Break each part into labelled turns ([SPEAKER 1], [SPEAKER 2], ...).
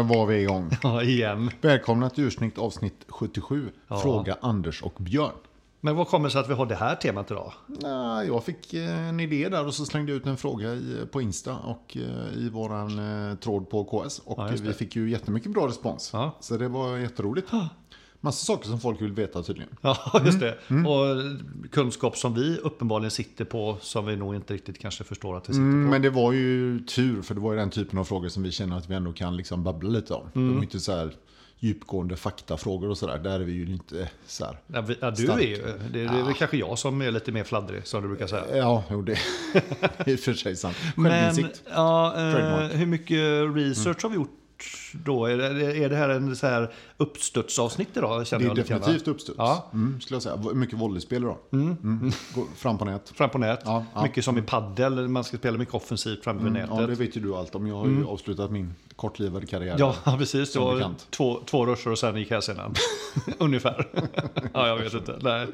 [SPEAKER 1] Där var vi igång.
[SPEAKER 2] Ja, igen.
[SPEAKER 1] Välkomna till Ursnyggt avsnitt 77. Fråga Anders och Björn.
[SPEAKER 2] Men vad kommer det sig att vi har det här temat idag?
[SPEAKER 1] Nej, jag fick eh, en idé där och så slängde jag ut en fråga i, på Insta och eh, i våran eh, tråd på KS. Och
[SPEAKER 2] Ja,
[SPEAKER 1] vi fick ju jättemycket bra respons.
[SPEAKER 2] Ja.
[SPEAKER 1] Så det var jätteroligt. Massa saker som folk vill veta tydligen.
[SPEAKER 2] Ja, just det. Och kunskap som vi uppenbarligen sitter på, som vi nog inte riktigt kanske förstår att vi sitter
[SPEAKER 1] Mm,
[SPEAKER 2] på.
[SPEAKER 1] men det var ju tur, för det var ju den typen av frågor som vi känner att vi ändå kan liksom babbla lite om.
[SPEAKER 2] Mm.
[SPEAKER 1] De är inte så här djupgående faktafrågor och sådär. Där är vi ju inte så här.
[SPEAKER 2] Ja, vi, ja, du
[SPEAKER 1] Stark.
[SPEAKER 2] är ju, det, det är väl kanske jag som är lite mer fladdrig, som du brukar säga.
[SPEAKER 1] Ja, jo, det är i och för sig sant.
[SPEAKER 2] Men
[SPEAKER 1] Självinsikt.
[SPEAKER 2] ja, eh, hur mycket research har vi gjort då? Är det, är det här en så här uppstudsavsnitt idag? Känner
[SPEAKER 1] Det är
[SPEAKER 2] jag
[SPEAKER 1] definitivt uppstuds.
[SPEAKER 2] Ja.
[SPEAKER 1] Mm, skulle jag säga. Mycket volleyspel idag. Mm. Gå fram på nät.
[SPEAKER 2] Fram på nät.
[SPEAKER 1] Ja, ja.
[SPEAKER 2] Mycket som i paddel, man ska spela mycket offensivt fram på nätet.
[SPEAKER 1] Ja, det vet ju du allt om. Jag har ju avslutat min kortlivade karriär.
[SPEAKER 2] Ja, precis. Var
[SPEAKER 1] bekant.
[SPEAKER 2] två, två rusher och sen gick hälsenan. Ungefär. ja, jag vet inte. Nej.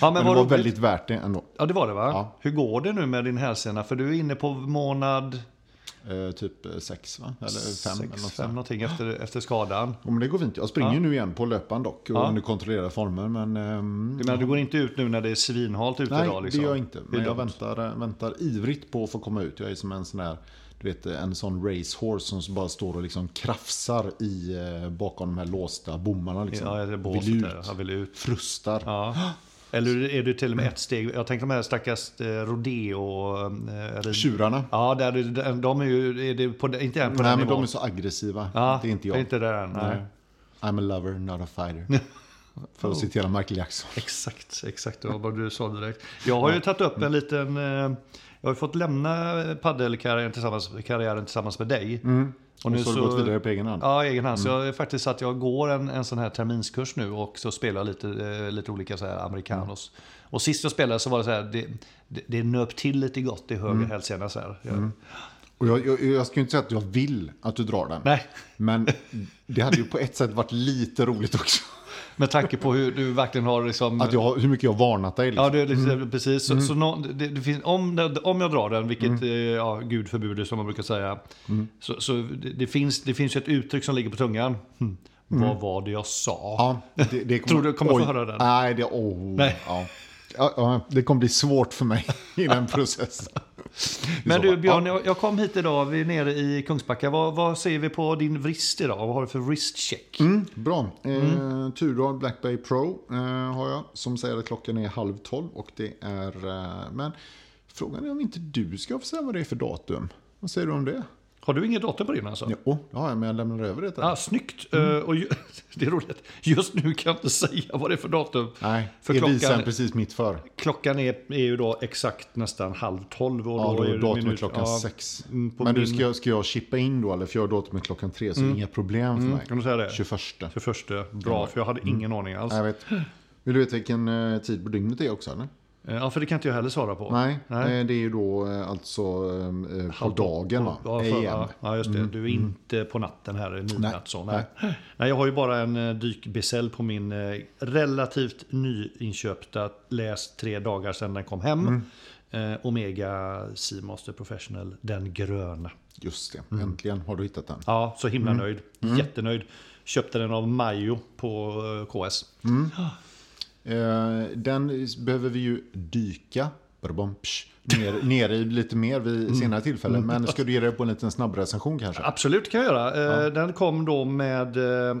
[SPEAKER 2] Ja, men,
[SPEAKER 1] Men det var
[SPEAKER 2] roligt.
[SPEAKER 1] väldigt värt det ändå.
[SPEAKER 2] Ja, det var det va? Hur går det nu med din hälsena? För du är inne på månad
[SPEAKER 1] Eh, typ eh, sex, va? Eller fem. eller
[SPEAKER 2] sex,
[SPEAKER 1] något
[SPEAKER 2] fem någonting efter, efter skadan.
[SPEAKER 1] Ja, men det går fint. Jag springer
[SPEAKER 2] Ja.
[SPEAKER 1] nu igen på löpan dock. Och
[SPEAKER 2] Ja.
[SPEAKER 1] under kontrollerade former. Men, ehm,
[SPEAKER 2] Men du går inte ut nu när det är svinhalt ute
[SPEAKER 1] Nej,
[SPEAKER 2] idag? Liksom.
[SPEAKER 1] det gör jag inte. Men jag väntar, eh, väntar ivrigt på att få komma ut. Jag är som en sån här, du vet, en sån racehorse som bara står och liksom krafsar i, eh, bakom de här låsta bommarna. Liksom.
[SPEAKER 2] Ja, båset
[SPEAKER 1] vill ut.
[SPEAKER 2] Jag vill ut.
[SPEAKER 1] frustar.
[SPEAKER 2] Ja. Eller är du till och med ett steg... Jag tänker de här stackars eh, rodeo... Eh,
[SPEAKER 1] Tjurarna.
[SPEAKER 2] Ja, där, är- de är ju... Är det på, inte än på
[SPEAKER 1] Nej, men
[SPEAKER 2] nivån.
[SPEAKER 1] de är så aggressiva.
[SPEAKER 2] Ja,
[SPEAKER 1] det är inte jag.
[SPEAKER 2] inte där. Nej.
[SPEAKER 1] Nej. I'm a lover, not a fighter. För att citera Michael Jackson.
[SPEAKER 2] Exakt, exakt. Det var vad du sa direkt. Jag har ju tagit upp en liten... Eh, jag har ju fått lämna paddelkarriären tillsammans, karriären tillsammans med dig.
[SPEAKER 1] Och nu så har du gått vidare på egen hand.
[SPEAKER 2] Ja, egen hand. Så jag är faktiskt att jag går en, en sån här terminskurs nu och så spelar jag lite, eh, lite olika så här americanos. Och sist jag spelade så var det så här, det, det, det nöp till lite gott i höger hälsena så här. Jag,
[SPEAKER 1] Och jag, jag, jag ska ju inte säga att jag vill att du drar den.
[SPEAKER 2] Nej,
[SPEAKER 1] Men det hade ju på ett sätt varit lite roligt också.
[SPEAKER 2] Med tanke på hur du verkligen har liksom...
[SPEAKER 1] Att jag, hur mycket jag har varnat dig. Liksom.
[SPEAKER 2] Ja, det, liksom, precis. Så, så nå, det, det finns, om, om jag drar den, vilket eh, ja, gud förbjuder som man brukar säga. Så, så det, det, finns, det finns ett uttryck som ligger på tungan. Hm. Vad var det jag sa?
[SPEAKER 1] Ja, det, det
[SPEAKER 2] Tror du kommer få höra den?
[SPEAKER 1] Nej, det, oh,
[SPEAKER 2] Nej.
[SPEAKER 1] Ja, ja, det kommer bli svårt för mig i den processen.
[SPEAKER 2] Men du Björn,
[SPEAKER 1] ja.
[SPEAKER 2] jag, kom hit idag, vi är nere i Kungsbacka. Vad, vad ser vi på din vrist idag? Vad har du för vristcheck?
[SPEAKER 1] Mm, bra. Eh, Turdal Black Bay Pro eh, har jag. Som säger att klockan är halv tolv. Och det är... Eh, men frågan är om inte du ska få säga vad det är för datum. Vad säger du om det?
[SPEAKER 2] Har du inget datum på din alltså?
[SPEAKER 1] Jo, det har jag, men jag lämnar över det.
[SPEAKER 2] Ah, snyggt. Eh, och ju, det är roligt. Just nu kan jag inte säga vad det är för datum.
[SPEAKER 1] Nej,
[SPEAKER 2] För
[SPEAKER 1] det
[SPEAKER 2] klockan-
[SPEAKER 1] precis mitt för.
[SPEAKER 2] Klockan är, är ju då exakt nästan halv tolv. Och
[SPEAKER 1] Ja, då
[SPEAKER 2] är
[SPEAKER 1] är datumet klockan
[SPEAKER 2] ja,
[SPEAKER 1] sex.
[SPEAKER 2] mm,
[SPEAKER 1] Men du,
[SPEAKER 2] min-
[SPEAKER 1] ska, jag, ska jag chippa in då, eller? För jag har datumet klockan tre, så inga problem för mig.
[SPEAKER 2] Kan du säga det?
[SPEAKER 1] 21.
[SPEAKER 2] För första. Bra, för jag hade ingen aning alls.
[SPEAKER 1] Jag vet. Vill du veta vilken eh, tid på dygnet det är också? Eller?
[SPEAKER 2] Eh, Ja, för det kan inte jag heller svara på.
[SPEAKER 1] Nej,
[SPEAKER 2] Nej.
[SPEAKER 1] Eh, det är ju då eh, alltså på dagen va?
[SPEAKER 2] Ja, för, ja, ja, just det. Du är inte på natten här, midnatt så. Nej. Nej. jag har ju bara en dykbesäll på min relativt nyinköpta, läst tre dagar sedan den kom hem. Eh, Omega Seamaster Professional, den gröna.
[SPEAKER 1] Just det,
[SPEAKER 2] Mm.
[SPEAKER 1] äntligen har du hittat den.
[SPEAKER 2] Ja, så himla
[SPEAKER 1] Mm.
[SPEAKER 2] nöjd. Jättenöjd. Köpte den av Majo på KS.
[SPEAKER 1] Eh, den behöver vi ju dyka ner, ner i lite mer vid
[SPEAKER 2] Mm.
[SPEAKER 1] senare tillfälle. Men ska du ge dig på en liten snabb recension kanske?
[SPEAKER 2] Absolut kan jag göra. Eh, Den kom då med eh,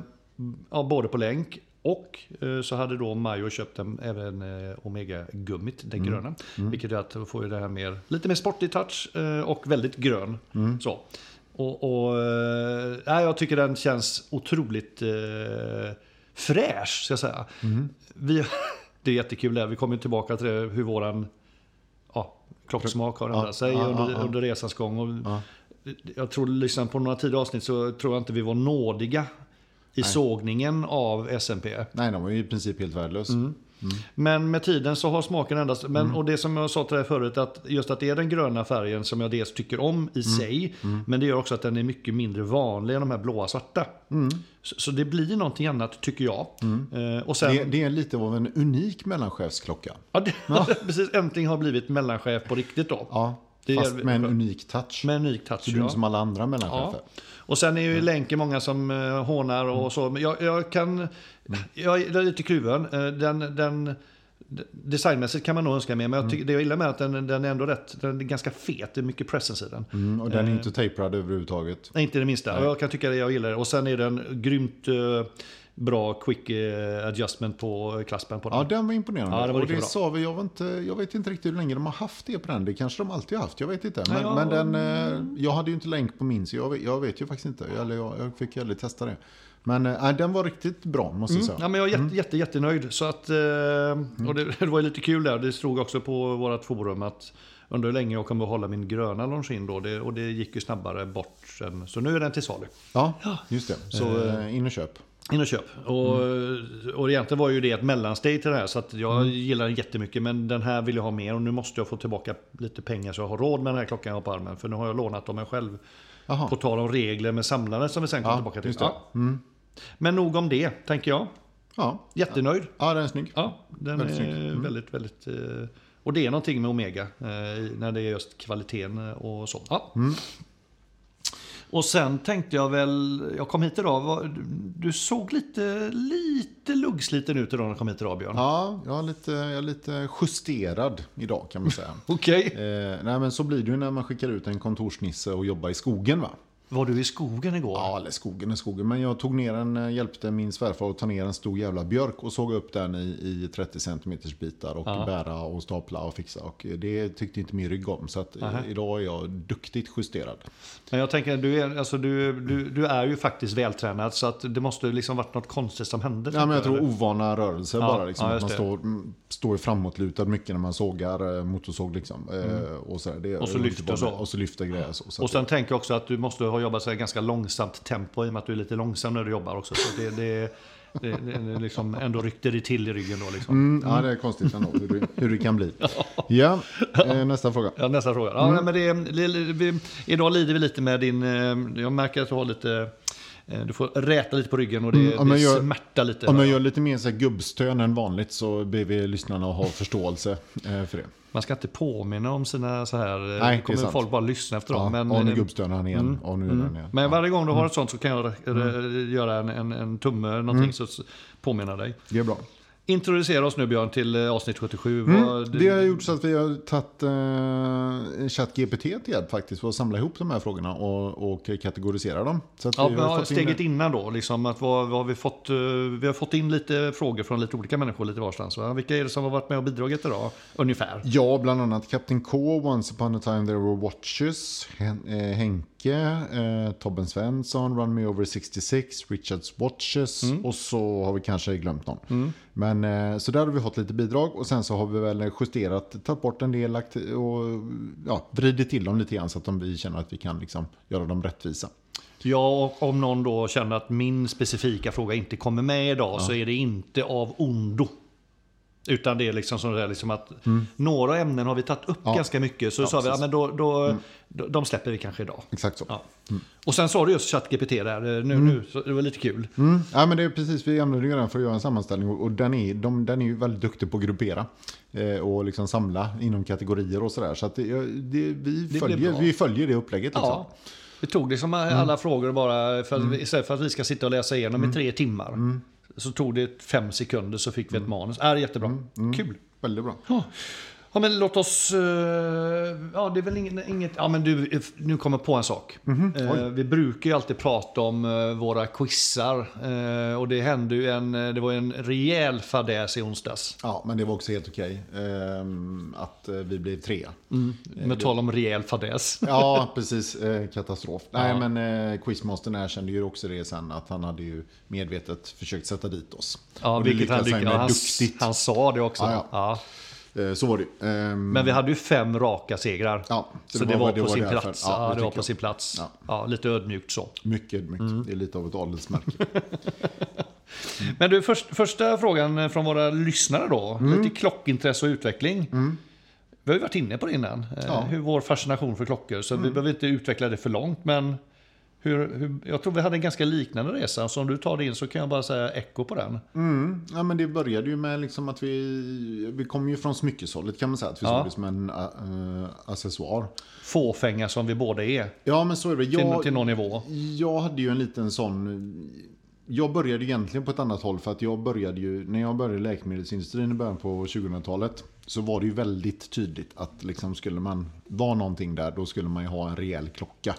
[SPEAKER 2] ja, både på länk och så hade då Majo köpt en, även Omega-gummit, den gröna. Vilket gör att du får det här mer, lite mer sportig touch och väldigt grön. Så. Och, och nej, jag tycker den känns otroligt eh, fräsch, ska jag säga. Vi, det är jättekul där, vi kommer tillbaka till det, hur våran ja, klocksmak har ändrat sig
[SPEAKER 1] ja,
[SPEAKER 2] under,
[SPEAKER 1] ja,
[SPEAKER 2] under resans gång. Och
[SPEAKER 1] Ja.
[SPEAKER 2] Jag tror, lyssnat på några tidigare avsnitt så tror jag inte vi var nådiga i sågningen av SMP.
[SPEAKER 1] Nej, den var ju i princip helt värdelös.
[SPEAKER 2] Mm. Men med tiden så har smaken ändrats. Men,
[SPEAKER 1] Mm.
[SPEAKER 2] Och det som jag sa till dig förut, att just att det är den gröna färgen som jag dels tycker om
[SPEAKER 1] Mm.
[SPEAKER 2] i sig. Men det gör också att den är mycket mindre vanlig än de här blåa svarta.
[SPEAKER 1] Mm.
[SPEAKER 2] Så, så det blir någonting annat tycker jag. Eh, och sen,
[SPEAKER 1] Det, det är lite av en unik mellanchefsklocka.
[SPEAKER 2] ja, det, precis, äntligen har blivit mellanchef på riktigt då.
[SPEAKER 1] Ja.
[SPEAKER 2] Det
[SPEAKER 1] Fast med en unik touch.
[SPEAKER 2] Med en unik touch.
[SPEAKER 1] så du är
[SPEAKER 2] ja.
[SPEAKER 1] inte som alla andra mellanchefer.
[SPEAKER 2] Ja. Och sen är ju länken många som uh, hånar och så. Men jag, jag kan... Jag är lite kluven. Eh, Den, den, designmässigt kan man nog önska mer. Men jag tycker, det jag gillar med att den, den är ändå rätt... Den är ganska fet. Det är mycket presence i den.
[SPEAKER 1] Mm, och den är inte taperad överhuvudtaget.
[SPEAKER 2] Nej, inte det minsta. Och Jag kan tycka det jag gillar det. Och sen är den grymt eh, bra quick eh, adjustment på klaspen på den.
[SPEAKER 1] Ja, den var imponerande.
[SPEAKER 2] Ja, det var
[SPEAKER 1] och det
[SPEAKER 2] bra.
[SPEAKER 1] sa vi, jag, var inte, jag vet inte riktigt hur länge de har haft det på den. Det kanske de alltid har haft, jag vet inte. Men,
[SPEAKER 2] ja.
[SPEAKER 1] men den, eh, jag hade ju inte länk på min, så jag, vet- jag vet ju faktiskt inte. Eller jag, jag fick ju aldrig testa det. Men eh, den var riktigt bra, måste jag säga.
[SPEAKER 2] Ja, men jag är jätte, jätte, jättenöjd. Så att, eh, och det, det var lite kul där. Det stod också på vårt forum att undrar hur länge jag kommer att hålla min gröna Longines då. Det, och det gick ju snabbare bort. Så nu är den till salu.
[SPEAKER 1] Ja, just det. Så eh, in och köp.
[SPEAKER 2] In och köp. Och, och egentligen var ju det ett mellansteg till det här. Så att jag gillar den jättemycket. Men den här vill jag ha mer. Och nu måste jag få tillbaka lite pengar så jag har råd med den här klockan jag har på armen. För nu har jag lånat av mig själv.
[SPEAKER 1] Jaha.
[SPEAKER 2] På tal om regler med samlare som vi sen kommer
[SPEAKER 1] Ja,
[SPEAKER 2] tillbaka till. Ja. Men nog om det, tänker jag.
[SPEAKER 1] Ja.
[SPEAKER 2] Jättenöjd.
[SPEAKER 1] ja, den är snygg.
[SPEAKER 2] Ja, den
[SPEAKER 1] Väldigt
[SPEAKER 2] är
[SPEAKER 1] snyggt. Mm.
[SPEAKER 2] väldigt, väldigt... eh, Och det är någonting med Omega, eh, när det är just kvaliteten eh, och så. Ja. Och sen tänkte jag väl, jag kom hit idag, var, du, såg lite, lite luggsliten ut idag när du kom hit idag Björn.
[SPEAKER 1] Ja, jag är, lite, jag är lite justerad idag kan man säga.
[SPEAKER 2] Okej.
[SPEAKER 1] eh, nej, men så blir det ju när man skickar ut en kontorsnisse och jobbar i skogen va?
[SPEAKER 2] Var du i skogen igår?
[SPEAKER 1] Ja, eller skogen är skogen. Men jag tog ner en, eh, hjälpte min svärfar att ta ner en stor jävla björk och såg upp den i, i 30 cm bitar och
[SPEAKER 2] Ja.
[SPEAKER 1] bära och stapla och fixa. Och det tyckte inte min rygg om. Så att, eh, idag är jag duktigt justerad.
[SPEAKER 2] Men jag tänker, du är, alltså, du, du, du är ju faktiskt vältränad så att det måste liksom varit något konstigt som hände.
[SPEAKER 1] Ja, men jag tror ovana rörelser
[SPEAKER 2] Ja,
[SPEAKER 1] bara. Liksom,
[SPEAKER 2] ja,
[SPEAKER 1] att man
[SPEAKER 2] det.
[SPEAKER 1] står, mm, står framåtlutad mycket när man sågar eh, motorsåg. Liksom. Eh, och, så, här, det,
[SPEAKER 2] Mm. Och så lyfter så.
[SPEAKER 1] Och så lyfter grejer. Så, så
[SPEAKER 2] Och sen tänker jag också att du måste ha jobbat så här ganska långsamt tempo i och med att du är lite långsam när du jobbar också. Så det, det, det, det, liksom ändå ryckte det till i ryggen då liksom.
[SPEAKER 1] Mm, ja, det är konstigt ändå hur det, hur det kan bli. Ja, eh, nästa fråga.
[SPEAKER 2] Ja, nästa fråga. Ja, nej, men det, idag lider vi lite med din... eh, Jag märker att du har lite... eh, Du får räta lite på ryggen och det,
[SPEAKER 1] Mm, om
[SPEAKER 2] det
[SPEAKER 1] gör-
[SPEAKER 2] smärtar lite.
[SPEAKER 1] Om jag gör lite mer så här gubbstön än vanligt så ber vi lyssnarna ha förståelse eh, för det.
[SPEAKER 2] Man ska inte påminna om sina så här...
[SPEAKER 1] det är
[SPEAKER 2] Nej, kommer
[SPEAKER 1] sant.
[SPEAKER 2] folk bara lyssna efter
[SPEAKER 1] Ja,
[SPEAKER 2] dem. Men,
[SPEAKER 1] och nu
[SPEAKER 2] eh,
[SPEAKER 1] gubbstönar han igen. Och nu den igen.
[SPEAKER 2] men varje gång du har
[SPEAKER 1] Mm.
[SPEAKER 2] ett sånt så kan jag eh, göra en, en, en tumme någonting så s- påminna dig.
[SPEAKER 1] Det är bra.
[SPEAKER 2] Introducera oss nu Björn till eh, avsnitt 77.
[SPEAKER 1] Mm. Det har gjort så att vi har tagit eh, ChatGPT till hjälp faktiskt för att samla ihop de här frågorna och, och kategorisera dem. Så
[SPEAKER 2] Ja,
[SPEAKER 1] vi
[SPEAKER 2] men
[SPEAKER 1] har
[SPEAKER 2] ja,
[SPEAKER 1] fått in-
[SPEAKER 2] steget innan då, liksom, att vad, vad har vi, fått, eh, vi har fått in lite frågor från lite olika människor lite varstans. Va? Vilka är det som har varit med och bidragit idag? Ungefär.
[SPEAKER 1] Ja, bland annat Captain K, Once upon a time there were watches, Hen- eh, Henke, eh, Tobben Svensson, Run Me Over 66, Richards Watches och så har vi kanske glömt någon. Men eh, så där har vi fått lite bidrag och sen så har vi väl justerat, tagit bort en del och ja, vridit till dem lite grann så att de, vi känner att vi kan liksom göra dem rättvisa.
[SPEAKER 2] Ja, och om någon då känner att min specifika fråga inte kommer med idag så är det inte av ondo. Utan det är liksom som det är liksom att några ämnen har vi tagit upp
[SPEAKER 1] Mm. Ja.
[SPEAKER 2] ganska mycket. Så
[SPEAKER 1] Ja,
[SPEAKER 2] sa vi, ja.
[SPEAKER 1] Mm.
[SPEAKER 2] men då, då, då, de släpper vi kanske idag.
[SPEAKER 1] Exakt så.
[SPEAKER 2] Ja. Och sen sa du just ChatGPT där, nu, nu, så det var lite kul.
[SPEAKER 1] Mm. Ja, men det är precis, vi använder ju den för att göra en sammanställning och den är, de, den är ju väldigt duktig på att gruppera eh, och liksom samla inom kategorier och sådär. Så att det, det, vi,
[SPEAKER 2] blir
[SPEAKER 1] följer, vi följer det upplägget. Liksom.
[SPEAKER 2] Ja. Vi tog liksom alla frågor bara, för istället för att vi ska sitta och läsa igenom i tre timmar. Så tog det fem sekunder så fick vi ett manus. Är jättebra. Kul.
[SPEAKER 1] Väldigt bra.
[SPEAKER 2] Ja. Ja men låt oss... eh, ja det är väl inget... inget ja men du, nu kommer jag på en sak. Eh, vi brukar ju alltid prata om eh, våra quizar. Och det hände ju en... Det var ju en rejäl fadäs i onsdags.
[SPEAKER 1] Ja, men det var också helt okej ehm, att vi blev trea.
[SPEAKER 2] Med tal om rejäl fadäs.
[SPEAKER 1] Ja, precis. Katastrof. Nej,
[SPEAKER 2] Ja.
[SPEAKER 1] men eh, Quizmastern erkände ju också det sen att han hade ju medvetet försökt sätta dit oss.
[SPEAKER 2] Ja,
[SPEAKER 1] Och det
[SPEAKER 2] vilket han,
[SPEAKER 1] lyckades
[SPEAKER 2] han, han sa det också.
[SPEAKER 1] Ja, ja. Eh, så var det ju. Ehm,
[SPEAKER 2] Men vi hade ju fem raka segrar.
[SPEAKER 1] Ja,
[SPEAKER 2] så, det var, på sin plats.
[SPEAKER 1] Ja, det
[SPEAKER 2] var på sin plats.
[SPEAKER 1] Ja.
[SPEAKER 2] Lite ödmjukt så.
[SPEAKER 1] Mycket ödmjukt.
[SPEAKER 2] Mm.
[SPEAKER 1] Det är lite av ett adelsmärke.
[SPEAKER 2] Men du, först, första frågan från våra lyssnare då.
[SPEAKER 1] Mm.
[SPEAKER 2] Lite klockintresse och utveckling. Vi har ju varit inne på det innan. eh.
[SPEAKER 1] Mm.
[SPEAKER 2] Hur vår fascination för klockor. Så vi behöver inte utveckla det för långt. Men Hur, hur, jag tror vi hade en ganska liknande resa, så om du tar din så kan jag bara säga echo på den.
[SPEAKER 1] Mm. Ja, men det började ju med liksom att vi, vi kom ju från smyckeshållet kan man säga. Att vi
[SPEAKER 2] Ja.
[SPEAKER 1] såg det som en uh, accessoar.
[SPEAKER 2] Fåfänga som vi båda är,
[SPEAKER 1] Ja, men så är det.
[SPEAKER 2] till,
[SPEAKER 1] Jag,
[SPEAKER 2] till någon nivå.
[SPEAKER 1] jag hade ju en liten sån... Jag började egentligen på ett annat håll för att jag började ju, när jag började i läkemedelsindustrin i början på 2000-talet så var det ju väldigt tydligt att liksom skulle man vara någonting där då skulle man ju ha en rejäl klocka.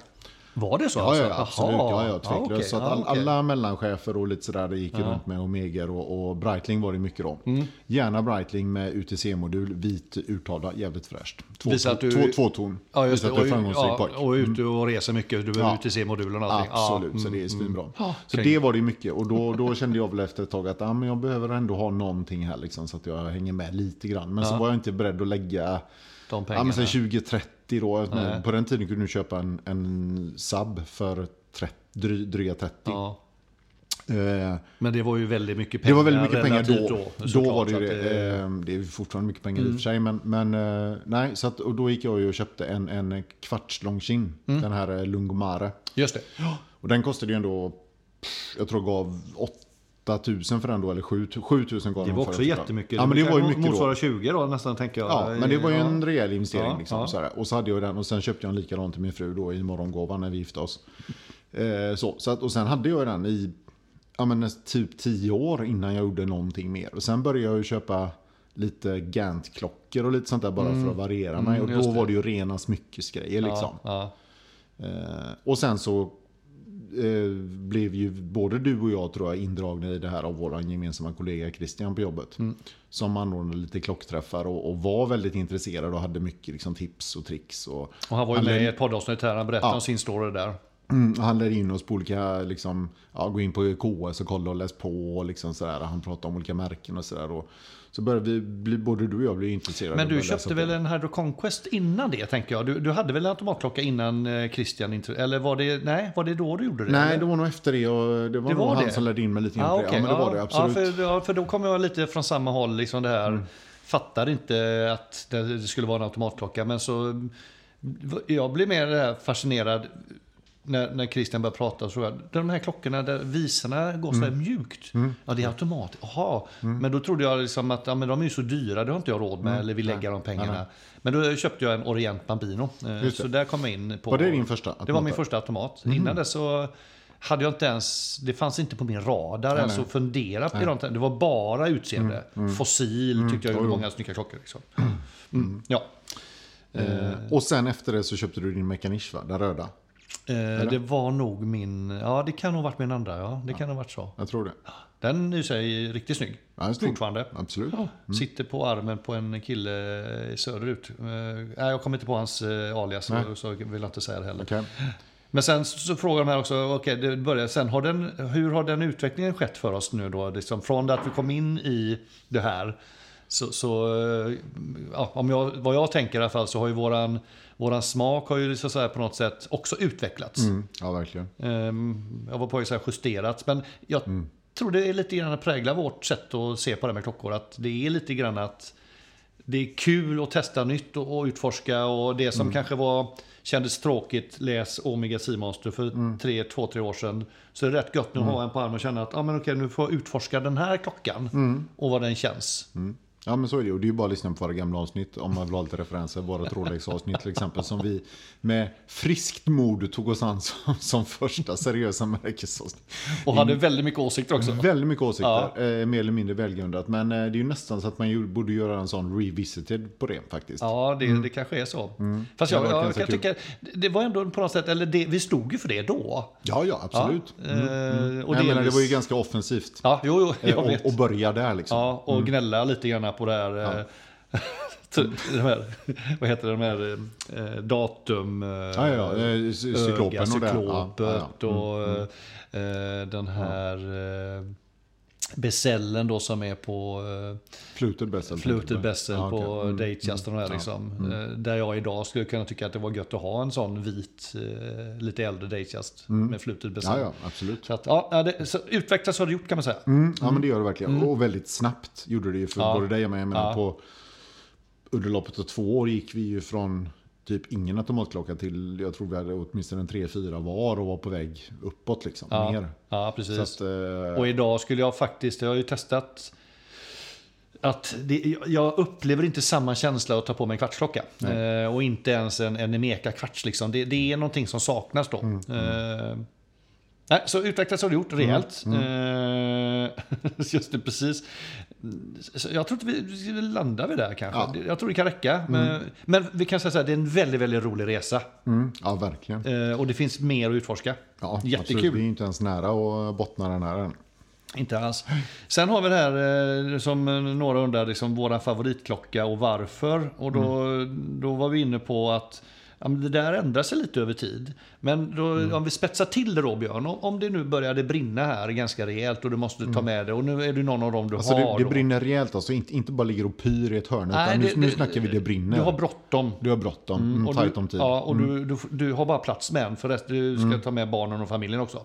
[SPEAKER 2] Var det så?
[SPEAKER 1] Ja,
[SPEAKER 2] alltså?
[SPEAKER 1] ja absolut. Aha. Ja, ja,
[SPEAKER 2] ah,
[SPEAKER 1] tveklöst. Ah,
[SPEAKER 2] okay.
[SPEAKER 1] all, alla mellanchefer och lite sådär gick ah. runt med Omeger och, och Breitling var det mycket då.
[SPEAKER 2] Mm.
[SPEAKER 1] Gärna Breitling med UTC-modul, vit urtavla, jävligt fräscht. Två,
[SPEAKER 2] Visa att du,
[SPEAKER 1] två, två ton.
[SPEAKER 2] Ja, just
[SPEAKER 1] Visa att du är framgångsrik
[SPEAKER 2] ja, Och ute mm. och reser mycket, du behöver
[SPEAKER 1] ja.
[SPEAKER 2] UTC-modulen och allting.
[SPEAKER 1] Absolut, mm, mm.
[SPEAKER 2] ja.
[SPEAKER 1] så det är svinbra.
[SPEAKER 2] Mm.
[SPEAKER 1] Ah,
[SPEAKER 2] så
[SPEAKER 1] det var det mycket och då, då kände jag väl efter ett tag att ah, men jag behöver ändå ha någonting här liksom, så att jag hänger med lite grann. Men så var jag inte beredd att lägga
[SPEAKER 2] de pengarna.
[SPEAKER 1] Ja, 20-30 30 då.
[SPEAKER 2] Nej.
[SPEAKER 1] På den tiden kunde du köpa en, en sub för 30, dry, dryga 30.
[SPEAKER 2] Ja.
[SPEAKER 1] Eh,
[SPEAKER 2] men det var ju väldigt mycket pengar.
[SPEAKER 1] Det var väldigt mycket pengar då. Då,
[SPEAKER 2] då
[SPEAKER 1] var det ju
[SPEAKER 2] det.
[SPEAKER 1] Det, eh, det är fortfarande mycket pengar mm. i och mm. för sig. Men, men eh, nej, så att, och då gick jag och köpte en, en kvartslång chin. Mm. Den här eh, Lungomare.
[SPEAKER 2] Just det.
[SPEAKER 1] Och den kostade ju ändå, jag tror gav 8 8000 för den då, eller 7000 gav
[SPEAKER 2] Det
[SPEAKER 1] den
[SPEAKER 2] var också jättemycket.
[SPEAKER 1] Ja, men det var ju mycket
[SPEAKER 2] motsvarar
[SPEAKER 1] då.
[SPEAKER 2] 20 då nästan, tänker jag.
[SPEAKER 1] Ja, men det var ju en rejäl investering.
[SPEAKER 2] Ja,
[SPEAKER 1] liksom,
[SPEAKER 2] ja.
[SPEAKER 1] Sådär. Och så hade jag den och sen köpte jag en likadan till min fru då i morgongåva när vi gifte oss. Eh, så, så att, och sen hade jag den i ja, men, typ 10 år innan jag gjorde någonting mer. Och sen började jag ju köpa lite Gant-klockor och lite sånt där bara för att variera mig. Och
[SPEAKER 2] Mm. just
[SPEAKER 1] då
[SPEAKER 2] det.
[SPEAKER 1] var det ju rena smyckesgrejer liksom.
[SPEAKER 2] Ja,
[SPEAKER 1] Eh, och sen så eh, blev ju både du och jag tror jag indragna i det här av vår gemensamma kollega Christian på jobbet. Som anordnade lite klockträffar och, och var väldigt intresserad och hade mycket liksom, tips och tricks. Och,
[SPEAKER 2] Och han var ju
[SPEAKER 1] Han
[SPEAKER 2] med
[SPEAKER 1] lär-
[SPEAKER 2] i ett poddavsnitt här. Han berättade
[SPEAKER 1] Ja.
[SPEAKER 2] om sin story där.
[SPEAKER 1] Mm, han lärde in oss på olika, liksom, ja, gå in på KS och kolla och läs på. Och liksom sådär. Han pratade om olika märken och sådär. Och Så började vi, bli, både du och jag bli intresserade.
[SPEAKER 2] Men du köpte väl en Hydro Conquest innan det, tänker jag? Du, du hade väl en automatklocka innan eh, Christian Eller var det, nej, var det då du gjorde det?
[SPEAKER 1] Nej,
[SPEAKER 2] eller?
[SPEAKER 1] det var nog efter det. Och det var
[SPEAKER 2] Det
[SPEAKER 1] nog
[SPEAKER 2] var
[SPEAKER 1] han
[SPEAKER 2] det?
[SPEAKER 1] som lärde in mig lite grann
[SPEAKER 2] Ja,
[SPEAKER 1] på det. Ja, men det var det absolut. Mm.
[SPEAKER 2] Ja, för, ja, för då kommer jag lite från samma håll, liksom det här. Fattade inte att det skulle vara en automatklocka, men så... Jag blev mer här fascinerad när, när Christian började prata. Så jag, de här klockorna där visarna går så här
[SPEAKER 1] Mm.
[SPEAKER 2] mjukt. Ja, det är automat. Jaha. Men då trodde jag liksom att ja, men de är ju så dyra, det har inte jag råd med, eller vill lägga de pengarna.
[SPEAKER 1] Mm. Nej,
[SPEAKER 2] Men då köpte jag en Orient Bambino. Eh,
[SPEAKER 1] det.
[SPEAKER 2] Så där kom jag in på...
[SPEAKER 1] Var det din första
[SPEAKER 2] Det var
[SPEAKER 1] automat
[SPEAKER 2] min första automat. Innan dess så hade jag inte ens, det fanns inte på min radar ens
[SPEAKER 1] nej.
[SPEAKER 2] att fundera på det. Det var bara utseende. Fossil tyckte jag gjorde
[SPEAKER 1] jo, jo.
[SPEAKER 2] många snygga klockor. Liksom. Mm. Ja.
[SPEAKER 1] Eh, och sen efter det så köpte du din Mekanisch va? Den röda.
[SPEAKER 2] Eh, det var nog min, ja det kan nog varit min andra, ja. Det kan nog varit så.
[SPEAKER 1] Jag tror det.
[SPEAKER 2] Den i sig riktigt snygg.
[SPEAKER 1] Ja, snyggt.
[SPEAKER 2] Fortfarande.
[SPEAKER 1] Absolut.
[SPEAKER 2] Sitter på armen på en kille söderut. Eh, nej, jag kommer inte på hans eh, alias, så, så vill jag inte säga det heller.
[SPEAKER 1] Okej.
[SPEAKER 2] Men sen så, frågar de här också, okej, det börjar, sen har den, hur har den utvecklingen skett för oss nu då? Liksom från det att vi kom in i det här, så, så eh, ja, om jag, vad jag tänker i alla fall, så har ju våran, våran smak har ju så att säga på något sätt också utvecklats.
[SPEAKER 1] Mm, ja, verkligen.
[SPEAKER 2] Ehm, Jag var på att säga justerats, men jag tror det är lite grann att prägla vårt sätt att se på det med klockor. Att det är lite grann att det är kul att testa nytt och, och utforska och det som kanske var kändes tråkigt, läs Omega Seamaster för tre, två, tre år sedan. Så är det rätt gött nu att ha en på armen och känna att ah, men okej, nu får jag utforska den här klockan och vad den känns.
[SPEAKER 1] Ja men så är det och det är ju bara att lyssna på våra gamla avsnitt om man vill ha lite referenser. Våra Rolex-avsnitt till exempel som vi med friskt mod tog oss an som, som första seriösa märkesavsnitt.
[SPEAKER 2] Och hade väldigt mycket åsikter också.
[SPEAKER 1] Väldigt mycket åsikter, eh, mer eller mindre välgrundat. Men eh, det är ju nästan så att man ju borde göra en sån revisited på det faktiskt.
[SPEAKER 2] Ja, det, det kanske är så. Fast
[SPEAKER 1] Det
[SPEAKER 2] jag, jag
[SPEAKER 1] ganska
[SPEAKER 2] kan tycka, det var ändå på något sätt, eller det, vi stod ju för det då.
[SPEAKER 1] Ja, ja absolut.
[SPEAKER 2] Ja, eh, och
[SPEAKER 1] jag menar, det var ju ganska offensivt.
[SPEAKER 2] Ja, jo, jo,
[SPEAKER 1] Eh,
[SPEAKER 2] jag vet.
[SPEAKER 1] och, och börja där liksom.
[SPEAKER 2] Ja, och gnälla lite grann på det här. eh, de här vad heter det, de här eh, datum... eh,
[SPEAKER 1] Ja, ja, eh, cy- cyklopen
[SPEAKER 2] öga,
[SPEAKER 1] och det.
[SPEAKER 2] cyklopet
[SPEAKER 1] Ja, ja,
[SPEAKER 2] och eh, den här eh, Besellen då som är på eh,
[SPEAKER 1] Fluted Bessel.
[SPEAKER 2] Fluted Bessel
[SPEAKER 1] Ja, okej.
[SPEAKER 2] på
[SPEAKER 1] Mm,
[SPEAKER 2] Datejust och de här liksom. Eh, Där jag idag skulle kunna tycka att det var gött att ha en sån vit, eh, lite äldre Datejust med Fluted Bessel.
[SPEAKER 1] Mm. Ja, ja, absolut.
[SPEAKER 2] Så att, ja, ja, det, så utvecklas har det gjort kan man säga.
[SPEAKER 1] Mm, ja, men det gör det verkligen. Och väldigt snabbt gjorde det ju för
[SPEAKER 2] Ja.
[SPEAKER 1] både dig och mig. Jag menar,
[SPEAKER 2] Ja.
[SPEAKER 1] på under loppet av två år gick vi ju från typ ingen automatklocka till, jag tror vi hade åtminstone en 3-4 var och var på väg uppåt liksom.
[SPEAKER 2] Ja,
[SPEAKER 1] Mer.
[SPEAKER 2] ja precis.
[SPEAKER 1] Att, eh,
[SPEAKER 2] Och idag skulle jag faktiskt, jag har ju testat att det, jag upplever inte samma känsla att ta på mig en kvartsklocka. Eh, och inte ens en, en Emeka kvarts. Liksom. Det, det är någonting som saknas då.
[SPEAKER 1] Mm,
[SPEAKER 2] Eh, nej, så utvecklas har det gjort rejält.
[SPEAKER 1] Mm,
[SPEAKER 2] Eh, just det, precis. Så jag tror inte vi, landar vid där kanske.
[SPEAKER 1] Ja.
[SPEAKER 2] Jag tror det kan räcka. Men, men vi kan säga så här, det är en väldigt, väldigt rolig resa.
[SPEAKER 1] mm, ja, verkligen.
[SPEAKER 2] Eh, och det finns mer att utforska.
[SPEAKER 1] Ja,
[SPEAKER 2] Jättekul.
[SPEAKER 1] Absolut. Vi är inte ens nära att bottna den här än.
[SPEAKER 2] Inte alls. Sen har vi det här eh, som några undrar, liksom, våra favoritklocka och varför. Och då, då var vi inne på att ja, det där ändrar sig lite över tid. Men då, om vi spetsar till det då Björn, om- det nu började brinna här ganska rejält och du måste ta med det och nu är det någon av dem du
[SPEAKER 1] Alltså
[SPEAKER 2] har.
[SPEAKER 1] det, det brinner rejält alltså, inte, inte bara ligger och pyr i ett hörn.
[SPEAKER 2] Nej,
[SPEAKER 1] utan nu,
[SPEAKER 2] det-
[SPEAKER 1] nu snackar vi det brinner.
[SPEAKER 2] Du har bråttom.
[SPEAKER 1] Du har bråttom, mm,
[SPEAKER 2] Och
[SPEAKER 1] tajt
[SPEAKER 2] du,
[SPEAKER 1] om tid.
[SPEAKER 2] Ja, och du, du, du har bara plats med en, för resten, du ska
[SPEAKER 1] Mm.
[SPEAKER 2] ta med barnen och familjen också.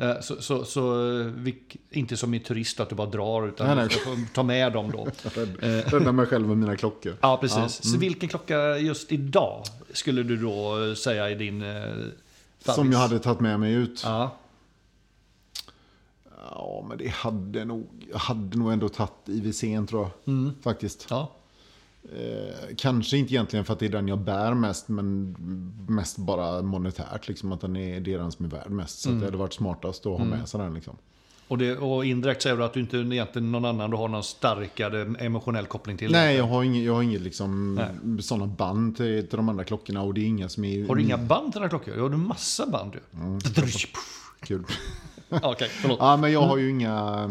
[SPEAKER 2] Eh, Så, så, så eh, vi, inte som i turist att du bara drar, utan
[SPEAKER 1] Nej, nej.
[SPEAKER 2] du ska ta med dem då.
[SPEAKER 1] Rädd- Rädda mig själv och mina klockor.
[SPEAKER 2] Ja, precis.
[SPEAKER 1] mm.
[SPEAKER 2] Så vilken klocka just idag skulle du då säga i din eh?
[SPEAKER 1] Som jag hade tagit med mig ut.
[SPEAKER 2] Ja,
[SPEAKER 1] Ja, men det hade nog, jag hade nog ändå tagit IWC'n tror jag.
[SPEAKER 2] Mm.
[SPEAKER 1] Faktiskt.
[SPEAKER 2] ja.
[SPEAKER 1] Eh, kanske inte egentligen för att det är den jag bär mest, men mest bara monetärt. Liksom, att den är, det är den som är värd mest. Så att det hade varit smartast att ha med sig den. Liksom.
[SPEAKER 2] Och, det, och indirekt säger du att du inte egentligen någon annan du har någon starkare emotionell koppling till?
[SPEAKER 1] Nej, jag har inget, jag har inget liksom,
[SPEAKER 2] Nej.
[SPEAKER 1] sådana band till, till de andra klockorna. Och det är inga som är
[SPEAKER 2] Har du inga band till dina klockor? Ja, du har massa band ju.
[SPEAKER 1] Mm. kul.
[SPEAKER 2] Okej, förlåt.
[SPEAKER 1] Ja, men jag har ju inga...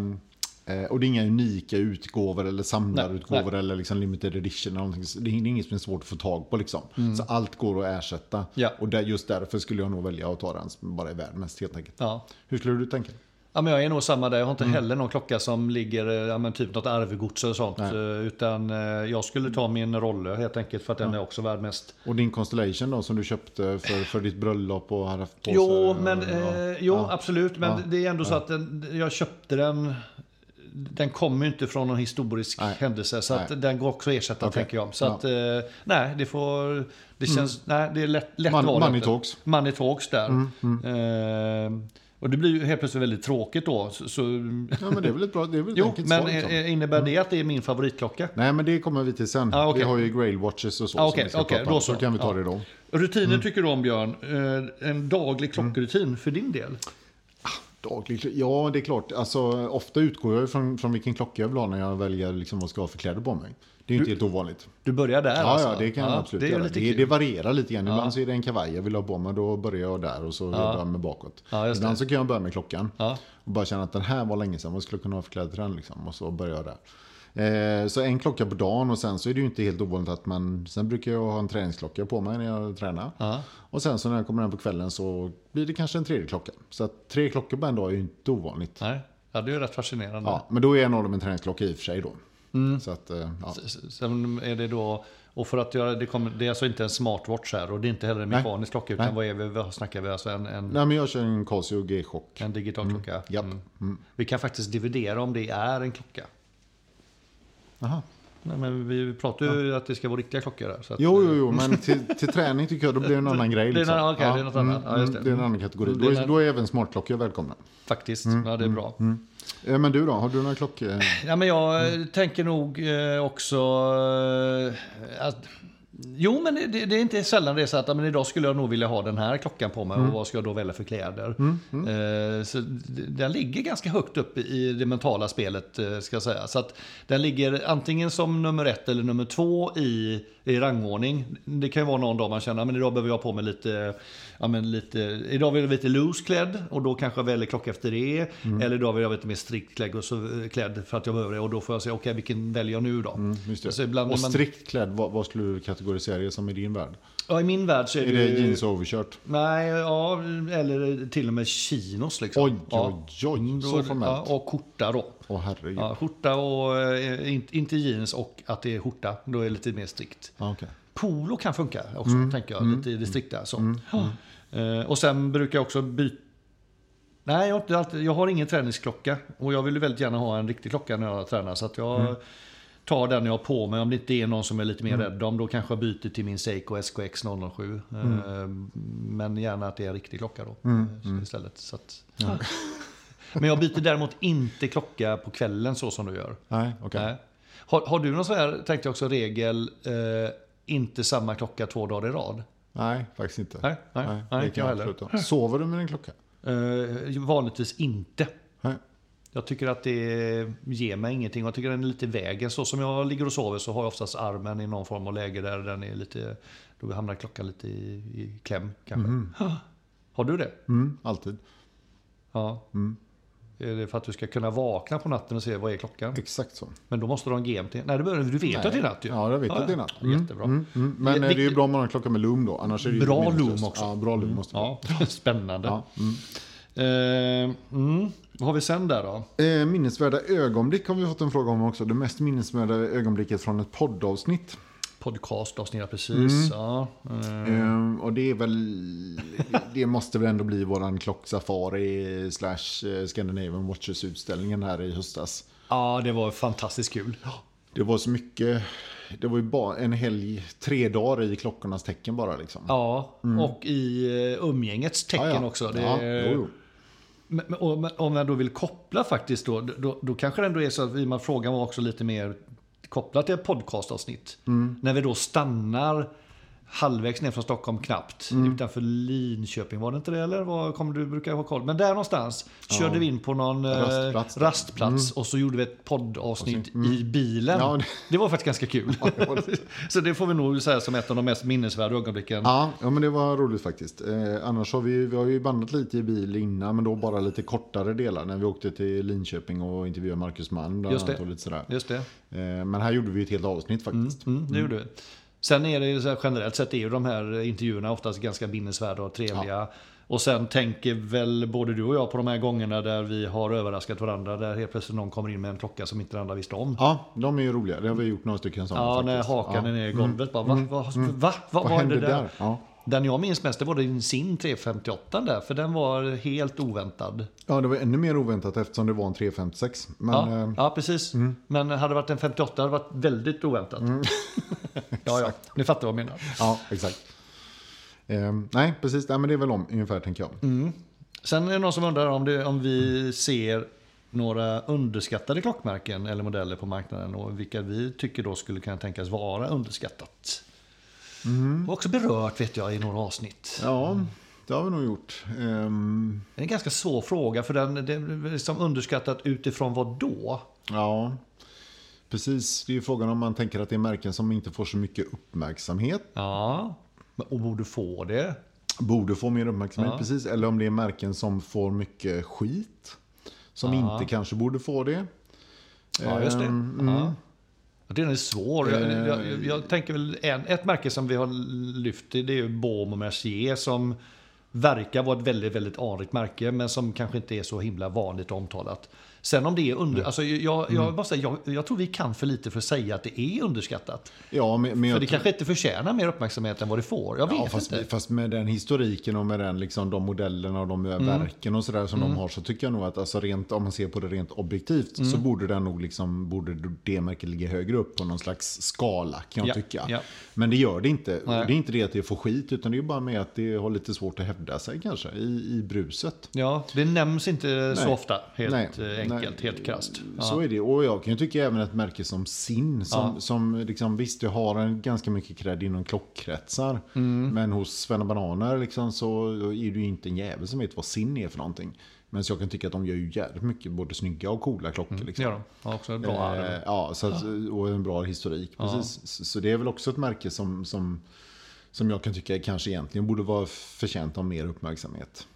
[SPEAKER 1] eh, Och det är inga unika utgåvor eller samlarutgåvor
[SPEAKER 2] Nej,
[SPEAKER 1] eller liksom limited edition. Eller någonting. Det är inget som är svårt att få tag på liksom. Så allt går att ersätta.
[SPEAKER 2] Mm. Ja.
[SPEAKER 1] Och där, just därför skulle jag nog välja att ta den som bara är värd mest helt enkelt.
[SPEAKER 2] Ja.
[SPEAKER 1] Hur skulle du tänka?
[SPEAKER 2] Ja, men jag är nog samma där. Jag har inte
[SPEAKER 1] Mm.
[SPEAKER 2] heller någon klocka som ligger, eh, ja, men typ något arvegods eller sånt.
[SPEAKER 1] Nej.
[SPEAKER 2] Eh, Utan eh, jag skulle ta min rolle helt enkelt för att den är också värd mest.
[SPEAKER 1] Och din Constellation då som du köpte för, för ditt bröllop och har haft på
[SPEAKER 2] Jo,
[SPEAKER 1] sig,
[SPEAKER 2] men,
[SPEAKER 1] ja.
[SPEAKER 2] eh, jo
[SPEAKER 1] Ja.
[SPEAKER 2] absolut. Men
[SPEAKER 1] Ja.
[SPEAKER 2] det är ändå så att den, jag köpte den. Den kommer ju inte från någon historisk
[SPEAKER 1] Nej.
[SPEAKER 2] händelse. Så att den går också att ersätta
[SPEAKER 1] Okej.
[SPEAKER 2] tänker jag. Så
[SPEAKER 1] Ja. Mm.
[SPEAKER 2] att, eh, nej, det får... Det känns... Nej, det är lätt, lätt
[SPEAKER 1] Man- money talks.
[SPEAKER 2] Money talks där.
[SPEAKER 1] Mm,
[SPEAKER 2] Eh, och det blir ju helt plötsligt väldigt tråkigt då. Så, så,
[SPEAKER 1] Ja, men det är väl ett bra, det är väl
[SPEAKER 2] jo, men
[SPEAKER 1] svar. Liksom.
[SPEAKER 2] eh, innebär det att det är min favoritklocka?
[SPEAKER 1] Nej, men det kommer vi till sen.
[SPEAKER 2] Ah, okej.
[SPEAKER 1] Vi har ju Grail Watches och så
[SPEAKER 2] Ah,
[SPEAKER 1] som ska
[SPEAKER 2] okej,
[SPEAKER 1] prata
[SPEAKER 2] då så.
[SPEAKER 1] Så kan vi ta det då.
[SPEAKER 2] Rutiner
[SPEAKER 1] Mm.
[SPEAKER 2] tycker du om Björn. Eh, en daglig klockrutin för din del?
[SPEAKER 1] Daglig, ja, det är klart. Alltså, ofta utgår jag från, från vilken klocka jag vill ha när jag väljer liksom, vad jag ska ha för kläder på mig. Det är ju inte helt ovanligt.
[SPEAKER 2] Du börjar där
[SPEAKER 1] Ja,
[SPEAKER 2] alltså?
[SPEAKER 1] ja, det kan jag absolut
[SPEAKER 2] det
[SPEAKER 1] göra. Det, det varierar lite grann. Ibland så är det en kavaj jag vill ha på mig, då börjar jag där och så jobbar jag mig bakåt. Ibland så kan jag börja med klockan och bara känna att den här var länge sedan, vad skulle jag kunna ha för kläder till den liksom? Och så börjar jag där. Eh, så en klocka på dagen och sen så är det ju inte helt ovanligt att man, sen brukar jag ha en träningsklocka på mig när jag tränar.
[SPEAKER 2] Ja.
[SPEAKER 1] Och sen så när jag kommer hem på kvällen så blir det kanske en tredje klocka. Så tre klockor på en dag är ju inte ovanligt.
[SPEAKER 2] Nej, ja, det är ju rätt fascinerande.
[SPEAKER 1] Ja, men då är en av dem en träningsklocka i och för sig då.
[SPEAKER 2] Mm.
[SPEAKER 1] Så att, eh, ja.
[SPEAKER 2] Sen är det då, och för att göra, det, kommer, det är alltså inte en smartwatch här och det är inte heller en mekanisk klocka utan
[SPEAKER 1] Nej.
[SPEAKER 2] vad är vi, vad snackar vi alltså? En, en,
[SPEAKER 1] Nej men jag kör en Casio G-chock.
[SPEAKER 2] en digital klocka?
[SPEAKER 1] Mm. Japp.
[SPEAKER 2] Mm. Vi kan faktiskt dividera om det är en klocka.
[SPEAKER 1] Aha.
[SPEAKER 2] Nej, men vi pratar ju att det ska vara riktiga klockor där. Så att,
[SPEAKER 1] Jo, jo, jo, men till, till träning tycker jag då blir det en annan grej.
[SPEAKER 2] Det är en
[SPEAKER 1] Liksom.
[SPEAKER 2] annan- okej, det är något annat. Ja, just det.
[SPEAKER 1] det är en annan kategori.
[SPEAKER 2] Är
[SPEAKER 1] Då är, då är även smartklockor välkomna.
[SPEAKER 2] Faktiskt,
[SPEAKER 1] Mm,
[SPEAKER 2] ja det är bra.
[SPEAKER 1] Eh, Men du då, har du några klockor?
[SPEAKER 2] Ja, men jag
[SPEAKER 1] Mm.
[SPEAKER 2] eh, tänker nog eh, också eh, att Jo, men det, det är inte sällan det är så att men idag skulle jag nog vilja ha den här klockan på mig
[SPEAKER 1] Mm.
[SPEAKER 2] och vad ska jag då välja för kläder? Eh, så d- den ligger ganska högt upp i det mentala spelet, eh, ska jag säga. Så att den ligger antingen som nummer ett eller nummer två i, i rangordning. Det kan ju vara någon dag man känner att idag behöver jag ha på mig lite, ja, men lite, idag vill jag vara lite loose klädd och då kanske jag väljer klocka efter det.
[SPEAKER 1] Mm.
[SPEAKER 2] Eller idag vill jag vara lite mer strikt klädd, och så, klädd för att jag behöver det och då får jag säga okej, vilken väljer jag nu då?
[SPEAKER 1] Mm, just det.
[SPEAKER 2] Så ibland
[SPEAKER 1] och strikt klädd, vad, vad skulle du kategorisera det som i din värld?
[SPEAKER 2] Ja, i min värld så är,
[SPEAKER 1] Är det jeans och overshirt?
[SPEAKER 2] Nej, ja, eller till och med chinos liksom.
[SPEAKER 1] Oj,
[SPEAKER 2] ja.
[SPEAKER 1] oj, oj, så formellt.
[SPEAKER 2] Ja, och skjorta då.
[SPEAKER 1] Åh herregud.
[SPEAKER 2] Ja, skjorta och eh, inte jeans och att det är skjorta. Då är det lite mer strikt.
[SPEAKER 1] Ja, okej.
[SPEAKER 2] Polo kan funka också,
[SPEAKER 1] Mm,
[SPEAKER 2] tänker jag. Lite i det strikta. Så. Ja. Eh, Och sen brukar jag också byta Nej, jag har, inte alltid, jag har ingen träningsklocka. Och jag vill väldigt gärna ha en riktig klocka när jag tränar. Så att jag,
[SPEAKER 1] Mm.
[SPEAKER 2] tar den jag har på mig. Om det inte är någon som är lite mer rädd om, då kanske jag byter till min Seiko SKX 007. Eh, Men gärna att det är en riktig klocka då eh, istället. Så att, Men jag byter däremot inte klocka på kvällen så som du gör.
[SPEAKER 1] Nej, okej.
[SPEAKER 2] Nej. Har, har du någon sån här, tänkte jag också, regel, eh, inte samma klocka två dagar i rad?
[SPEAKER 1] Nej, faktiskt inte.
[SPEAKER 2] Nej, nej, nej,
[SPEAKER 1] det
[SPEAKER 2] inte
[SPEAKER 1] kan
[SPEAKER 2] jag heller.
[SPEAKER 1] Sover du med din klocka?
[SPEAKER 2] Eh, vanligtvis inte.
[SPEAKER 1] Nej.
[SPEAKER 2] Jag tycker att det ger mig ingenting. Jag tycker den är lite i vägen. Så som jag ligger och sover så har jag oftast armen i någon form av läge där den är lite... Då hamnar klockan lite i, i kläm kanske. Har du det?
[SPEAKER 1] Mm, alltid.
[SPEAKER 2] Ja. Det för att du ska kunna vakna på natten och se vad är klockan?
[SPEAKER 1] Exakt så.
[SPEAKER 2] Men då måste du ha en GMT. Nej, det behöver du. vet att det är natt ju.
[SPEAKER 1] Ja, jag vet att det är natt.
[SPEAKER 2] Ja, Jättebra.
[SPEAKER 1] Mm, men
[SPEAKER 2] Det-
[SPEAKER 1] eh, det är ju bra om man har en klocka med lum då. Annars är det
[SPEAKER 2] Bra lum också.
[SPEAKER 1] Ja, bra lum måste man
[SPEAKER 2] Ja, spännande.
[SPEAKER 1] Ja, mm.
[SPEAKER 2] Eh, mm. Vad har vi sen där då?
[SPEAKER 1] Eh, minnesvärda ögonblick har vi fått en fråga om också. Det mest minnesvärda ögonblicket från ett poddavsnitt.
[SPEAKER 2] Podcast avsnitt, precis. Ja, eh,
[SPEAKER 1] Eh, och det är väl... Det måste väl ändå bli våran klocksafari slash eh, Scandinavian Watches utställningen här i höstas.
[SPEAKER 2] ja, det var fantastiskt kul.
[SPEAKER 1] Det var så mycket... Det var ju bara en helg, tre dagar i klockornas tecken bara liksom.
[SPEAKER 2] Ja, och i eh, umgängets tecken
[SPEAKER 1] Ja, ja.
[SPEAKER 2] också. Det,
[SPEAKER 1] Ja, jo, jo.
[SPEAKER 2] Om jag då vill koppla faktiskt då, då, då kanske det ändå är så att att frågan var också lite mer kopplat till ett podcastavsnitt.
[SPEAKER 1] Mm.
[SPEAKER 2] När vi då stannar halvvägs ner från Stockholm knappt,
[SPEAKER 1] Mm.
[SPEAKER 2] utanför Linköping var det inte det eller? Var kommer du brukar ha koll? Men där någonstans körde vi in på någon eh,
[SPEAKER 1] Rastplats
[SPEAKER 2] rastplats,
[SPEAKER 1] där.
[SPEAKER 2] och så gjorde vi ett poddavsnitt i bilen.
[SPEAKER 1] Ja, det-
[SPEAKER 2] det... var faktiskt ganska kul. så det får vi nog säga som ett av de mest minnesvärda ögonblicken.
[SPEAKER 1] Ja, ja, men det var roligt faktiskt. Eh, annars har vi, vi har ju bandat lite i bil innan, men då bara lite kortare delar. När vi åkte till Linköping och intervjuade Marcus bland
[SPEAKER 2] Just det.
[SPEAKER 1] och Lite sådär.
[SPEAKER 2] Just det.
[SPEAKER 1] Eh, men här gjorde vi ett helt avsnitt faktiskt.
[SPEAKER 2] Mm, det gjorde vi. Sen är det så här, generellt sett är ju de här intervjuerna oftast ganska minnesvärda och trevliga. Och sen tänker väl både du och jag på de här gångerna där vi har överraskat varandra. Där helt plötsligt någon kommer in med en klocka som inte den andra visste om.
[SPEAKER 1] Ja, de är ju roliga. Det har vi gjort några stycken sådana
[SPEAKER 2] Ja, när
[SPEAKER 1] faktiskt.
[SPEAKER 2] hakan
[SPEAKER 1] ja. Mm.
[SPEAKER 2] är nere i golvet. Bara, va? Va? Va? Va? Vad
[SPEAKER 1] Vad hände
[SPEAKER 2] där?
[SPEAKER 1] där? Ja.
[SPEAKER 2] Den jag minns mest det var din sin 358 där. För den var helt oväntad.
[SPEAKER 1] ja, det var ännu mer oväntat eftersom det var en 356. Men,
[SPEAKER 2] Ja,
[SPEAKER 1] eh,
[SPEAKER 2] ja precis. Men hade det varit en 58 hade det varit väldigt oväntat. ja, ja. Ni fattar vad jag menar.
[SPEAKER 1] ja, exakt. Eh, nej, precis. Nej, men det är väl om ungefär, tänker jag.
[SPEAKER 2] Mm. Sen är det någon som undrar om, det, om vi ser några underskattade klockmärken eller modeller på marknaden och vilka vi tycker då skulle kunna tänkas vara underskattat.
[SPEAKER 1] Mm.
[SPEAKER 2] Och också berört vet jag i några avsnitt.
[SPEAKER 1] Ja, det har vi nog gjort. Ehm,
[SPEAKER 2] Det är en ganska svår fråga för den det är liksom underskattat utifrån vad då?
[SPEAKER 1] ja, precis. Det är ju frågan om man tänker att det är märken som inte får så mycket uppmärksamhet.
[SPEAKER 2] Ja, och borde få det.
[SPEAKER 1] Borde få mer uppmärksamhet,
[SPEAKER 2] Ja.
[SPEAKER 1] precis. Eller om det är märken som får mycket skit. Som
[SPEAKER 2] Ja.
[SPEAKER 1] inte kanske borde få det.
[SPEAKER 2] Ja, just det.
[SPEAKER 1] Ehm, mm.
[SPEAKER 2] Ja. Den är svår. Jag,
[SPEAKER 1] Eh.
[SPEAKER 2] jag, jag tänker väl en, ett märke som vi har lyft det är ju Baume och Mercier som verkar vara ett väldigt, väldigt anrikt märke men som kanske inte är så himla vanligt omtalat. Sen om det är under... Alltså jag, jag, måste säga, jag, jag tror vi kan för lite för att säga att det är underskattat.
[SPEAKER 1] Ja, men, men
[SPEAKER 2] För det kanske inte förtjänar mer uppmärksamhet än vad det får. Jag vet
[SPEAKER 1] Ja, fast,
[SPEAKER 2] inte.
[SPEAKER 1] fast med den historiken och med den, liksom, de modellerna och de
[SPEAKER 2] Mm.
[SPEAKER 1] verken och sådär som de har så tycker jag nog att alltså, rent, om man ser på det rent objektivt
[SPEAKER 2] Mm.
[SPEAKER 1] så borde den nog liksom, borde det märket ligga högre upp på någon slags skala kan jag
[SPEAKER 2] Ja,
[SPEAKER 1] tycka.
[SPEAKER 2] ja.
[SPEAKER 1] Men det gör det inte.
[SPEAKER 2] Nej.
[SPEAKER 1] Det är inte det att det får skit utan det är bara med att det har lite svårt att hävda sig kanske i, i bruset.
[SPEAKER 2] Ja, det nämns inte så
[SPEAKER 1] Nej.
[SPEAKER 2] ofta, helt
[SPEAKER 1] Nej,
[SPEAKER 2] eh, enkelt,
[SPEAKER 1] nej.
[SPEAKER 2] helt krasst. Ja.
[SPEAKER 1] Så är det. Och jag kan ju tycka även ett märke som SIN, som,
[SPEAKER 2] Ja.
[SPEAKER 1] som liksom, visst det har en ganska mycket cred inom klockkretsar.
[SPEAKER 2] Mm.
[SPEAKER 1] Men hos Svenna Bananer liksom, så är ju inte en jävel som vet vad SIN är för någonting. Men så jag kan tycka att de gör ju jävligt mycket både snygga och coola klockor.
[SPEAKER 2] Det
[SPEAKER 1] Liksom.
[SPEAKER 2] gör de. Ja, också bra arv.
[SPEAKER 1] Eh, ja, så att, och en bra historik. Precis. Så, så det är väl också ett märke som, som, som jag kan tycka kanske egentligen borde vara förtjänt av mer uppmärksamhet.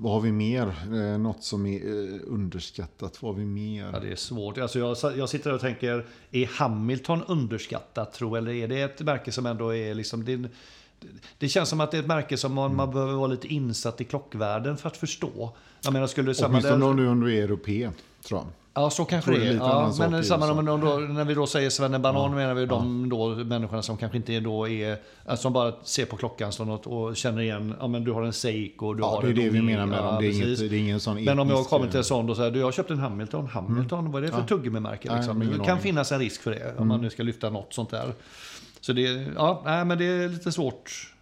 [SPEAKER 1] Vad har vi mer? Eh, något som är eh, underskattat. Vad har vi mer?
[SPEAKER 2] Ja, det är svårt. Alltså jag, jag sitter och tänker, är Hamilton underskattat tro eller är det ett märke som ändå är liksom... Det, det känns som att det är ett märke som man,
[SPEAKER 1] Mm.
[SPEAKER 2] man behöver vara lite insatt i klockvärlden för att förstå. Jag menar, skulle samma
[SPEAKER 1] Åtminstone
[SPEAKER 2] där,
[SPEAKER 1] om du, om du är europé, tror jag.
[SPEAKER 2] Ja, så kanske det
[SPEAKER 1] är
[SPEAKER 2] Ja, men samma om då, när vi då säger svennebanan menar vi de då människorna som kanske inte då är, alltså som bara ser på klockan som något och känner igen, ja men du har en Seiko, du
[SPEAKER 1] Ja,
[SPEAKER 2] har
[SPEAKER 1] det är det vi menar med dem. Det är, inget, det är ingen sån
[SPEAKER 2] Men om jag kommer till
[SPEAKER 1] eh,
[SPEAKER 2] en sån och säger du jag har köpt en Hamilton, Hamilton, vad är det för tuggummimärke?
[SPEAKER 1] Nej,
[SPEAKER 2] Liksom? Det kan.
[SPEAKER 1] Mm.
[SPEAKER 2] finnas en risk för det om man nu ska lyfta något sånt där. Så det, ja, nej, men det är lite svårt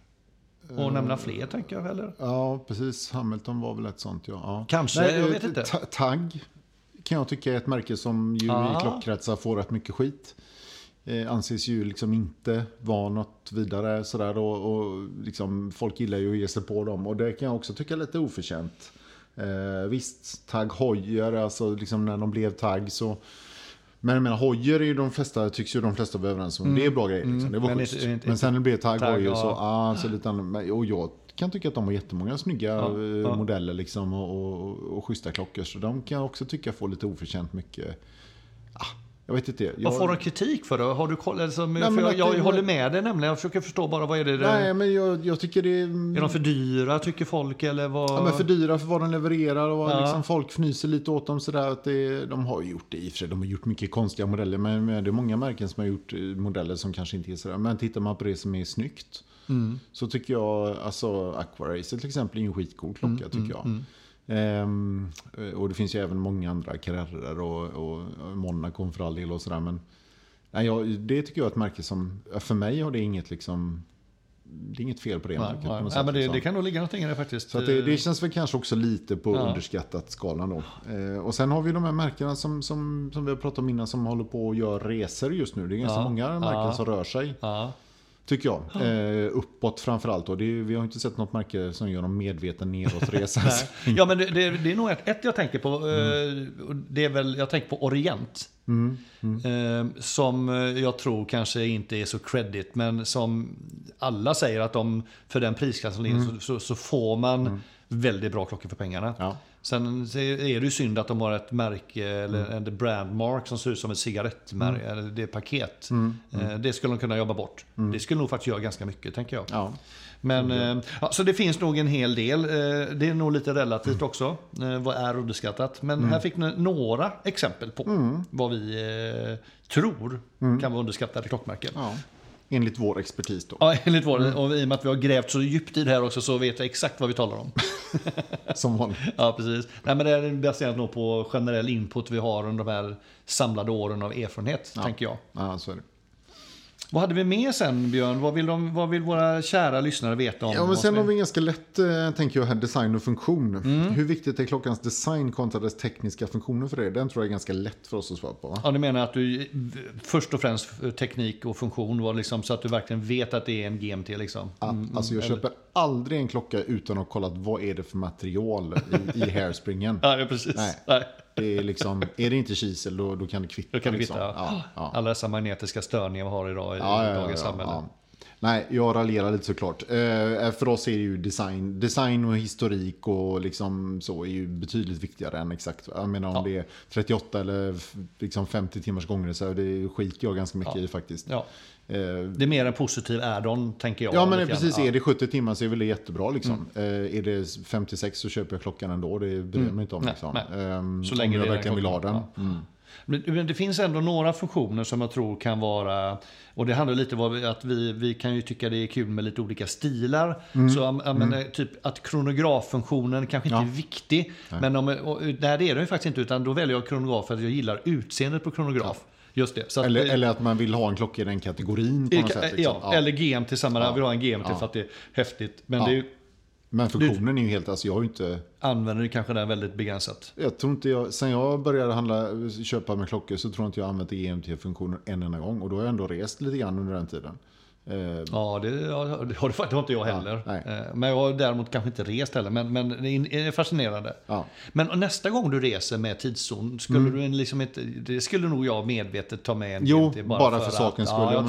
[SPEAKER 1] Eh,
[SPEAKER 2] nämna fler tänker jag. Eller?
[SPEAKER 1] Ja, precis. Hamilton var väl ett sånt, ja. ja.
[SPEAKER 2] Kanske, jag
[SPEAKER 1] eh,
[SPEAKER 2] vet inte.
[SPEAKER 1] Ta- Tagg kan jag tycka är ett märke som ju
[SPEAKER 2] Ah.
[SPEAKER 1] i klockkretsar får rätt mycket skit. Eh, anses ju liksom inte vara något vidare sådär och, och liksom folk gillar ju att ge sig på dem och det kan jag också tycka är lite oförtjänt. Eh, visst, Tagg Heuer, alltså liksom när de blev Tagg så men jag menar, Hojer är ju de flesta, tycks ju de flesta vara överens om. Det är bra grejer. Liksom. Det var
[SPEAKER 2] Men
[SPEAKER 1] schysst. men sen när det blev Tag
[SPEAKER 2] Tag,
[SPEAKER 1] Hojer
[SPEAKER 2] ja.
[SPEAKER 1] så, ah, så lite annorlunda. Och jag kan tycka att de har jättemånga snygga
[SPEAKER 2] Ja,
[SPEAKER 1] eh,
[SPEAKER 2] ja.
[SPEAKER 1] modeller liksom och, och, och schyssta klockor. Så de kan jag också tycka får lite oförtjänt mycket. Ah, jag vet inte. Jag,
[SPEAKER 2] Vad får de kritik för då? Har du koll? Alltså, för jag,
[SPEAKER 1] att
[SPEAKER 2] jag
[SPEAKER 1] det-
[SPEAKER 2] håller med dig nämligen. Jag försöker förstå bara vad är det?
[SPEAKER 1] Nej, men jag, jag tycker det är...
[SPEAKER 2] Är de för dyra tycker folk eller vad?
[SPEAKER 1] Ja, men för dyra för vad de levererar och
[SPEAKER 2] Ja.
[SPEAKER 1] liksom folk fnyser lite åt dem sådär. Att det, de har gjort det i och för sig. De har gjort mycket konstiga modeller. Men, men det är många märken som har gjort eh, modeller som kanske inte är sådär. Men tittar man på det som är snyggt.
[SPEAKER 2] Mm.
[SPEAKER 1] Så tycker jag, alltså Aquaracer till exempel är en skitcool klocka
[SPEAKER 2] Mm,
[SPEAKER 1] tycker jag. Ehm, och det finns ju även många andra Carrerer och, och, Monaco för all del och sådär. Men nej, jag, det tycker jag är ett märke som, för mig har det inget liksom, det är inget fel på det
[SPEAKER 2] Nej,
[SPEAKER 1] märket. på
[SPEAKER 2] nej. Nej,
[SPEAKER 1] sätt,
[SPEAKER 2] men det,
[SPEAKER 1] liksom.
[SPEAKER 2] det kan nog ligga någonting i det faktiskt.
[SPEAKER 1] Så det, det känns väl kanske också lite på
[SPEAKER 2] Ja.
[SPEAKER 1] underskattat skalan då. Eh, och sen har vi de här märkena som, som, som vi har pratat om innan som håller på och gör resor just nu. Det är ganska
[SPEAKER 2] Ja.
[SPEAKER 1] många märken
[SPEAKER 2] Ja.
[SPEAKER 1] som rör sig.
[SPEAKER 2] Ja.
[SPEAKER 1] Tycker jag. Eh, uppåt framförallt. Och vi har inte sett något märke som gör någon medveten nedåtresa.
[SPEAKER 2] Ja, men det, det, det är nog ett, ett jag tänker på.
[SPEAKER 1] Mm.
[SPEAKER 2] eh, och Det är väl, jag tänker på Orient. Eh, Som eh, jag tror kanske inte är så credit, men som alla säger att de, för den prisklassen ligger så, så, så får man väldigt bra klockor för pengarna.
[SPEAKER 1] Ja.
[SPEAKER 2] Sen är det ju synd att de har ett märke, eller en brandmark som ser ut som ett cigarettmärke, eller det är paket. Eh, Det skulle de kunna jobba bort. Det skulle nog faktiskt göra ganska mycket, tänker jag.
[SPEAKER 1] Ja.
[SPEAKER 2] Men, eh, ja, så det finns nog en hel del. Eh, Det är nog lite relativt också. eh, Vad är underskattat? Men här fick ni några exempel på vad vi tror kan vara underskattade klockmärken. Ja.
[SPEAKER 1] Ja. Enligt vår expertis då.
[SPEAKER 2] enligt vår, och i och med att vi har grävt så djupt i det här också så vet jag exakt vad vi talar om.
[SPEAKER 1] Som vanligt.
[SPEAKER 2] Ja, precis. Nej, men det är baserat nog på generell input vi har under de här samlade åren av erfarenhet, tänker jag.
[SPEAKER 1] Ja, så är det.
[SPEAKER 2] Vad hade vi med sen, Björn? Vad vill, de, vad vill våra kära lyssnare veta om
[SPEAKER 1] Ja, men sen har vi ganska lätt, eh, tänker jag, här design och funktion.
[SPEAKER 2] Mm.
[SPEAKER 1] Hur viktigt är klockans design kontra dess tekniska funktioner för det? Den tror jag är ganska lätt för oss att svara på. Va?
[SPEAKER 2] Ja, du menar att du först och främst teknik och funktion var liksom så att du verkligen vet att det är en GMT liksom?
[SPEAKER 1] Ja, alltså jag köper aldrig en klocka utan att ha kollat vad är det för material i, i hairspringen.
[SPEAKER 2] Ja, ja precis.
[SPEAKER 1] Nej.
[SPEAKER 2] Nej.
[SPEAKER 1] Det är, liksom, är det inte kisel då, då kan det kvitta.
[SPEAKER 2] Då kan det
[SPEAKER 1] liksom.
[SPEAKER 2] kvitta.
[SPEAKER 1] Ja, ja.
[SPEAKER 2] Alla dessa magnetiska störningar vi har idag i
[SPEAKER 1] Ja,
[SPEAKER 2] dagens samhälle.
[SPEAKER 1] Nej, jag raljerar lite såklart. Eh, för oss är det ju design. Design och historik och liksom så är ju betydligt viktigare än exakt. Jag menar om
[SPEAKER 2] Ja.
[SPEAKER 1] det är 38 eller liksom 50 timmars gånger så det skiter jag ganska mycket
[SPEAKER 2] Ja.
[SPEAKER 1] i faktiskt.
[SPEAKER 2] Ja.
[SPEAKER 1] Eh,
[SPEAKER 2] Det är mer en positiv add-on, tänker jag.
[SPEAKER 1] Ja men precis.
[SPEAKER 2] Mm.
[SPEAKER 1] är det 70 timmar så är väl det jättebra liksom. Eh, är det 56 så köper jag klockan ändå, det bryr jag mig inte om.
[SPEAKER 2] Nej,
[SPEAKER 1] liksom.
[SPEAKER 2] nej.
[SPEAKER 1] Ehm,
[SPEAKER 2] Så
[SPEAKER 1] om
[SPEAKER 2] länge
[SPEAKER 1] jag
[SPEAKER 2] det är
[SPEAKER 1] verkligen vill ha den. Mm.
[SPEAKER 2] Men det finns ändå några funktioner som jag tror kan vara, och det handlar lite om att vi, vi kan ju tycka det är kul med lite olika stilar.
[SPEAKER 1] Mm.
[SPEAKER 2] Så jag, jag menar, typ att kronograffunktionen kanske inte
[SPEAKER 1] Ja.
[SPEAKER 2] är viktig. Men om, och, nej, det är den ju faktiskt inte, utan då väljer jag kronograf för att jag gillar utseendet på kronograf. Just det. Så att,
[SPEAKER 1] Eller, eller att man vill ha en klocka i den kategorin på något sätt. Liksom.
[SPEAKER 2] ja, eller GMT samma,
[SPEAKER 1] Ja.
[SPEAKER 2] jag vill ha en GMT
[SPEAKER 1] Ja.
[SPEAKER 2] för att det är häftigt. Men
[SPEAKER 1] Ja.
[SPEAKER 2] det är ju,
[SPEAKER 1] Men funktionen är ju helt, alltså jag har ju inte...
[SPEAKER 2] använder du kanske den väldigt begränsat.
[SPEAKER 1] Jag tror inte jag, sen jag började handla, köpa med klockor så tror jag inte jag använt EMT-funktionen en enda gång. Och då har jag ändå rest lite grann under den tiden. Eh,
[SPEAKER 2] Ja, det, ja, det, har, det, har, har inte jag heller.
[SPEAKER 1] nej.
[SPEAKER 2] Eh, men jag har däremot kanske inte rest heller. Men, men det är fascinerande.
[SPEAKER 1] Ja.
[SPEAKER 2] Men nästa gång du reser med tidszon, skulle du liksom inte, det skulle nog jag medvetet ta med en
[SPEAKER 1] Jo,
[SPEAKER 2] GMT
[SPEAKER 1] bara, för,
[SPEAKER 2] att-
[SPEAKER 1] sakens skull.
[SPEAKER 2] Ja,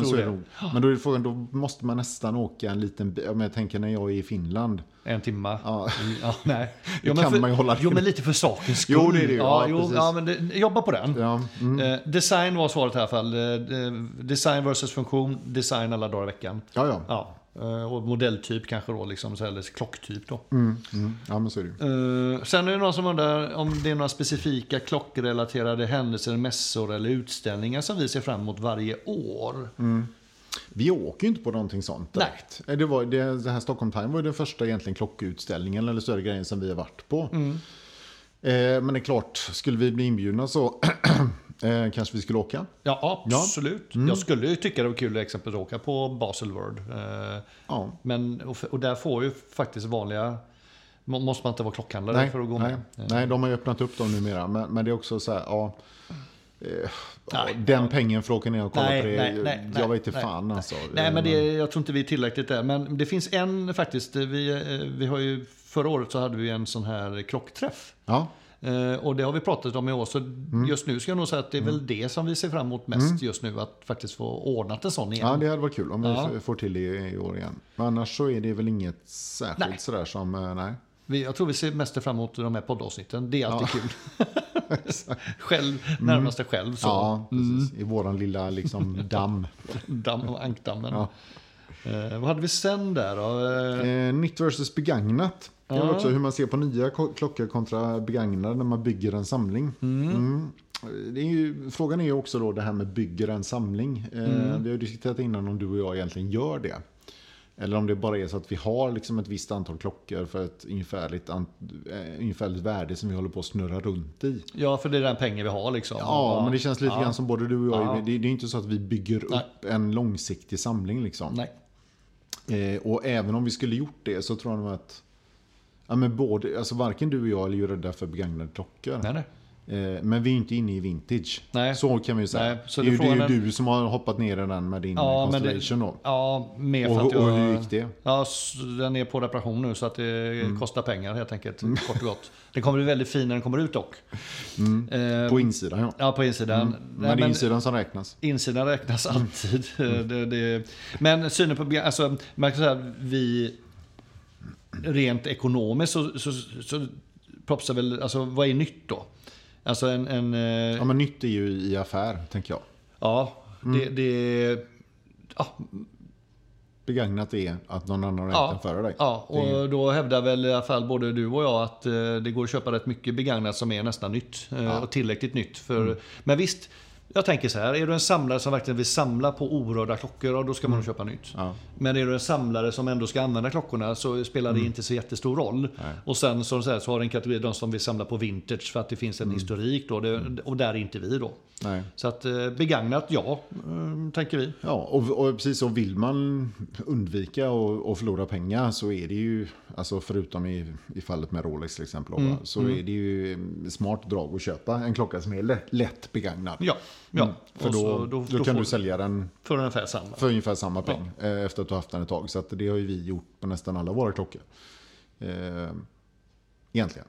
[SPEAKER 1] men, men då är frågan, då måste man nästan åka en liten bit. Jag tenkar när jag är i Finland.
[SPEAKER 2] En timma.
[SPEAKER 1] Ja.
[SPEAKER 2] Ja, nej. Jo, men
[SPEAKER 1] kan
[SPEAKER 2] för,
[SPEAKER 1] man
[SPEAKER 2] jo, men lite för sakens skull.
[SPEAKER 1] Jo, det är det ju.
[SPEAKER 2] Ja,
[SPEAKER 1] Ja,
[SPEAKER 2] jo, ja, men det, jobba på den.
[SPEAKER 1] Ja, mm.
[SPEAKER 2] Eh, design var svaret i alla fall. Eh, design versus funktion. Design alla dagar i veckan.
[SPEAKER 1] ja, ja.
[SPEAKER 2] Ja. Eh, Och modelltyp kanske då, liksom, eller klocktyp då.
[SPEAKER 1] Mm, mm. Ja, men så är det.
[SPEAKER 2] Eh, sen är det någon som undrar om det är några specifika klockrelaterade händelser, mässor eller utställningar som vi ser fram emot varje år.
[SPEAKER 1] Vi åker ju inte på någonting sånt direkt. Eh, Det, var, det, det här Stockholm Time var ju den första egentligen klockutställningen eller större grejen som vi har varit på. Eh, men det är klart, skulle vi bli inbjudna så eh, kanske vi skulle åka.
[SPEAKER 2] Ja, absolut. Jag skulle ju tycka det var kul att exempelvis åka på Basel World. Eh,
[SPEAKER 1] Ja.
[SPEAKER 2] Men, och, och där får ju faktiskt vanliga... må- Måste man inte vara klockhandlare
[SPEAKER 1] Nej,
[SPEAKER 2] för att gå
[SPEAKER 1] nej,
[SPEAKER 2] med.
[SPEAKER 1] nej, de har ju öppnat upp dem numera. Men, men det är också så här, ja. Eh, ja
[SPEAKER 2] Nej,
[SPEAKER 1] den pengen för att åka ner och kolla
[SPEAKER 2] Nej,
[SPEAKER 1] på det.
[SPEAKER 2] nej, nej,
[SPEAKER 1] jag
[SPEAKER 2] nej,
[SPEAKER 1] vet inte
[SPEAKER 2] nej,
[SPEAKER 1] fan alltså.
[SPEAKER 2] Nej, men
[SPEAKER 1] Eh,
[SPEAKER 2] det, jag tror inte vi är tillräckligt där. Men det finns en faktiskt. Vi, eh, vi har ju, förra året så hade vi en sån här klockträff.
[SPEAKER 1] Ja,
[SPEAKER 2] Eh, Och det har vi pratat om i år. Så
[SPEAKER 1] Mm.
[SPEAKER 2] just nu ska jag nog säga att det är väl det som vi ser fram emot mest just nu. Att faktiskt få ordnat en sån igen.
[SPEAKER 1] ja, det hade varit kul om
[SPEAKER 2] Ja.
[SPEAKER 1] vi får till det i i år igen. Men annars så är det väl inget särskilt
[SPEAKER 2] Nej.
[SPEAKER 1] sådär som, eh, nej.
[SPEAKER 2] Vi, jag tror vi ser mest fram emot de här poddavsnitten. Det är alltid kul. själv, närmast dig själv. Så.
[SPEAKER 1] Ja, precis. I våran lilla liksom damm.
[SPEAKER 2] Damm, ankdammen.
[SPEAKER 1] Ja.
[SPEAKER 2] Eh, vad hade vi sen där då? Eh,
[SPEAKER 1] Eh, nytt versus begagnat. Det är
[SPEAKER 2] Ja.
[SPEAKER 1] också hur man ser på nya ko- klockor kontra begagnade när man bygger en samling. Mm. Det är ju, frågan är ju också då det här med bygger en samling. Eh, Vi har diskuterat innan om du och jag egentligen gör det. Eller om det bara är så att vi har liksom ett visst antal klockor för ett ungefärligt, an, eh, ungefärligt värde som vi håller på att snurra runt i.
[SPEAKER 2] ja, för det är den pengen vi har liksom.
[SPEAKER 1] Ja, men det känns lite
[SPEAKER 2] Ja.
[SPEAKER 1] grann som både du och jag.
[SPEAKER 2] Ja.
[SPEAKER 1] Det, det är ju inte så att vi bygger
[SPEAKER 2] Nej.
[SPEAKER 1] upp en långsiktig samling. Liksom.
[SPEAKER 2] Nej.
[SPEAKER 1] Eh, och även om vi skulle gjort det så tror jag nog att ja, men både, alltså varken du och jag är ju rädda för begagnade klockor.
[SPEAKER 2] Nej, nej.
[SPEAKER 1] Eh, men vi är inte inne i vintage.
[SPEAKER 2] Nej.
[SPEAKER 1] Så kan vi ju säga.
[SPEAKER 2] Nej, så
[SPEAKER 1] det är ju,
[SPEAKER 2] det
[SPEAKER 1] är ju du som har hoppat ner i den med din
[SPEAKER 2] Ja, men det-
[SPEAKER 1] Constellation då.
[SPEAKER 2] Ja, mer
[SPEAKER 1] Och,
[SPEAKER 2] för att jag...
[SPEAKER 1] och hur gick det?
[SPEAKER 2] Ja, den är på reparation nu så att det
[SPEAKER 1] Mm.
[SPEAKER 2] kostar pengar helt enkelt. Kort och gott. Den kommer bli väldigt fin när den kommer ut dock. Eh,
[SPEAKER 1] På insidan ja.
[SPEAKER 2] ja, på insidan. Nej,
[SPEAKER 1] Men det är
[SPEAKER 2] men
[SPEAKER 1] insidan som räknas.
[SPEAKER 2] insidan räknas
[SPEAKER 1] Mm.
[SPEAKER 2] alltid. Det, det, men synen på... Alltså, man kan säga att vi... Rent ekonomiskt så, så, så propsar väl... Alltså, vad är nytt då? Alltså en... en eh,
[SPEAKER 1] Ja, men nytt är ju i affär, tänker jag.
[SPEAKER 2] ja,
[SPEAKER 1] Mm.
[SPEAKER 2] det... det ja,
[SPEAKER 1] Begagnat är att någon annan har
[SPEAKER 2] Ja.
[SPEAKER 1] den före dig.
[SPEAKER 2] Ja, och då hävdar väl i alla fall både du och jag att eh, det går att köpa rätt mycket begagnat som är nästan nytt. eh, Och tillräckligt nytt. För,
[SPEAKER 1] Mm.
[SPEAKER 2] Men visst, jag tänker så här. Är du en samlare som verkligen vill samla på orörda klockor, då ska man nog köpa nytt.
[SPEAKER 1] Mm. Ja.
[SPEAKER 2] Men är du en samlare som ändå ska använda klockorna så spelar
[SPEAKER 1] Mm.
[SPEAKER 2] det inte så jättestor roll. Och sen som så, här, så har en kategori de som vill samla på vintage för att det finns en
[SPEAKER 1] Mm.
[SPEAKER 2] historik då. Det, och där är inte vi då.
[SPEAKER 1] Nej.
[SPEAKER 2] Så att eh, begagnat, ja, eh, tänker vi.
[SPEAKER 1] Ja, och, och precis så vill man undvika och, och förlora pengar så är det ju, alltså förutom i, i fallet med Rolex till exempel, va, så är det ju smart drag att köpa en klocka som är lätt, lätt begagnad.
[SPEAKER 2] Ja, ja.
[SPEAKER 1] Mm. För då,
[SPEAKER 2] så-
[SPEAKER 1] då,
[SPEAKER 2] då
[SPEAKER 1] kan
[SPEAKER 2] får-
[SPEAKER 1] du sälja den
[SPEAKER 2] För ungefär samma.
[SPEAKER 1] för ungefär samma peng eh, efter att du haft den ett tag. Så att det har ju vi gjort på nästan alla våra klockor. Eh, egentligen.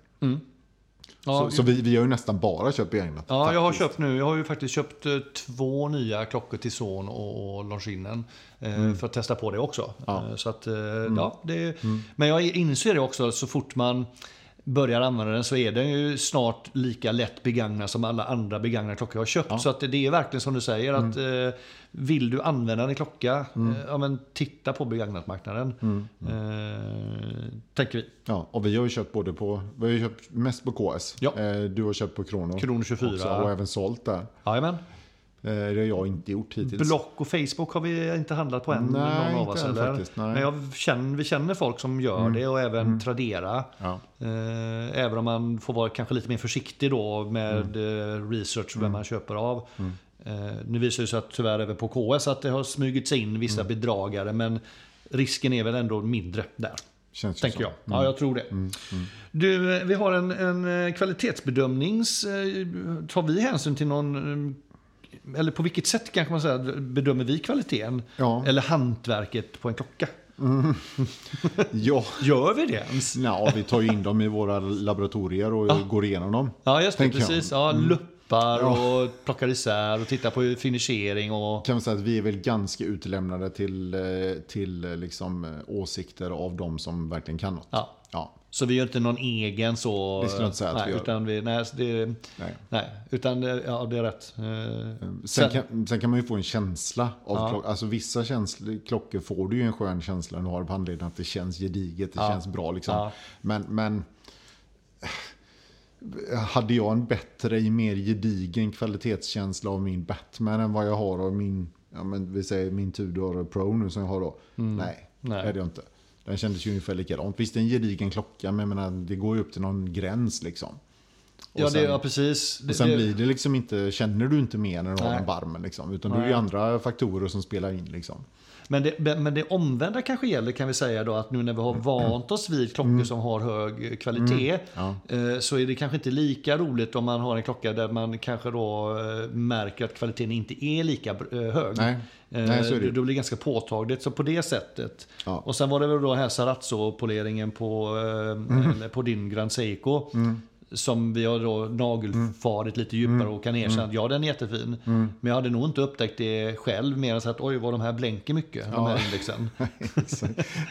[SPEAKER 2] Ja,
[SPEAKER 1] så så vi, vi har ju nästan bara köpt begagnat.
[SPEAKER 2] Ja, jag har köpt nu. Jag har ju faktiskt köpt eh, två nya klockor till son och, och Longines. Eh, För att testa på det också.
[SPEAKER 1] Mm. Ja. Mm.
[SPEAKER 2] Så att, eh, ja, det, Men jag inser det också, så fort man börjar använda den så är den ju snart lika lätt begagnad som alla andra begagnade klockor jag har köpt. Så att det är verkligen som du säger att
[SPEAKER 1] Mm.
[SPEAKER 2] eh, vill du använda din klocka, eh, ja, men titta på begagnatmarknaden.
[SPEAKER 1] Mm.
[SPEAKER 2] Eh, tänker vi.
[SPEAKER 1] Ja, och vi har ju köpt både på, vi har ju köpt mest på KS.
[SPEAKER 2] Ja.
[SPEAKER 1] Eh, du har köpt på Krono.
[SPEAKER 2] Kronor 24.
[SPEAKER 1] också, och även sålt där.
[SPEAKER 2] Jajamän.
[SPEAKER 1] Eh, det har jag inte gjort hittills.
[SPEAKER 2] Block och Facebook har vi inte handlat på än.
[SPEAKER 1] Nej,
[SPEAKER 2] någon av
[SPEAKER 1] inte
[SPEAKER 2] oss, eller?
[SPEAKER 1] faktiskt, nej.
[SPEAKER 2] Men jag känner, vi känner folk som gör det och även Tradera.
[SPEAKER 1] Ja.
[SPEAKER 2] Eh, även om man får vara kanske lite mer försiktig då med eh, research vem man köper av. Eh, nu visar det sig att tyvärr även på KS att det har smugit sig in vissa bedragare. Men risken är väl ändå mindre där.
[SPEAKER 1] Känns
[SPEAKER 2] Tänker
[SPEAKER 1] så.
[SPEAKER 2] jag. Ja, jag tror det. Du, eh, vi har en, en kvalitetsbedömnings... Tar vi hänsyn till någon... Eller på vilket sätt kanske man säger bedömer vi kvaliteten?
[SPEAKER 1] Ja.
[SPEAKER 2] Eller hantverket på en klocka?
[SPEAKER 1] Ja.
[SPEAKER 2] Gör vi det ens?
[SPEAKER 1] ja, vi tar ju in dem i våra laboratorier och går igenom dem.
[SPEAKER 2] Ja, just det.
[SPEAKER 1] Jag.
[SPEAKER 2] Precis. Ja, luppar
[SPEAKER 1] Ja.
[SPEAKER 2] och plockar isär och tittar på finishering och...
[SPEAKER 1] Kan man säga att vi är väl ganska utlämnade till, eh, till eh, liksom, eh, åsikter av de som verkligen kan något.
[SPEAKER 2] Ja.
[SPEAKER 1] Ja.
[SPEAKER 2] Så vi gör inte någon egen så...
[SPEAKER 1] Det skulle jag inte säga att
[SPEAKER 2] nej,
[SPEAKER 1] vi gör.
[SPEAKER 2] Utan vi, nej, det,
[SPEAKER 1] Nej.
[SPEAKER 2] nej, utan det- ja, det är rätt. Eh,
[SPEAKER 1] Sen kan, sen kan man ju få en känsla av klockor. Alltså vissa känsl- klockor får du ju en skön känsla när du har på handleden. Att det känns gediget, det känns bra liksom.
[SPEAKER 2] Ja.
[SPEAKER 1] Men, men hade jag en bättre, mer gedigen kvalitetskänsla av min Batman än vad jag har av min, ja men vi säger min Tudor Pro nu som jag har då. Nej,
[SPEAKER 2] Mm. Nej.
[SPEAKER 1] det hade jag inte. Den kändes ju ungefär likadant. Visst, det är en gedigen klocka, men jag menar, det går ju upp till någon gräns liksom. Och
[SPEAKER 2] ja, det,
[SPEAKER 1] sen-
[SPEAKER 2] ja, precis. Det,
[SPEAKER 1] och sen
[SPEAKER 2] det,
[SPEAKER 1] blir det liksom inte, känner du inte mer när du har
[SPEAKER 2] Nej.
[SPEAKER 1] den barmen liksom. Utan det är andra faktorer som spelar in liksom.
[SPEAKER 2] Men det, men det omvända kanske gäller kan vi säga då att nu när vi har vant oss vid klockor som har hög kvalitet
[SPEAKER 1] Mm. Ja.
[SPEAKER 2] eh, så är det kanske inte lika roligt om man har en klocka där man kanske då eh, märker att kvaliteten inte är lika eh, hög.
[SPEAKER 1] Nej.
[SPEAKER 2] Eh,
[SPEAKER 1] Nej, så är det.
[SPEAKER 2] Då blir det ganska påtagligt. Så på det sättet.
[SPEAKER 1] Ja.
[SPEAKER 2] Och sen var det väl då här Sarazzo-poleringen på, eh,
[SPEAKER 1] Mm.
[SPEAKER 2] på din Grand Seiko. Som vi har då nagelfarit lite djupare
[SPEAKER 1] Mm.
[SPEAKER 2] och kan erkänna att ja, den är jättefin. Men jag hade nog inte upptäckt det själv mer än så att oj, vad de här blänker mycket, de här indexen.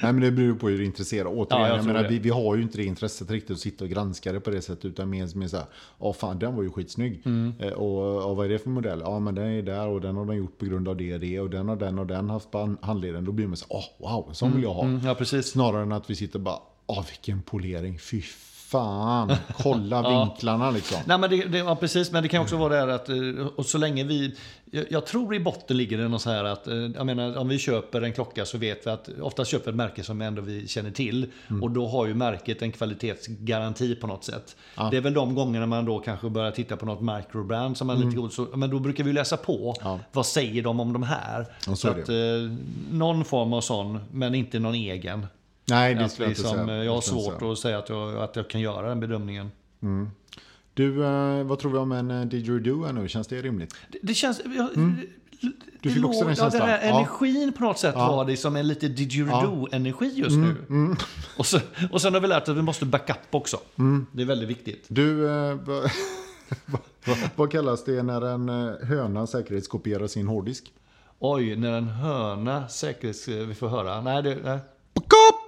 [SPEAKER 1] Nej men det beror på hur du är intresserad. Återigen,
[SPEAKER 2] Ja, jag
[SPEAKER 1] jag menar, vi, vi har ju inte det intresset riktigt att sitta och granska det på det sättet. Utan mer, mer såhär, ja fan den var ju skitsnygg.
[SPEAKER 2] Mm.
[SPEAKER 1] Eh, och, och vad är det för modell? Ja men den är där och den har de gjort på grund av det och det. Och den har den och den haft på han- handleden. Då blir man så åh wow, sån vill jag ha.
[SPEAKER 2] Mm, ja, precis.
[SPEAKER 1] Snarare än att vi sitter bara, åh vilken polering, fy fan. Kolla vinklarna liksom.
[SPEAKER 2] Nej, men det, det, ja, precis, men det kan också vara det här att, eh, och så länge vi, jag, jag tror i botten ligger det något så här att, eh, jag menar om vi köper en klocka så vet vi att, oftast köper vi ett märke som ändå vi känner till.
[SPEAKER 1] Mm.
[SPEAKER 2] Och då har ju märket en kvalitetsgaranti på något sätt. Det är väl de gångerna man då kanske börjar titta på något microbrand som man lite god, så, men då brukar vi läsa på.
[SPEAKER 1] Mm. Ja.
[SPEAKER 2] Vad säger de om de här?
[SPEAKER 1] Ja, så är
[SPEAKER 2] att, eh, någon form av sån, men inte någon egen.
[SPEAKER 1] Nej det skulle jag inte
[SPEAKER 2] liksom,
[SPEAKER 1] säga.
[SPEAKER 2] eh, jag har
[SPEAKER 1] skulle jag
[SPEAKER 2] svårt att säga att jag, att jag kan göra den bedömningen.
[SPEAKER 1] Du, eh, vad tror vi om en uh, didgeridoo här nu? Känns det rimligt?
[SPEAKER 2] Det, det känns... Jag,
[SPEAKER 1] Mm. Du fick också den
[SPEAKER 2] ja, den
[SPEAKER 1] känslan?
[SPEAKER 2] här
[SPEAKER 1] Ja.
[SPEAKER 2] energin på något sätt var det som en lite didgeridoo-energi just nu.
[SPEAKER 1] Mm,
[SPEAKER 2] Och, så, och sen har vi lärt att vi måste backa upp också.
[SPEAKER 1] Mm.
[SPEAKER 2] Det är väldigt viktigt.
[SPEAKER 1] Du, eh, vad, kallas det när en eh, höna säkerhetskopierar sin hårddisk?
[SPEAKER 2] Oj, när en höna säkerhets... Vi får höra. Nej, det... Nej.
[SPEAKER 1] Backup!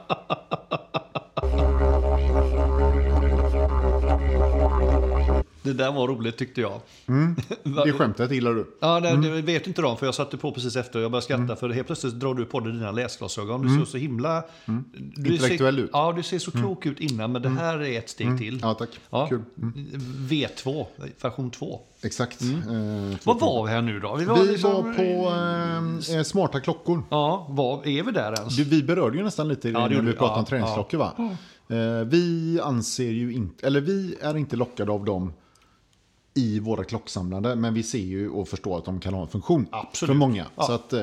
[SPEAKER 2] Det där var roligt tyckte jag.
[SPEAKER 1] Det skämtet gillar du.
[SPEAKER 2] Ja, det,
[SPEAKER 1] Mm.
[SPEAKER 2] det vet inte de, för jag satte på precis efter och jag började skratta. För helt plötsligt drar du på dig dina läsglasögon. Du ser så himla... Du
[SPEAKER 1] Mm. Intellektuell
[SPEAKER 2] ser,
[SPEAKER 1] ut.
[SPEAKER 2] Ja, du ser så klok ut innan, men det här är ett steg till.
[SPEAKER 1] Ja, tack.
[SPEAKER 2] Ja.
[SPEAKER 1] Kul.
[SPEAKER 2] V2, version 2.
[SPEAKER 1] Exakt. Eh,
[SPEAKER 2] Var var vi här nu då? Vi var,
[SPEAKER 1] vi
[SPEAKER 2] liksom-
[SPEAKER 1] var på eh, eh, smarta klockor.
[SPEAKER 2] Ja, var är vi där ens?
[SPEAKER 1] Du, vi berörde ju nästan lite
[SPEAKER 2] det
[SPEAKER 1] när vi pratade
[SPEAKER 2] Ja,
[SPEAKER 1] om träningsklockor va? Eh, vi anser ju inte, eller vi är inte lockade av dem i våra klocksamlande. Men vi ser ju och förstår att de kan ha en funktion.
[SPEAKER 2] Absolut.
[SPEAKER 1] För många.
[SPEAKER 2] Ja.
[SPEAKER 1] Så att, eh,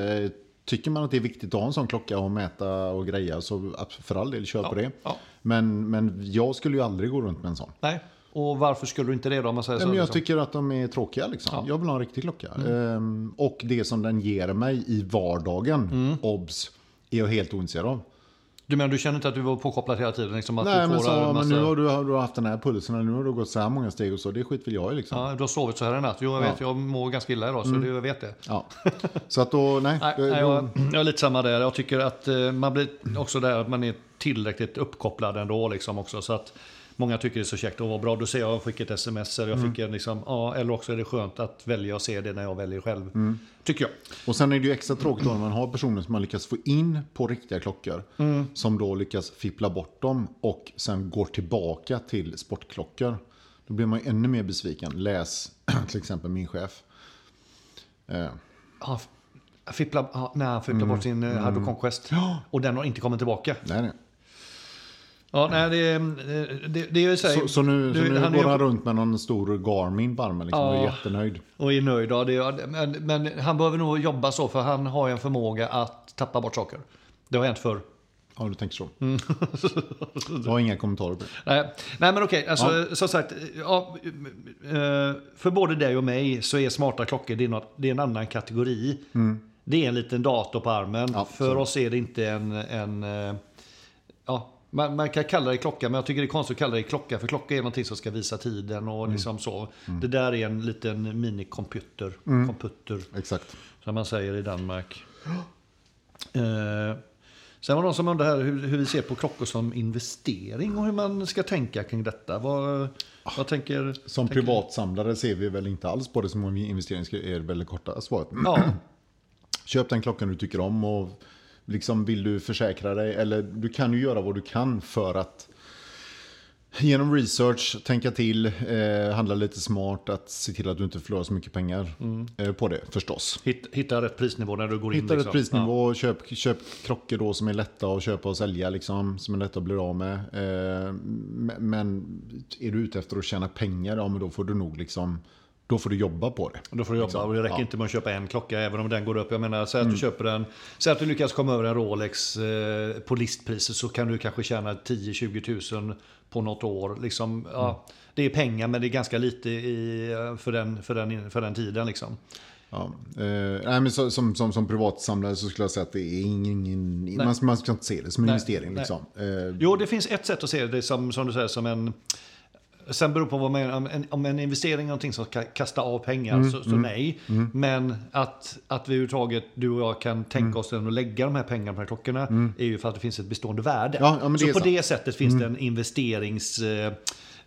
[SPEAKER 1] tycker man att det är viktigt att ha en sån klocka och mäta och greja så för all del kör på det.
[SPEAKER 2] ja.
[SPEAKER 1] Men, men jag skulle ju aldrig gå runt med en sån.
[SPEAKER 2] Nej. Och varför skulle du inte det då? Om man säger
[SPEAKER 1] Nej,
[SPEAKER 2] så,
[SPEAKER 1] men jag
[SPEAKER 2] liksom?
[SPEAKER 1] tycker att de är tråkiga. Liksom.
[SPEAKER 2] Ja.
[SPEAKER 1] Jag vill ha en riktig klocka. Ehm, och det som den ger mig i vardagen,
[SPEAKER 2] Mm.
[SPEAKER 1] obs, är jag helt ointresserad av.
[SPEAKER 2] Du menar, du känner inte att du var påkopplad hela tiden? Liksom, att
[SPEAKER 1] Nej,
[SPEAKER 2] du
[SPEAKER 1] men, så,
[SPEAKER 2] en
[SPEAKER 1] men
[SPEAKER 2] massa...
[SPEAKER 1] nu har du, har du haft den här pulsen och nu har du gått så här många steg och så. Det skit vill jag i liksom. Ja.
[SPEAKER 2] Ja, du har sovit så här i natt. Jo, jag vet. Jag mår ganska illa idag, så det, jag vet det.
[SPEAKER 1] Så att då, nej.
[SPEAKER 2] Nej, nej, jag är lite samma där. Jag tycker att eh, man blir också där att man är tillräckligt uppkopplad ändå liksom också. Så att många tycker det är så käckt och vad bra. Då ser jag, jag fick ett sms eller jag fick en liksom, ja, eller också är det skönt att välja och se det när jag väljer själv. Tycker jag.
[SPEAKER 1] Och sen är det ju extra tråkigt då när man har personer som man lyckas få in på riktiga klockor. Som då lyckas fippla bort dem och sen går tillbaka till sportklockor. Då blir man ju ännu mer besviken. Läs till exempel min chef. Eh,
[SPEAKER 2] f- fippla, ja, när han fipplar bort sin mm. Hardware Conquest. Och den har inte kommit tillbaka.
[SPEAKER 1] nej, nej.
[SPEAKER 2] Ja, nej, det, det, det är ju så, här-
[SPEAKER 1] Så, så nu, så
[SPEAKER 2] du-
[SPEAKER 1] nu
[SPEAKER 2] han
[SPEAKER 1] går han runt med någon stor Garmin på armen liksom, och är
[SPEAKER 2] Ja.
[SPEAKER 1] jättenöjd.
[SPEAKER 2] Och är nöjd. Ja, det, men, men han behöver nog jobba så, för han har ju en förmåga att tappa bort saker. Det har hänt förr.
[SPEAKER 1] Ja, du tänker så.
[SPEAKER 2] Mm.
[SPEAKER 1] Jag har inga kommentarer på det.
[SPEAKER 2] Nej, nej men okej, alltså, som sagt. Ja, eh, för både dig och mig så är smarta klockor det är, något, det är en annan kategori. Det är en liten dator på armen.
[SPEAKER 1] Mm. Ja,
[SPEAKER 2] för
[SPEAKER 1] så.
[SPEAKER 2] oss är det inte en... en eh, ja, man, man kan kalla det klocka, men jag tycker det är konstigt att kalla det klocka. För klocka är någonting som ska visa tiden och
[SPEAKER 1] Mm.
[SPEAKER 2] liksom så. Det där är en liten minicomputer.
[SPEAKER 1] Mm.
[SPEAKER 2] Computer,
[SPEAKER 1] Exakt.
[SPEAKER 2] som man säger i Danmark. Eh, Sen var det någon som undrade här hur, hur vi ser på klockor som investering och hur man ska tänka kring detta. Vad, vad tänker...
[SPEAKER 1] Som
[SPEAKER 2] tänker...
[SPEAKER 1] privatsamlare ser vi väl inte alls på det som en investering, är det korta svaret.
[SPEAKER 2] Ja,
[SPEAKER 1] Köp den klockan du tycker om och liksom vill du försäkra dig, eller du kan ju göra vad du kan för att Genom research, tänka till, eh, handla lite smart, att se till att du inte förlorar så mycket pengar eh, på det förstås.
[SPEAKER 2] hitta, hitta rätt prisnivå när du går in.
[SPEAKER 1] Hitta rätt
[SPEAKER 2] liksom.
[SPEAKER 1] prisnivå, köp, köp klockor då som är lätta att köpa och sälja, liksom, som är lätta att bli av med. Eh, men- men är du ute efter att tjäna pengar, ja men då får du nog liksom, då får du jobba på det.
[SPEAKER 2] Då får du jobba
[SPEAKER 1] Liksom.
[SPEAKER 2] och det räcker
[SPEAKER 1] Ja.
[SPEAKER 2] inte med att köpa en klocka även om den går upp. Jag menar, säg att du köper en, säg att du lyckas komma över en Rolex eh, på listpriset så kan du kanske tjäna 10-20 tusen på något år. Liksom, ja, Det är pengar men det är ganska lite i, för, den, för, den, för den tiden. Liksom.
[SPEAKER 1] Ja, eh, nej, men så, som, som, som privatsamlare så skulle jag säga att det är ingen, ingen man, man ska inte se det som en
[SPEAKER 2] Nej,
[SPEAKER 1] investering.
[SPEAKER 2] nej.
[SPEAKER 1] Liksom. Eh,
[SPEAKER 2] Jo, det finns ett sätt att se det som, som du säger som en... Sen beror på vad man om en, investering är någonting som ska kasta av pengar,
[SPEAKER 1] Mm,
[SPEAKER 2] så, så nej. Men att, att vi överhuvudtaget, du och jag kan tänka
[SPEAKER 1] Mm.
[SPEAKER 2] oss att lägga de här pengarna på de här klockorna, är ju för att det finns ett bestående värde.
[SPEAKER 1] Ja, ja, det
[SPEAKER 2] så
[SPEAKER 1] är
[SPEAKER 2] på.
[SPEAKER 1] Mm.
[SPEAKER 2] det sättet finns det en investerings... Eh,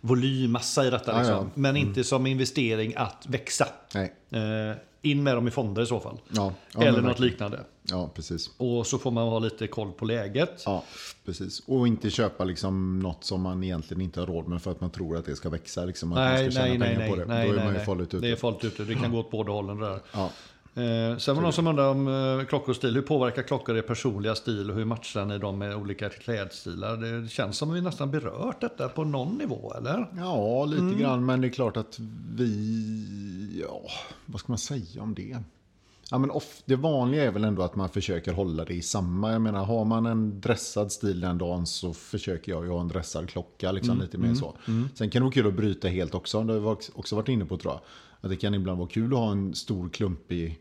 [SPEAKER 2] volymmassa i detta. Liksom.
[SPEAKER 1] ja.
[SPEAKER 2] Men inte som investering att växa. Eh, in med dem i fonder i så fall.
[SPEAKER 1] Ja, ja,
[SPEAKER 2] Eller något
[SPEAKER 1] verkligen.
[SPEAKER 2] liknande.
[SPEAKER 1] Ja, precis.
[SPEAKER 2] Och så får man ha lite koll på läget.
[SPEAKER 1] Ja, precis. Och inte köpa liksom något som man egentligen inte har råd med för att man tror att det ska växa. Liksom, att man
[SPEAKER 2] Nej,
[SPEAKER 1] ska
[SPEAKER 2] nej, nej, nej,
[SPEAKER 1] det.
[SPEAKER 2] nej,
[SPEAKER 1] Då är
[SPEAKER 2] nej,
[SPEAKER 1] man ju
[SPEAKER 2] nej.
[SPEAKER 1] farligt ute.
[SPEAKER 2] Det är farligt ute. Det kan gå åt båda hållen där.
[SPEAKER 1] Ja.
[SPEAKER 2] Eh, sen var det någon som undrar om eh, stil. Hur påverkar klockor er personliga stil och hur matchar ni dem med olika klädstilar? Det känns som att vi nästan berört detta på någon nivå, eller?
[SPEAKER 1] Ja, lite
[SPEAKER 2] Mm.
[SPEAKER 1] grann. Men det är klart att vi... Ja, vad ska man säga om det? Ja, men off, det vanliga är väl ändå att man försöker hålla det i samma. Jag menar, har man en dressad stil den dagen så försöker jag ju ha en dressad klocka. Liksom,
[SPEAKER 2] Mm.
[SPEAKER 1] lite mer så. Sen kan det vara kul att bryta helt också. Det har vi också varit inne på tror jag. Att det kan ibland vara kul att ha en stor klumpig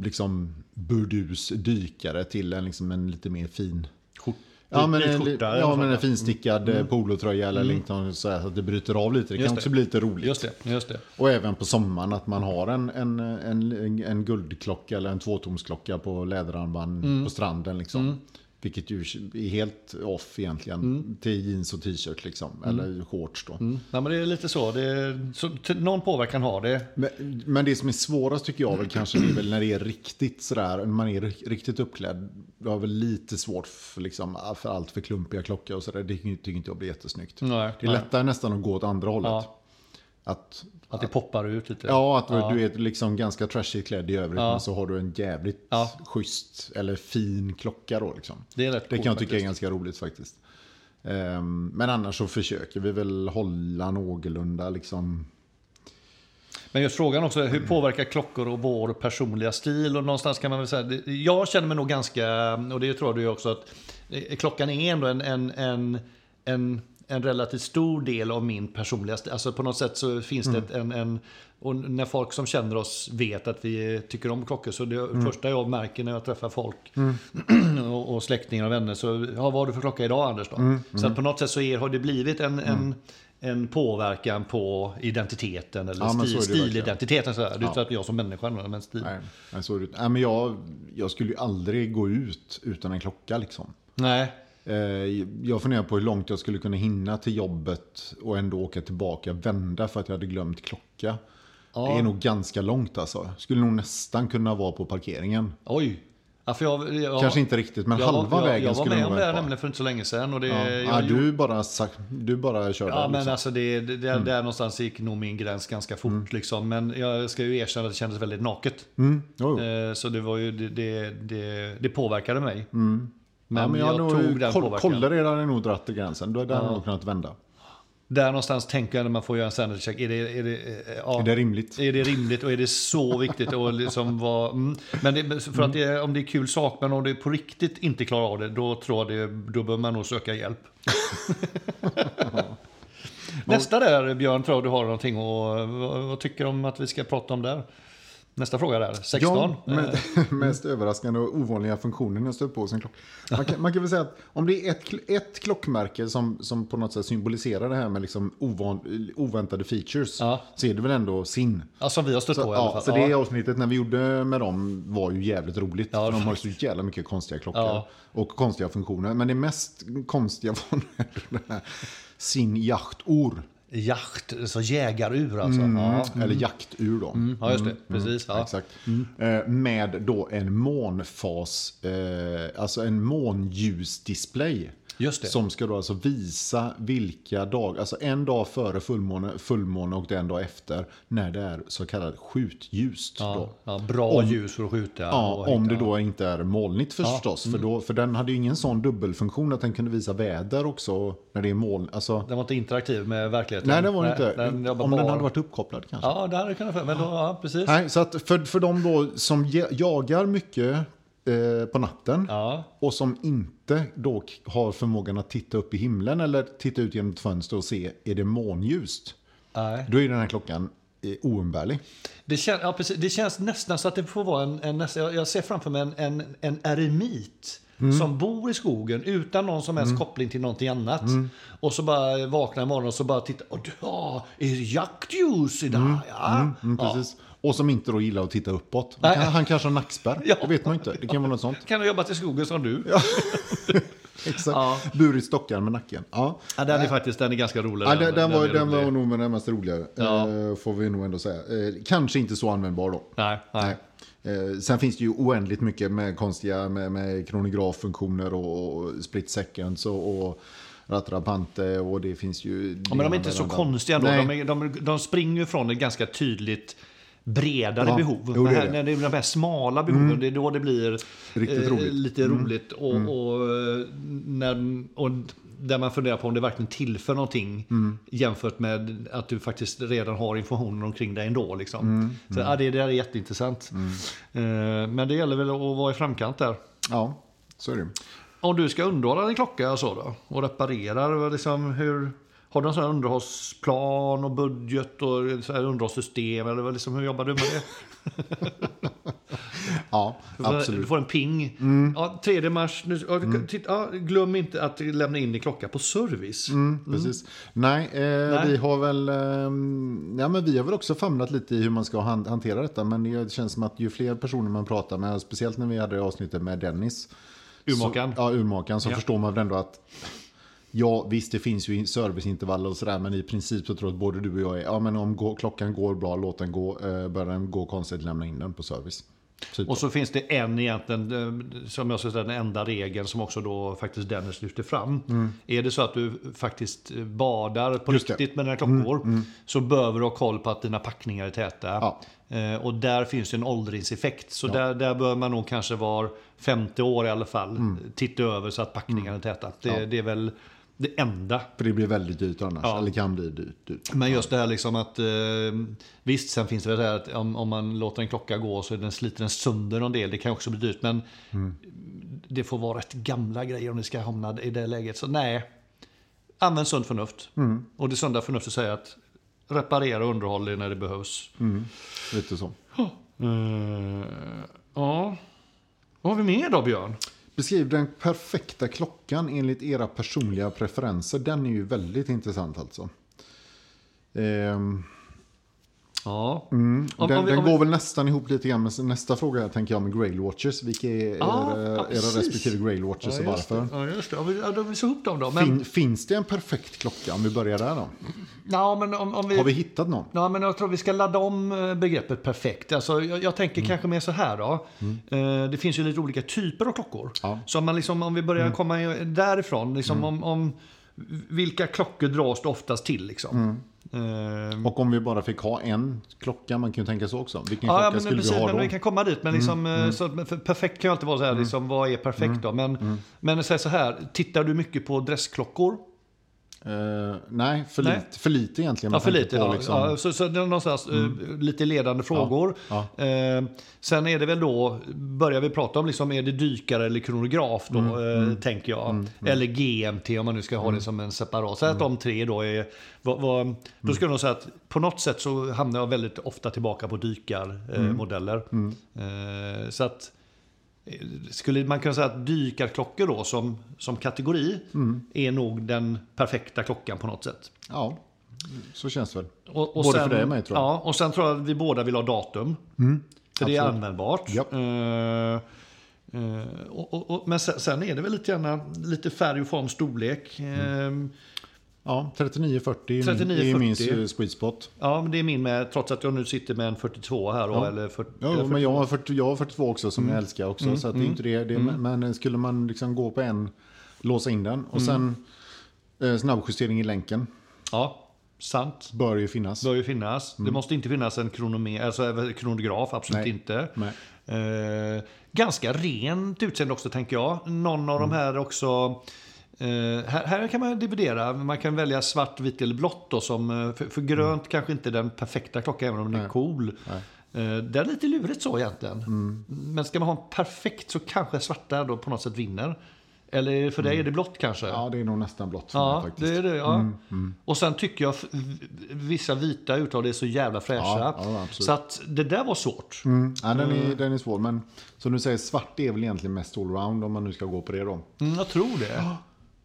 [SPEAKER 1] liksom burdus dykare till en, liksom en lite mer fin
[SPEAKER 2] Skjort,
[SPEAKER 1] Ja men, en,
[SPEAKER 2] skjorta
[SPEAKER 1] ja, men en finstickad mm. polotröja eller liknande så, här, så att det bryter av lite. Det
[SPEAKER 2] Just
[SPEAKER 1] kan
[SPEAKER 2] det.
[SPEAKER 1] också bli lite roligt.
[SPEAKER 2] Just det, just det.
[SPEAKER 1] Och även på sommaren att man har en, en, en, en guldklocka eller en tvåtomsklocka på läderarmband
[SPEAKER 2] Mm.
[SPEAKER 1] på stranden. Liksom. Vilket ju är helt off egentligen
[SPEAKER 2] Mm.
[SPEAKER 1] till jeans och t-shirt liksom. Eller shorts då.
[SPEAKER 2] Mm. Nej, men det är lite så. Det är, så någon påverkan har det.
[SPEAKER 1] Men, men det som är svårast tycker jag väl kanske är väl när det är riktigt sådär, man är ri- riktigt uppklädd. Jag har väl lite svårt för, liksom, för allt för klumpiga klockor och sådär. Det tycker inte jag blir jättesnyggt.
[SPEAKER 2] Nej,
[SPEAKER 1] det är
[SPEAKER 2] nej.
[SPEAKER 1] lättare nästan att gå åt andra hållet.
[SPEAKER 2] Ja.
[SPEAKER 1] Att,
[SPEAKER 2] Att det poppar ut lite.
[SPEAKER 1] ja, att du är liksom ganska trashigt klädd i övrigt.
[SPEAKER 2] Ja.
[SPEAKER 1] Men så har du en jävligt
[SPEAKER 2] Ja.
[SPEAKER 1] schysst eller fin klocka då. Liksom.
[SPEAKER 2] Det är rätt
[SPEAKER 1] Det
[SPEAKER 2] coolt
[SPEAKER 1] kan jag tycka är
[SPEAKER 2] faktiskt.
[SPEAKER 1] ganska roligt faktiskt. Ehm, men annars så försöker vi väl hålla någorlunda liksom
[SPEAKER 2] Men just frågan också, hur påverkar klockor och vår personliga stil? Och någonstans kan man väl säga, jag känner mig nog ganska, och det tror du också, att eh, klockan är ändå en, en, en, en, en relativt stor del av min personliga stil. Alltså på något sätt så finns det ett, en, en, och när folk som känner oss vet att vi tycker om klockor, så det första jag märker när jag träffar folk och, och släktingar och vänner, så ja, vad har du för klocka idag Anders då? Så att på något sätt så är, har det blivit en, en en påverkan på identiteten eller
[SPEAKER 1] Ja, men
[SPEAKER 2] stil,
[SPEAKER 1] det
[SPEAKER 2] stilidentiteten. Så här. Det är
[SPEAKER 1] Ja.
[SPEAKER 2] inte att jag som människa, men stil.
[SPEAKER 1] Nej, nej, så är det. Nej, men jag, jag skulle ju aldrig gå ut utan en klocka liksom.
[SPEAKER 2] Nej.
[SPEAKER 1] Eh, Jag funderar på hur långt jag skulle kunna hinna till jobbet och ändå åka tillbaka, vända för att jag hade glömt klocka.
[SPEAKER 2] Ja.
[SPEAKER 1] Det är nog ganska långt alltså. Skulle nog nästan kunna vara på parkeringen.
[SPEAKER 2] Oj. Ja, jag, jag,
[SPEAKER 1] Kanske inte riktigt, men
[SPEAKER 2] jag,
[SPEAKER 1] halva vägen
[SPEAKER 2] jag var
[SPEAKER 1] skulle
[SPEAKER 2] med
[SPEAKER 1] nog
[SPEAKER 2] om det
[SPEAKER 1] vara
[SPEAKER 2] nämligen för inte så länge sedan. Och det,
[SPEAKER 1] Ja.
[SPEAKER 2] gjorde-
[SPEAKER 1] du, bara, du bara körde.
[SPEAKER 2] Ja, men
[SPEAKER 1] liksom.
[SPEAKER 2] alltså det, det, där, där någonstans gick nog min gräns ganska fort.
[SPEAKER 1] Mm.
[SPEAKER 2] Liksom. Men jag ska ju erkänna att det kändes väldigt naket.
[SPEAKER 1] mm.
[SPEAKER 2] Eh, Så det, var ju, det, det, det, det påverkade mig. Men,
[SPEAKER 1] Mm. ja, men
[SPEAKER 2] jag,
[SPEAKER 1] nog,
[SPEAKER 2] tog den
[SPEAKER 1] koll,
[SPEAKER 2] påverkan.
[SPEAKER 1] Kolla redan hade nog dratt till gränsen. Då hade jag nog kunnat vända.
[SPEAKER 2] Där någonstans tänker jag när man får göra en sanity check. Är det, är det, eh, ja,
[SPEAKER 1] Är det rimligt?
[SPEAKER 2] Är det rimligt och är det så viktigt? Och liksom vara, mm. Men det, för att det, är- om det är kul sak, men om det på riktigt inte klarar av det, då tror jag det, då bör man nog söka hjälp. Nästa där, Björn, tror jag du har någonting och vad, vad tycker du om att vi ska prata om där? Nästa fråga där, 16.
[SPEAKER 1] Ja, med, mest överraskande och ovanliga funktionen jag stött på hos en klocka. Man kan, man kan väl säga att om det är ett, ett klockmärke som, som på något sätt symboliserar det här med liksom ovan, oväntade features
[SPEAKER 2] Ja.
[SPEAKER 1] så är det väl ändå sin.
[SPEAKER 2] Ja, som vi har stött
[SPEAKER 1] Så,
[SPEAKER 2] på i alla
[SPEAKER 1] ja,
[SPEAKER 2] fall.
[SPEAKER 1] så det avsnittet när vi gjorde med dem var ju jävligt roligt.
[SPEAKER 2] Ja,
[SPEAKER 1] de har ju så jävla mycket konstiga klockor.
[SPEAKER 2] Ja.
[SPEAKER 1] Och konstiga funktioner. Men det mest konstiga var den här sin jaktor.
[SPEAKER 2] Jakt, så jägarur alltså.
[SPEAKER 1] Mm.
[SPEAKER 2] Ja.
[SPEAKER 1] Eller jaktur då.
[SPEAKER 2] ja, just det. Precis. Ja.
[SPEAKER 1] Exakt. Eh, med då en månfas, eh, alltså en månljusdisplay.
[SPEAKER 2] Just det.
[SPEAKER 1] Som ska då alltså visa vilka dagar, alltså en dag före fullmåne, fullmåne och en dag efter, när det är så kallat skjutljust.
[SPEAKER 2] Ja,
[SPEAKER 1] Då.
[SPEAKER 2] ja, bra
[SPEAKER 1] Om-
[SPEAKER 2] ljus för att skjuta.
[SPEAKER 1] Ja, om det då inte är molnigt förstås. För, då, för den hade ju ingen sån dubbelfunktion att den kunde visa väder också när det är moln. Alltså,
[SPEAKER 2] Den var inte interaktiv med verkligheten.
[SPEAKER 1] nej, det var det inte.
[SPEAKER 2] Den, jobbar
[SPEAKER 1] om
[SPEAKER 2] bara...
[SPEAKER 1] den hade varit uppkopplad kanske.
[SPEAKER 2] Ja, det hade det kunnat. Men då, ja, precis.
[SPEAKER 1] Nej, så att för, för de då som ja- jagar mycket eh, på natten
[SPEAKER 2] Ja,
[SPEAKER 1] och som inte då har förmågan att titta upp i himlen eller titta ut genom ett fönster och se är det månljust.
[SPEAKER 2] nej.
[SPEAKER 1] Då är den här klockan eh, oumbärlig.
[SPEAKER 2] Det, kän, ja, precis. det känns nästan så att det får vara en... en jag, ser framför mig en, en, en eremit
[SPEAKER 1] Mm.
[SPEAKER 2] som bor i skogen utan någon som helst koppling till någonting annat. Och så bara vaknar en morgon och så bara tittar. Ja, är det jaktljus idag? Ja.
[SPEAKER 1] Mm,
[SPEAKER 2] ja.
[SPEAKER 1] Och som inte då gillar att titta uppåt.
[SPEAKER 2] Nej.
[SPEAKER 1] Han, kanske har nackspärr.
[SPEAKER 2] Ja.
[SPEAKER 1] Det vet man inte. Det kan vara något sånt.
[SPEAKER 2] Kan ha jobbat i skogen som du.
[SPEAKER 1] Exakt.
[SPEAKER 2] Ja.
[SPEAKER 1] Burit stockar med nacken. Ja.
[SPEAKER 2] Ja, den är faktiskt den är ganska rolig.
[SPEAKER 1] Ja, den, den, var,
[SPEAKER 2] är
[SPEAKER 1] den
[SPEAKER 2] rolig.
[SPEAKER 1] var nog med den mest roliga,
[SPEAKER 2] Ja.
[SPEAKER 1] eh, får vi nog ändå säga. Eh, kanske inte så användbar då.
[SPEAKER 2] Nej, nej.
[SPEAKER 1] Eh, sen finns det ju oändligt mycket med konstiga med, med kronograffunktioner och, och split seconds och, och rattrapante och det finns ju...
[SPEAKER 2] Ja, men de är inte så konstiga ändå. De, är, de, de springer från ett ganska tydligt bredare
[SPEAKER 1] Ja,
[SPEAKER 2] behov.
[SPEAKER 1] jo, det är det.
[SPEAKER 2] när det är de här smala behoven, det är då det blir eh,
[SPEAKER 1] roligt. Mm.
[SPEAKER 2] lite roligt. Och, och, eh, när, och där man funderar på om det verkligen tillför någonting
[SPEAKER 1] Mm.
[SPEAKER 2] jämfört med att du faktiskt redan har informationen omkring dig ändå. Liksom.
[SPEAKER 1] Mm,
[SPEAKER 2] Så, ja, det, det där är jätteintressant. Eh, men det gäller väl att vara i framkant där.
[SPEAKER 1] Ja, så är det.
[SPEAKER 2] Om du ska underhålla din klocka och så då, och reparera, liksom hur, har du en sån här underhållsplan och budget och så här underhållssystem? Eller liksom, hur jobbar du med det?
[SPEAKER 1] Ja,
[SPEAKER 2] Du Du
[SPEAKER 1] absolut. Mm.
[SPEAKER 2] får en ping. Ja, 3 mars, nu, titta, ja, glöm inte att lämna in din klocka på service.
[SPEAKER 1] Mm, precis. Nej, eh,
[SPEAKER 2] Nej.
[SPEAKER 1] vi har väl... ehm, ja, men vi har väl också famlat lite i hur man ska han- hantera detta. Men det känns som att ju fler personer man pratar med, speciellt när vi hade avsnittet med Dennis.
[SPEAKER 2] Urmakaren.
[SPEAKER 1] Ja, urmakaren. Så
[SPEAKER 2] Ja.
[SPEAKER 1] förstår man väl ändå att... Ja, visst det finns ju serviceintervaller och sådär. Men i princip så tror jag att både du och jag är... Ja, men om gå, klockan går bra, låt den gå. Eh, börjar den gå konstigt, lämna in den på service. Typ.
[SPEAKER 2] Och så finns det en egentligen, eh, som jag säga, den enda regeln som också då faktiskt Dennis lyfter fram. Är det så att du faktiskt badar på
[SPEAKER 1] Mm. Just det. Mm,
[SPEAKER 2] riktigt med dina klockor så behöver du ha koll på att dina packningar är täta.
[SPEAKER 1] Ja.
[SPEAKER 2] Eh, och där finns det en åldringseffekt. Så där, där bör man nog kanske vara 50 år i alla fall.
[SPEAKER 1] Mm.
[SPEAKER 2] Titta över så att packningarna är täta. Det, det är väl det enda.
[SPEAKER 1] För det blir väldigt dyrt annars.
[SPEAKER 2] Ja.
[SPEAKER 1] Eller kan bli dyrt. dyrt.
[SPEAKER 2] Men just det här liksom att eh, visst, sen finns det väl det här att om, om man låter en klocka gå så den sliter den sönder en del. Det kan också bli dyrt, men det får vara rätt gamla grejer om det ska hamna i det läget. Så nej, använd sunt förnuft. Och det sunda förnuftet säger att reparera och underhåll det när det behövs.
[SPEAKER 1] Lite så.
[SPEAKER 2] Eh, ja, vad har vi mer då Björn?
[SPEAKER 1] Beskriv den perfekta klockan enligt era personliga preferenser. Den är ju väldigt intressant alltså. Ehm,
[SPEAKER 2] Ja,
[SPEAKER 1] mm,
[SPEAKER 2] Om-
[SPEAKER 1] den
[SPEAKER 2] om vi-
[SPEAKER 1] den
[SPEAKER 2] om vi-
[SPEAKER 1] går väl nästan ihop lite grann med nästa fråga tänker jag med Grail Watches. Vilka är
[SPEAKER 2] Ja,
[SPEAKER 1] era,
[SPEAKER 2] ja,
[SPEAKER 1] era
[SPEAKER 2] precis.
[SPEAKER 1] respektive Grail Watches och
[SPEAKER 2] ja, just
[SPEAKER 1] varför?
[SPEAKER 2] det. Ja, just det. Ja, vi, ja, då vi ihop dem då. Men,
[SPEAKER 1] Fin, finns det en perfekt klocka om vi börjar där då?
[SPEAKER 2] ja, men om, om vi...
[SPEAKER 1] Har vi hittat någon?
[SPEAKER 2] Ja, men jag tror vi ska ladda om eh, begreppet perfekt. Alltså, jag, jag tänker kanske mer så här då. Eh, det finns ju lite olika typer av klockor.
[SPEAKER 1] Ja.
[SPEAKER 2] Så om, man liksom, om vi börjar komma i- därifrån, liksom om, om vilka klockor dras det oftast till? Liksom? Eh,
[SPEAKER 1] Och om vi bara fick ha en klocka, man kan ju tänka så också. Vilken
[SPEAKER 2] Ja,
[SPEAKER 1] klocka
[SPEAKER 2] men
[SPEAKER 1] skulle
[SPEAKER 2] precis,
[SPEAKER 1] vi ha
[SPEAKER 2] men
[SPEAKER 1] då?
[SPEAKER 2] vi kan komma dit. Men liksom, eh, Så, men för perfekt kan ju alltid vara så här, liksom, vad är perfekt då? Men, men säg så här, tittar du mycket på dressklockor?
[SPEAKER 1] Eh, nej, för,
[SPEAKER 2] Nej.
[SPEAKER 1] Lite, för lite egentligen.
[SPEAKER 2] Ja, för lite.
[SPEAKER 1] på
[SPEAKER 2] Ja.
[SPEAKER 1] liksom-
[SPEAKER 2] Ja, så, så det är någonstans eh, lite ledande frågor.
[SPEAKER 1] Ja,
[SPEAKER 2] Eh, sen är det väl då, börjar vi prata om liksom, är det dykare eller kronograf då,
[SPEAKER 1] Mm,
[SPEAKER 2] eh, tänker jag. Eller GMT om man nu ska ha det som en separat. Så att de tre då är, vad,
[SPEAKER 1] Mm.
[SPEAKER 2] då skulle jag nog säga att på något sätt så hamnar jag väldigt ofta tillbaka på dykarmodeller.
[SPEAKER 1] Mm.
[SPEAKER 2] Så att skulle man kunna säga att dykarklockor då som, som kategori
[SPEAKER 1] Mm.
[SPEAKER 2] är nog den perfekta klockan på något sätt.
[SPEAKER 1] ja, så känns det väl.
[SPEAKER 2] Och, och
[SPEAKER 1] Både
[SPEAKER 2] sen,
[SPEAKER 1] för dig och mig, tror jag.
[SPEAKER 2] Ja, och sen tror jag att vi båda vill ha datum. för det är
[SPEAKER 1] absolut.
[SPEAKER 2] användbart.
[SPEAKER 1] Japp.
[SPEAKER 2] Eh, eh, och, och, men sen, sen är det väl lite, gärna, lite färg och form, storlek. Eh,
[SPEAKER 1] Ja, 39-40 är min-
[SPEAKER 2] 39-40.
[SPEAKER 1] är min eh, sweet spot.
[SPEAKER 2] ja, men det är min med, trots att jag nu sitter med en 42 här. Då,
[SPEAKER 1] Ja.
[SPEAKER 2] eller 40,
[SPEAKER 1] Ja,
[SPEAKER 2] eller
[SPEAKER 1] men
[SPEAKER 2] 40.
[SPEAKER 1] jag har, 40, jag har 42 också som jag älskar också. Så att det är inte det. det men, men skulle man liksom gå på en, låsa in den och sen eh, snabbjustering i länken.
[SPEAKER 2] Ja, sant.
[SPEAKER 1] Bör ju finnas.
[SPEAKER 2] Bör ju finnas. Det måste inte finnas en kronomer, alltså en kronograf, absolut
[SPEAKER 1] Nej.
[SPEAKER 2] inte.
[SPEAKER 1] Nej.
[SPEAKER 2] Eh, ganska rent utseende också tänker jag. Någon av de här också eh, här, här kan man dividera. Man kan välja svart, vitt eller blått. Då, som, eh, för, för grönt kanske inte är den perfekta klockan även om den är cool. Eh, det är lite lurigt så egentligen. Men ska man ha en perfekt så kanske svarta då på något sätt vinner. Eller för dig är det blått kanske?
[SPEAKER 1] Ja, det är nog nästan blått
[SPEAKER 2] Ja,
[SPEAKER 1] faktiskt. Mm,
[SPEAKER 2] det är det. Ja. Och sen tycker jag vissa vita det är så jävla fräscha.
[SPEAKER 1] Ja, ja,
[SPEAKER 2] så att det där var svårt.
[SPEAKER 1] Mm. Ja, den, är, den är svår. Men som du säger, svart är väl egentligen mest allround om man nu ska gå på det då.
[SPEAKER 2] Mm, jag tror det.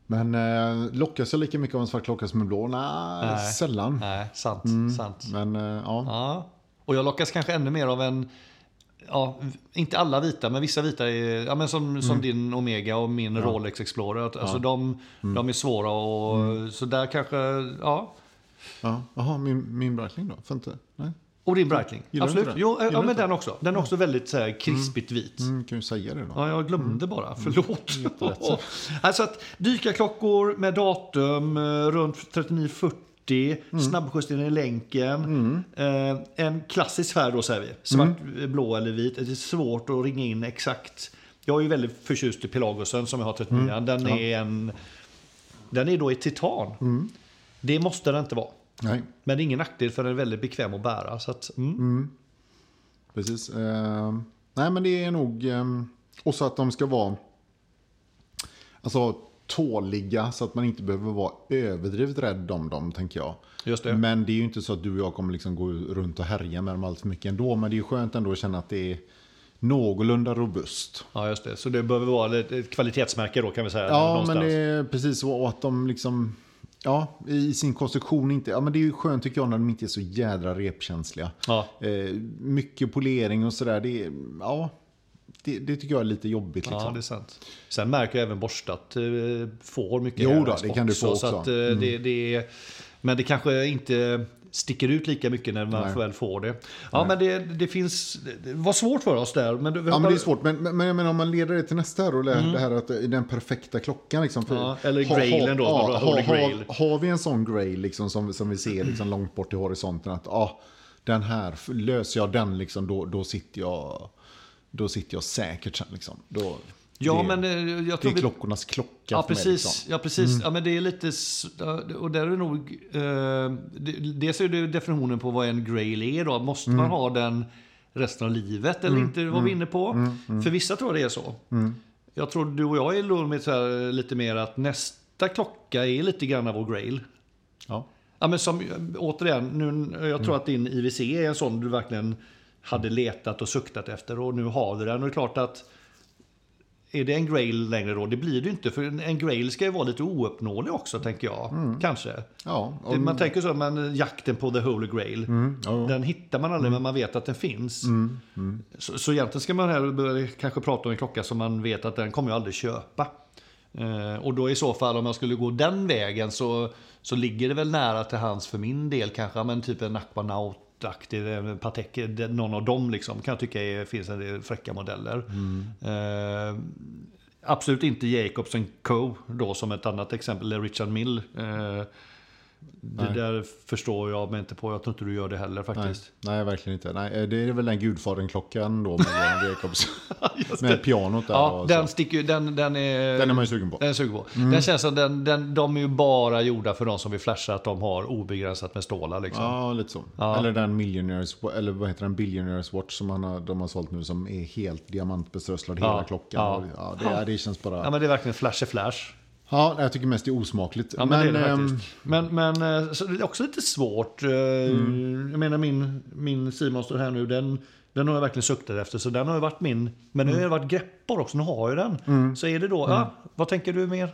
[SPEAKER 1] Men eh, lockas jag lika mycket av en svart klocka som en blå? Nej,
[SPEAKER 2] Nej.
[SPEAKER 1] sällan.
[SPEAKER 2] Nej, sant. sant.
[SPEAKER 1] Men eh, ja.
[SPEAKER 2] Ja. Och jag lockas kanske ännu mer av en, ja, inte alla vita, men vissa vita är, ja men som, som din Omega och min Rolex Explorer. Alltså de, de är svåra och så där kanske, ja.
[SPEAKER 1] ja. Min, min Breitling då? Inte? Nej.
[SPEAKER 2] Och din Breitling.
[SPEAKER 1] Gillar du
[SPEAKER 2] Absolut.
[SPEAKER 1] det?
[SPEAKER 2] Jo, ja,
[SPEAKER 1] du
[SPEAKER 2] men den också. Den är också väldigt så här, krispigt vit.
[SPEAKER 1] Mm, kan ju säga det då.
[SPEAKER 2] Ja, jag glömde bara. Förlåt.
[SPEAKER 1] Jättelätt så.
[SPEAKER 2] alltså att dykarklockor med datum eh, runt 3940, snabbjustering i länken. Eh, en klassisk färg då säger vi. Svart, eh, blå eller vit. Det är svårt att ringa in exakt. Jag är ju väldigt förtjust i Pelagusen som jag har 39. Den är en... Den är då i titan. Det måste den inte vara.
[SPEAKER 1] Nej,
[SPEAKER 2] Men det är ingen nackdel för den är väldigt bekväm att bära. Så att, mm.
[SPEAKER 1] precis. Eh, nej, men det är nog... Eh, och så att de ska vara... Alltså tåliga så att man inte behöver vara överdrivet rädd om dem, tänker jag.
[SPEAKER 2] Just det.
[SPEAKER 1] Men det är ju inte så att du och jag kommer liksom gå runt och härja med dem allt för mycket ändå. Men det är skönt ändå att känna att det är någorlunda robust.
[SPEAKER 2] Ja, just det. Så det behöver vara ett ett kvalitetsmärke då kan vi säga.
[SPEAKER 1] Ja,
[SPEAKER 2] någonstans.
[SPEAKER 1] men det är precis så. Och att de liksom... Ja, i sin konstruktion inte... Ja, men det är ju skönt tycker jag när de inte är så jädra repkänsliga.
[SPEAKER 2] Ja.
[SPEAKER 1] Eh, mycket polering och sådär. Det, ja, det, det tycker jag är lite jobbigt. Liksom.
[SPEAKER 2] Ja, det är sant. Sen märker jag även borstat eh, får mycket
[SPEAKER 1] Jo då, det kan du få
[SPEAKER 2] Så
[SPEAKER 1] också.
[SPEAKER 2] att, eh, det, det är, men det kanske inte sticker ut lika mycket när man
[SPEAKER 1] Nej.
[SPEAKER 2] väl får det. Ja, men det, det finns... Det var svårt för oss där. Men,
[SPEAKER 1] Ja, men det är svårt. Men, men, jag menar, om man leder det till nästa här, och det, det här att är den perfekta klockan. Liksom, för,
[SPEAKER 2] Mm. Ja, eller grailen då,
[SPEAKER 1] Ja, ha,
[SPEAKER 2] Holy
[SPEAKER 1] ha,
[SPEAKER 2] Grail.
[SPEAKER 1] har vi en sån grail liksom, som, som vi ser liksom, långt bort i horisonten, att ah, den här, löser jag den, liksom, då, då, sitter jag, då sitter jag säkert sen. Liksom. Då,
[SPEAKER 2] Ja,
[SPEAKER 1] det,
[SPEAKER 2] men eh, jag
[SPEAKER 1] det
[SPEAKER 2] tror
[SPEAKER 1] är
[SPEAKER 2] vi...
[SPEAKER 1] klockornas klocka
[SPEAKER 2] Ja,
[SPEAKER 1] för mig,
[SPEAKER 2] precis.
[SPEAKER 1] liksom.
[SPEAKER 2] Ja, precis. Ja, men det är lite... Och där är nog... Eh, det- dels är det definitionen på vad en grail är då. Måste man ha den resten av livet eller inte? Det var vi inne på. För vissa tror jag det är så. Jag tror du och jag är med så här, lite mer att nästa klocka är lite grann vår grail.
[SPEAKER 1] Ja.
[SPEAKER 2] Ja, men som, återigen, nu, jag tror att din IWC är en sån du verkligen hade letat och suktat efter och nu har du den. Och det är klart att är det en grail längre då? Det blir det ju inte. För en- grail ska ju vara lite ouppnåelig också, tänker jag. Kanske.
[SPEAKER 1] Ja,
[SPEAKER 2] Det, man tänker så, men jakten på the holy grail.
[SPEAKER 1] ja.
[SPEAKER 2] Den hittar man aldrig, men man vet att den finns. Så, så egentligen ska man här börja kanske prata om en klocka som man vet att den kommer jag aldrig köpa. Eh, och då i så fall om jag skulle gå den vägen så, så ligger det väl nära till hands för min del kanske, men typ en Aquanaut-aktig, en Patek, det- någon av dem liksom, kan jag tycka är, finns en del fräcka modeller. Eh, absolut inte Jacobs Co. då som ett annat exempel, eller Richard Mill. Eh, Det där förstår jag mig inte på. Jag tror inte du gör det heller
[SPEAKER 1] Nej,
[SPEAKER 2] faktiskt.
[SPEAKER 1] nej, verkligen inte. Nej, eh, det är väl den Gudfadern-klockan då med Jacobs. med pianot där.
[SPEAKER 2] Ja, den, sticker, den, den är...
[SPEAKER 1] den är man ju sugen på.
[SPEAKER 2] Den är sugen på. Den känns som den, den, de är ju bara gjorda för de som vill flasha att de har obegränsat med stålar liksom.
[SPEAKER 1] Ja, lite så.
[SPEAKER 2] Ja.
[SPEAKER 1] Eller den Millionaires, eller vad heter den, Billionaires Watch som han har, de har sålt nu som är helt diamantbeströsslad
[SPEAKER 2] Ja.
[SPEAKER 1] hela klockan.
[SPEAKER 2] Ja.
[SPEAKER 1] Det, det känns bara...
[SPEAKER 2] Ja men det är verkligen flash flash.
[SPEAKER 1] Ja, jag tycker mest det är osmakligt.
[SPEAKER 2] Ja, men, det är det
[SPEAKER 1] ehm,
[SPEAKER 2] faktiskt. Men, men eh, det är också lite svårt. eh,
[SPEAKER 1] Mm.
[SPEAKER 2] Jag menar min, min Simon står här nu. Den, den har jag verkligen suktat efter. Så den har ju varit min. Men nu har
[SPEAKER 1] Mm.
[SPEAKER 2] det varit greppbar också. Nu har jag den. Så är det då. Ja, vad tänker du mer?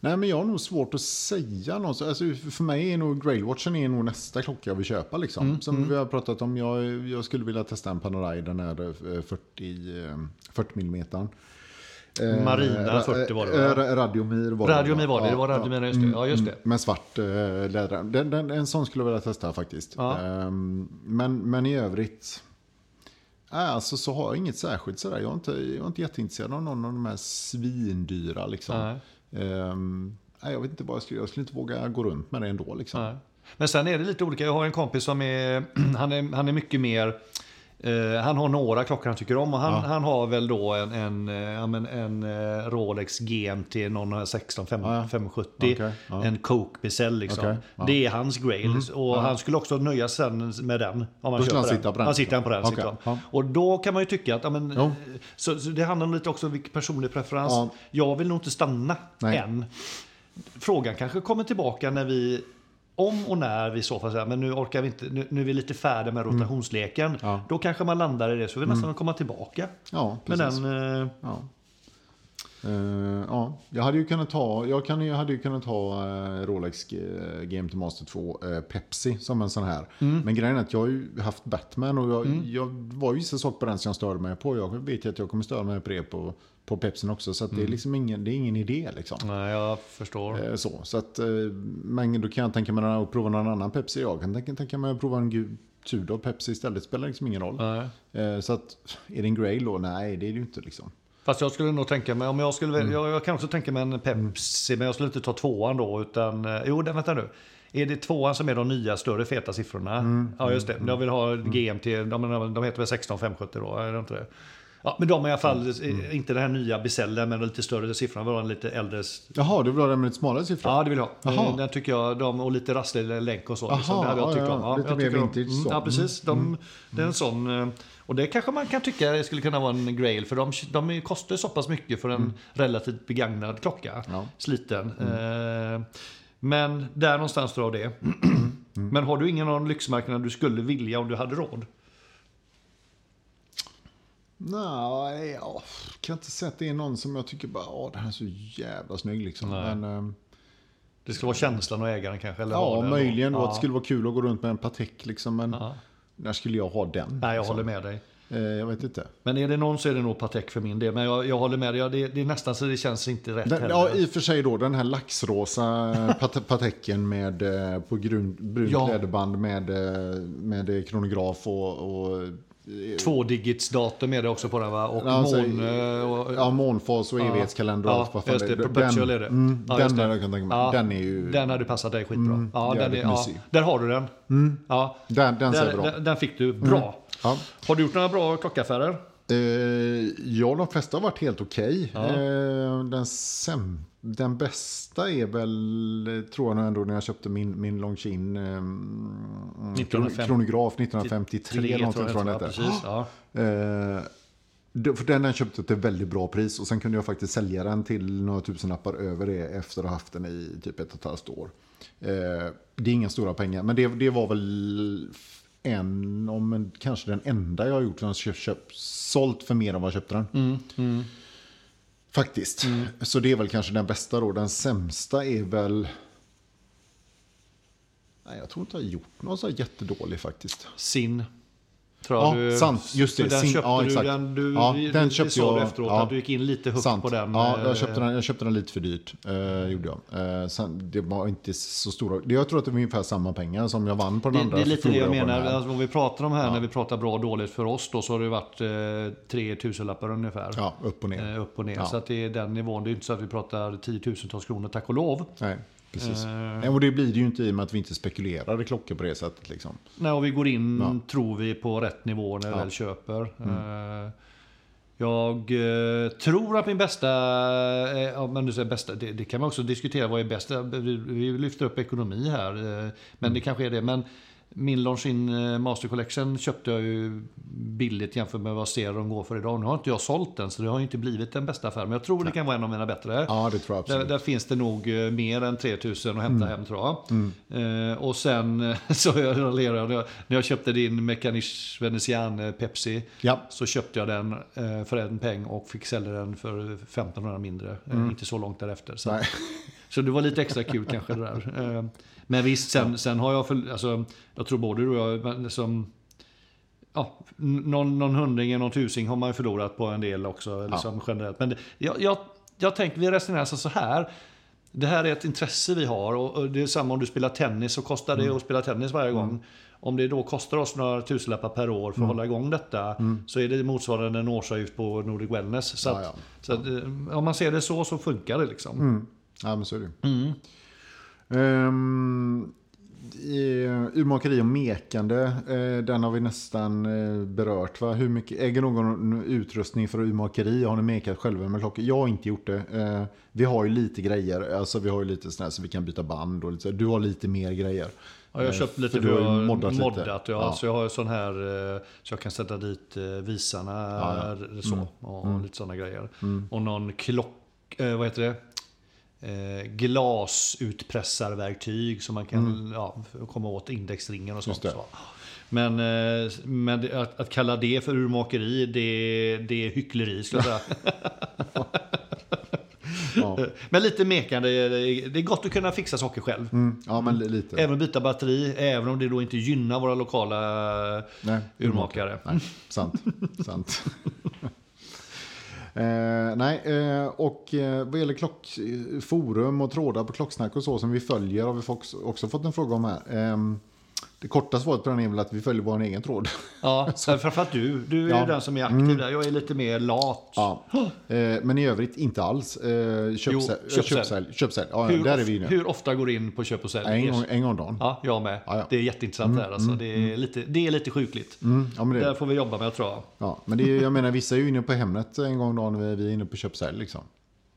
[SPEAKER 1] Nej, men jag har nog svårt att säga något. Alltså, för mig är nog Grailwatchen är nog nästa klocka jag vill köpa. Liksom.
[SPEAKER 2] Mm,
[SPEAKER 1] Som vi har pratat om, jag, jag skulle vilja testa en Panerai, den här eh, 40, eh, 40 mm.
[SPEAKER 2] Marina 40 var det, va?
[SPEAKER 1] Radiomir var det.
[SPEAKER 2] Radiomir var det.
[SPEAKER 1] Ja,
[SPEAKER 2] Det var
[SPEAKER 1] ja.
[SPEAKER 2] Radiomir, just det. Ja, just det.
[SPEAKER 1] Med svart eh, läder. Den, den, en sån skulle jag vilja testa faktiskt.
[SPEAKER 2] Ja.
[SPEAKER 1] Ehm, men, men i övrigt. Alltså så har jag inget särskilt sådär. Jag är inte, jag är inte jätteintresserad av någon av de här svindyra liksom.
[SPEAKER 2] Nej.
[SPEAKER 1] Ehm, nej, jag vet inte vad jag skulle, jag skulle inte våga gå runt med det ändå liksom.
[SPEAKER 2] Nej. Men sen är det lite olika. Jag har en kompis som är, han är, han är mycket mer eh, han har några klockor han tycker om och han, han har väl då en, en, eh, ja, men en eh, Rolex GMT, någon av 16 5,
[SPEAKER 1] Ja, ja.
[SPEAKER 2] 570,
[SPEAKER 1] Okej, ja.
[SPEAKER 2] en Coke Bezel liksom.
[SPEAKER 1] Ja.
[SPEAKER 2] Det är hans grail och han skulle också nöja sig med den. Om han
[SPEAKER 1] Då skulle han sitta på den.
[SPEAKER 2] Han sitter på den.
[SPEAKER 1] Ja.
[SPEAKER 2] Och då kan man ju tycka att, ja, men, så, så det handlar lite också om vilken personlig preferens.
[SPEAKER 1] Ja.
[SPEAKER 2] Jag vill nog inte stanna
[SPEAKER 1] Nej.
[SPEAKER 2] än. Frågan kanske kommer tillbaka när vi om och när vi så fall säger, men nu orkar vi inte, nu, nu är vi lite färdiga med rotationsleken.
[SPEAKER 1] Mm. Ja.
[SPEAKER 2] Då kanske man landar i det, så vi nästan komma tillbaka
[SPEAKER 1] Ja,
[SPEAKER 2] med
[SPEAKER 1] precis.
[SPEAKER 2] den. eh,
[SPEAKER 1] Ja. Eh, ja, jag hade ju kunnat ta, jag kan, jag hade ju kunnat ta uh, Rolex uh, GMT Master 2 eh, Pepsi som en sån här.
[SPEAKER 2] Mm.
[SPEAKER 1] Men grejen är att jag har ju haft Batman och jag, jag var ju vissa saker på den som jag störde mig på. Jag vet ju att jag kommer störa mig på det på, på Pepsin också. Så
[SPEAKER 2] Mm.
[SPEAKER 1] det är liksom ingen, det är ingen idé liksom.
[SPEAKER 2] Nej, jag förstår.
[SPEAKER 1] Eh, Så, så att, eh, men då kan jag tänka mig att prova någon annan Pepsi. Jag kan tänka, mig att prova en Tudor Pepsi istället. Det spelar liksom ingen roll.
[SPEAKER 2] Nej.
[SPEAKER 1] Eh, Så att, är det en Grail då? Nej, det är det ju inte liksom.
[SPEAKER 2] Fast jag skulle nog tänka mig, om jag skulle
[SPEAKER 1] Mm.
[SPEAKER 2] jag, jag kan också tänka mig en Pepsi, men jag skulle inte ta tvåan då, utan, jo, den, vänta nu. Är det tvåan som är de nya större feta siffrorna?
[SPEAKER 1] Mm.
[SPEAKER 2] Ja, just det. Jag vill ha GMT, de, de heter väl 16570 då, är det inte det? Ja, men de är i alla fall,
[SPEAKER 1] Mm.
[SPEAKER 2] eh, inte den här nya Becellen, men lite större siffrorna, var en lite äldre.
[SPEAKER 1] Jaha, du vill ha den med lite smalare siffror?
[SPEAKER 2] Ja, det vill jag ha.
[SPEAKER 1] Jaha.
[SPEAKER 2] Eh, Den tycker jag, de, och lite rasslig länk och så.
[SPEAKER 1] Jaha,
[SPEAKER 2] liksom, det jag
[SPEAKER 1] ja,
[SPEAKER 2] tyckt
[SPEAKER 1] ja,
[SPEAKER 2] om.
[SPEAKER 1] lite
[SPEAKER 2] jag
[SPEAKER 1] mer
[SPEAKER 2] tycker
[SPEAKER 1] vintage
[SPEAKER 2] Mm,
[SPEAKER 1] så.
[SPEAKER 2] Ja, precis. De, Det är en sån, eh, och det kanske man kan tycka skulle kunna vara en grail, för de, de kostar så pass mycket för en relativt begagnad klocka.
[SPEAKER 1] Ja.
[SPEAKER 2] Sliten. Eh, Men där någonstans drar det. Men har du ingen annan lyxmarknad du skulle vilja om du hade råd?
[SPEAKER 1] Nej, jag kan inte det är någon som jag tycker bara, åh, den här är så jävla snygg liksom.
[SPEAKER 2] Nej.
[SPEAKER 1] Men, ehm,
[SPEAKER 2] Det skulle vara känslan och ägaren kanske? Eller
[SPEAKER 1] ja,
[SPEAKER 2] den
[SPEAKER 1] möjligen då
[SPEAKER 2] Ja.
[SPEAKER 1] det skulle vara kul att gå runt med en Patek liksom. Men
[SPEAKER 2] Ja.
[SPEAKER 1] när skulle jag ha den?
[SPEAKER 2] Nej, jag
[SPEAKER 1] liksom?
[SPEAKER 2] håller med dig.
[SPEAKER 1] Eh, jag vet inte.
[SPEAKER 2] Men är det någon så är det nog Patek för min del. Men jag, jag håller med dig. Ja, det, det är nästan så det känns inte rätt
[SPEAKER 1] Den,
[SPEAKER 2] heller.
[SPEAKER 1] ja, i och för sig då, den här laxrosa eh, pat Pateken med, eh, på grun, brunt
[SPEAKER 2] Ja.
[SPEAKER 1] läderband med, med kronograf och, och
[SPEAKER 2] Tvådigitsdatum är det också på den va? Och
[SPEAKER 1] Ja, alltså,
[SPEAKER 2] mån... eh, och,
[SPEAKER 1] ja, månfas och evighetskalender och
[SPEAKER 2] Ja,
[SPEAKER 1] allt
[SPEAKER 2] just det. Perpetual är det.
[SPEAKER 1] Mm,
[SPEAKER 2] Ja,
[SPEAKER 1] den
[SPEAKER 2] det.
[SPEAKER 1] jag kan tänka mig.
[SPEAKER 2] Ja,
[SPEAKER 1] Den är ju...
[SPEAKER 2] Den hade passat dig skitbra. ja, den är, ja, där har du den. Ja,
[SPEAKER 1] Den, den ser bra.
[SPEAKER 2] den, den fick du bra.
[SPEAKER 1] Ja.
[SPEAKER 2] Har du gjort några bra klockaffärer?
[SPEAKER 1] Eh, ja, de flesta har varit helt okej.
[SPEAKER 2] Ja.
[SPEAKER 1] Eh, den, den bästa är väl, tror jag nog ändå, när jag köpte min, min Longines eh,
[SPEAKER 2] 1950
[SPEAKER 1] kronograf 1953.
[SPEAKER 2] Tre,
[SPEAKER 1] någonting tror jag den
[SPEAKER 2] ja,
[SPEAKER 1] hette.
[SPEAKER 2] precis. Ja.
[SPEAKER 1] Eh, det- för den har jag köpt till väldigt bra pris och sen kunde jag faktiskt sälja den till några tusenlappar över det efter att ha haft den i typ ett och ett halvt år. Eh, det är inga stora pengar, men det, det var väl en, om en, kanske den enda jag har gjort som har köpt, köpt, sålt för mer än vad jag köpte den.
[SPEAKER 2] Mm,
[SPEAKER 1] Faktiskt. Så det är väl kanske den bästa då. Den sämsta är väl... Nej, jag tror inte jag har gjort någon så jättedålig faktiskt.
[SPEAKER 2] Sin. Tror
[SPEAKER 1] Ja,
[SPEAKER 2] jag du,
[SPEAKER 1] sant. Just det.
[SPEAKER 2] Den
[SPEAKER 1] Sin-
[SPEAKER 2] köpte
[SPEAKER 1] ja,
[SPEAKER 2] du,
[SPEAKER 1] exakt.
[SPEAKER 2] den, du,
[SPEAKER 1] Ja,
[SPEAKER 2] det-
[SPEAKER 1] den köpte
[SPEAKER 2] du
[SPEAKER 1] jag-
[SPEAKER 2] efteråt,
[SPEAKER 1] ja.
[SPEAKER 2] att du gick in lite högt
[SPEAKER 1] Sant.
[SPEAKER 2] på den.
[SPEAKER 1] Ja,
[SPEAKER 2] eh,
[SPEAKER 1] jag köpte den, jag köpte den lite för dyrt. Eh, gjorde jag. Eh, sen, det var inte så stora. Jag tror att det var ungefär samma pengar som jag vann på den
[SPEAKER 2] Det,
[SPEAKER 1] andra.
[SPEAKER 2] det är lite det jag
[SPEAKER 1] på
[SPEAKER 2] menar. Alltså, om vi pratar om här, när vi pratar bra och dåligt för oss då, så har det varit eh, 3 tusenlappar ungefär.
[SPEAKER 1] Ja, upp och ner.
[SPEAKER 2] Eh, upp och ner.
[SPEAKER 1] Ja.
[SPEAKER 2] Så att det är den nivån. Det är inte så att vi pratar tiotusentals kronor, tack och lov.
[SPEAKER 1] Nej. Precis.
[SPEAKER 2] Eh,
[SPEAKER 1] Nej, Och det blir det ju inte i och med att vi inte spekulerade klockor på det sättet. Liksom.
[SPEAKER 2] när vi går in,
[SPEAKER 1] Ja.
[SPEAKER 2] tror vi, på rätt nivå när vi
[SPEAKER 1] Ja.
[SPEAKER 2] väl köper. Eh, Jag eh, tror att min bästa, eh, ja, men du säger bästa, det, det kan man också diskutera, vad är bäst? Vi, vi lyfter upp ekonomi här, eh, men det kanske är det. Men min Longines eh, Master Collection köpte jag ju billigt jämfört med vad ser de går för idag. Nu har inte jag sålt den, så det har inte blivit den bästa affären. Men jag tror det kan vara en av mina bättre.
[SPEAKER 1] Ja, det tror jag
[SPEAKER 2] Där,
[SPEAKER 1] absolut.
[SPEAKER 2] där finns det nog eh, mer än 3000 att hämta hem tror jag. Eh, och sen så jag raljerar jag, när jag köpte din Mechanisch Venetian Pepsi.
[SPEAKER 1] Ja.
[SPEAKER 2] Så köpte jag den eh, för en peng och fick sälja den för 1500 mindre. Eh, inte så långt därefter. Så,
[SPEAKER 1] Nej.
[SPEAKER 2] så det var lite extra kul kanske det där. Men visst, sen, sen har jag, för, alltså, jag tror både du och jag, men som, ja, någon, någon hundring, någon tusing har man ju förlorat på en del också, liksom, generellt. Men det, jag, jag, jag tänker, vi resonerar alltså så här. Det här är ett intresse vi har och det är samma om du spelar tennis så kostar det att spela tennis varje gång. Om det då kostar oss några tusenlappar per år för att hålla igång detta så är det motsvarande en årsavgift på Nordic Wellness. Så,
[SPEAKER 1] Ja,
[SPEAKER 2] att,
[SPEAKER 1] ja.
[SPEAKER 2] så att, eh, om man ser det så så funkar det liksom.
[SPEAKER 1] Mm. Ja, men så är det
[SPEAKER 2] Mm.
[SPEAKER 1] I, urmakeri och mekande, eh, den har vi nästan eh, berört. Va? Hur mycket, äger någon utrustning för urmakeri? Har ni mekat själva med klockor? Jag har inte gjort det. Vi har ju lite grejer, alltså vi har ju lite sådär så vi kan byta band och lite. Du har lite mer grejer.
[SPEAKER 2] Ja, jag har köpt lite
[SPEAKER 1] för du har ju moddat lite.
[SPEAKER 2] moddat ja.
[SPEAKER 1] Ja.
[SPEAKER 2] Så jag har sån här, så jag kan sätta dit visarna
[SPEAKER 1] Ja, ja.
[SPEAKER 2] så. Och lite sådana grejer. Och någon klock, eh, vad heter det? Eh, glasutpressarverktyg som man kan ja, komma åt indexringen och sånt. Så. Men, eh, men det- att, att kalla det för urmakeri, det, det är hyckleri skulle jag säga.
[SPEAKER 1] Ja.
[SPEAKER 2] Men lite mekande, det är gott att kunna fixa saker själv.
[SPEAKER 1] Mm, ja, men li- lite.
[SPEAKER 2] Även byta batteri, även om det då inte gynnar våra lokala
[SPEAKER 1] Nej,
[SPEAKER 2] urmakare.
[SPEAKER 1] Nej, sant. sant. Eh, nej, eh, och eh, vad gäller klockforum eh, och trådar på klocksnack och så som vi följer har vi också, också fått en fråga om här. Ehm, Eh, det korta svaret på den är väl att vi följer vår egen tråd.
[SPEAKER 2] Ja, framförallt du. Du är
[SPEAKER 1] Ja. Mm.
[SPEAKER 2] den som är aktiv där. Jag är lite mer lat.
[SPEAKER 1] Ja. Eh, men i övrigt inte alls. Eh, köpsälj,
[SPEAKER 2] Jo,
[SPEAKER 1] köpsälj.
[SPEAKER 2] köpsälj.
[SPEAKER 1] köpsälj, köpsälj. Ja,
[SPEAKER 2] Hur,
[SPEAKER 1] där är vi nu.
[SPEAKER 2] hur ofta går du in på köp och sälj?
[SPEAKER 1] En gång, en gång om dagen.
[SPEAKER 2] Ja, jag med.
[SPEAKER 1] Ja, ja.
[SPEAKER 2] Det är jätteintressant det här. Alltså. det, är lite, det är lite sjukligt.
[SPEAKER 1] Mm, ja, det,
[SPEAKER 2] Där får vi jobba med tror jag.
[SPEAKER 1] ja, men det är, jag menar, vissa är ju inne på Hemnet en gång om dagen. Vi är inne på köpsälj liksom.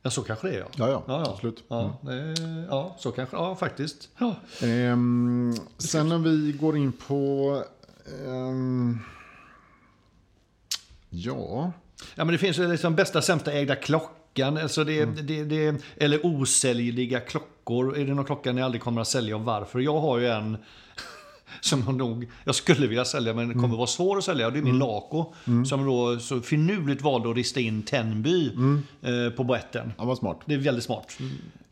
[SPEAKER 2] Ja, så kanske det är. Ja,
[SPEAKER 1] Ja, ja,
[SPEAKER 2] ja, ja.
[SPEAKER 1] absolut.
[SPEAKER 2] Ja, det, ja så kanske Ja, faktiskt. Ja.
[SPEAKER 1] Ehm, sen när vi går in på... ehm, ja...
[SPEAKER 2] Ja, men det finns ju liksom bästa sämsta ägda klockan. Alltså det,
[SPEAKER 1] Mm.
[SPEAKER 2] det, det, eller osäljliga klockor. Är det någon klocka ni aldrig kommer att sälja och varför? Jag har ju en som jag nog jag skulle vilja sälja men
[SPEAKER 1] Mm.
[SPEAKER 2] kommer vara svår att sälja. Det är min Laco. Som då så finurligt valde att rista in Tenby
[SPEAKER 1] Mm.
[SPEAKER 2] eh, på boetten.
[SPEAKER 1] Ja, vad smart.
[SPEAKER 2] Det är väldigt smart.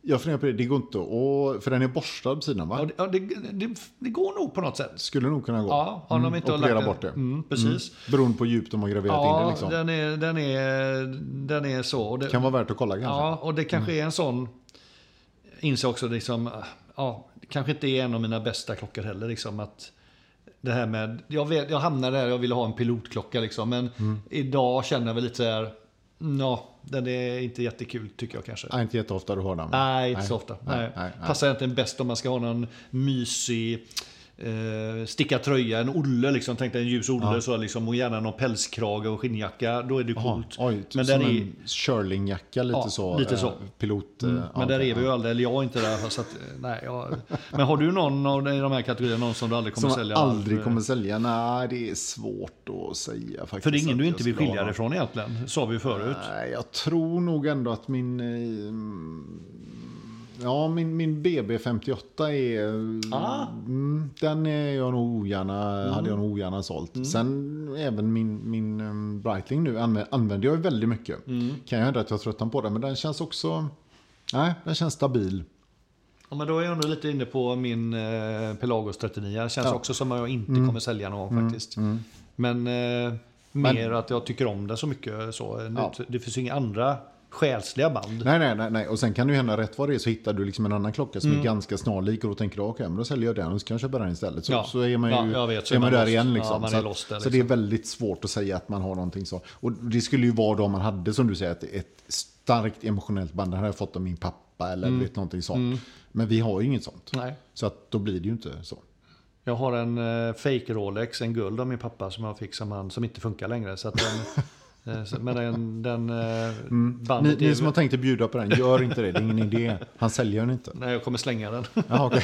[SPEAKER 1] Jag funderar på det, det går inte att... För den är borstad på sidan va?
[SPEAKER 2] Ja, det, ja, det, det, det går nog på något sätt.
[SPEAKER 1] Skulle nog kunna gå.
[SPEAKER 2] Ja, om de inte har
[SPEAKER 1] Operera
[SPEAKER 2] lagt
[SPEAKER 1] bort det.
[SPEAKER 2] Mm, precis.
[SPEAKER 1] Beroende på djup de har graverat in det
[SPEAKER 2] Ja,
[SPEAKER 1] liksom.
[SPEAKER 2] den, är, den, är, den är så. Och det,
[SPEAKER 1] Kan vara värt att kolla kanske.
[SPEAKER 2] Ja, och det kanske är en sån... Inser också liksom, ja, det kanske inte är en av mina bästa klockor heller. Liksom, att det här med, jag, vet, jag hamnade där, jag ville ha en pilotklocka liksom. Men idag känner jag väl lite så här, ja, den är inte jättekul tycker jag kanske.
[SPEAKER 1] Nej, inte jätteofta du har den.
[SPEAKER 2] Nej, inte så ofta. Nej,
[SPEAKER 1] nej, nej.
[SPEAKER 2] Passar egentligen bäst om man ska ha någon mysig eh, sticka tröja, en olle liksom. Tänk dig en ljus olle så liksom, och gärna någon pälskrage och skinnjacka. Då är det coolt.
[SPEAKER 1] oj,
[SPEAKER 2] men
[SPEAKER 1] men som
[SPEAKER 2] är,
[SPEAKER 1] en Shirlingjacka lite
[SPEAKER 2] Ja,
[SPEAKER 1] så.
[SPEAKER 2] lite
[SPEAKER 1] eh,
[SPEAKER 2] så.
[SPEAKER 1] Pilot. eh,
[SPEAKER 2] men
[SPEAKER 1] ja,
[SPEAKER 2] där
[SPEAKER 1] okej,
[SPEAKER 2] är vi ju aldrig, eller jag är inte där. Så att, eh, nej, jag, men har du någon av de här kategorierna, någon som du aldrig kommer
[SPEAKER 1] Som
[SPEAKER 2] sälja?
[SPEAKER 1] aldrig
[SPEAKER 2] alls?
[SPEAKER 1] kommer sälja? Nej, det är svårt att säga faktiskt.
[SPEAKER 2] För det är ingen du inte vill skilja dig från egentligen, sa vi förut.
[SPEAKER 1] Nej, jag tror nog ändå att min... mm, Ja, min, min BB58 är...
[SPEAKER 2] Ah.
[SPEAKER 1] Mm, den är jag nog ogärna, hade jag nog ogärna sålt. Sen även min, min um, Breitling nu använder, använder jag ju väldigt mycket. Kan ju hända att jag tröttnar på den, men den känns också... Nej, den känns stabil.
[SPEAKER 2] Ja, men då är jag nog lite inne på min eh, Pelagos 39. Det känns
[SPEAKER 1] Ja. Mm.
[SPEAKER 2] också som att jag inte kommer sälja någon gång faktiskt. Men eh, mer att jag tycker om den så mycket. Så.
[SPEAKER 1] Ja.
[SPEAKER 2] Det, det finns ju inga andra själsliga band.
[SPEAKER 1] Nej, nej, nej, nej. Och sen kan det ju hända rätt vad det är så hittar du liksom en annan klocka som är ganska snarlik och då tänker du okej, men då säljer jag den och så kan jag köpa den istället. Så,
[SPEAKER 2] Ja.
[SPEAKER 1] så är man ju
[SPEAKER 2] Ja, vet, är
[SPEAKER 1] man
[SPEAKER 2] man
[SPEAKER 1] där
[SPEAKER 2] lost.
[SPEAKER 1] igen
[SPEAKER 2] Ja,
[SPEAKER 1] liksom.
[SPEAKER 2] man
[SPEAKER 1] så att-
[SPEAKER 2] där,
[SPEAKER 1] så det är
[SPEAKER 2] liksom.
[SPEAKER 1] väldigt svårt att säga att man har någonting så. Och det skulle ju vara då man hade, som du säger, ett, ett starkt emotionellt band. Det hade jag fått av min pappa eller
[SPEAKER 2] Mm.
[SPEAKER 1] vet, någonting sånt. Men vi har ju inget sånt.
[SPEAKER 2] Nej.
[SPEAKER 1] Så att då blir det ju inte så.
[SPEAKER 2] Jag har en uh, fake Rolex, en guld av min pappa som jag fick som, han, som inte funkar längre. Så att den, eh, men den, den uh,
[SPEAKER 1] Ni,
[SPEAKER 2] bandet är-
[SPEAKER 1] ni som har tänkt att bjuda på den, gör inte det. Det är ingen idé. Han säljer den inte.
[SPEAKER 2] Nej, jag kommer slänga den.
[SPEAKER 1] Jaha.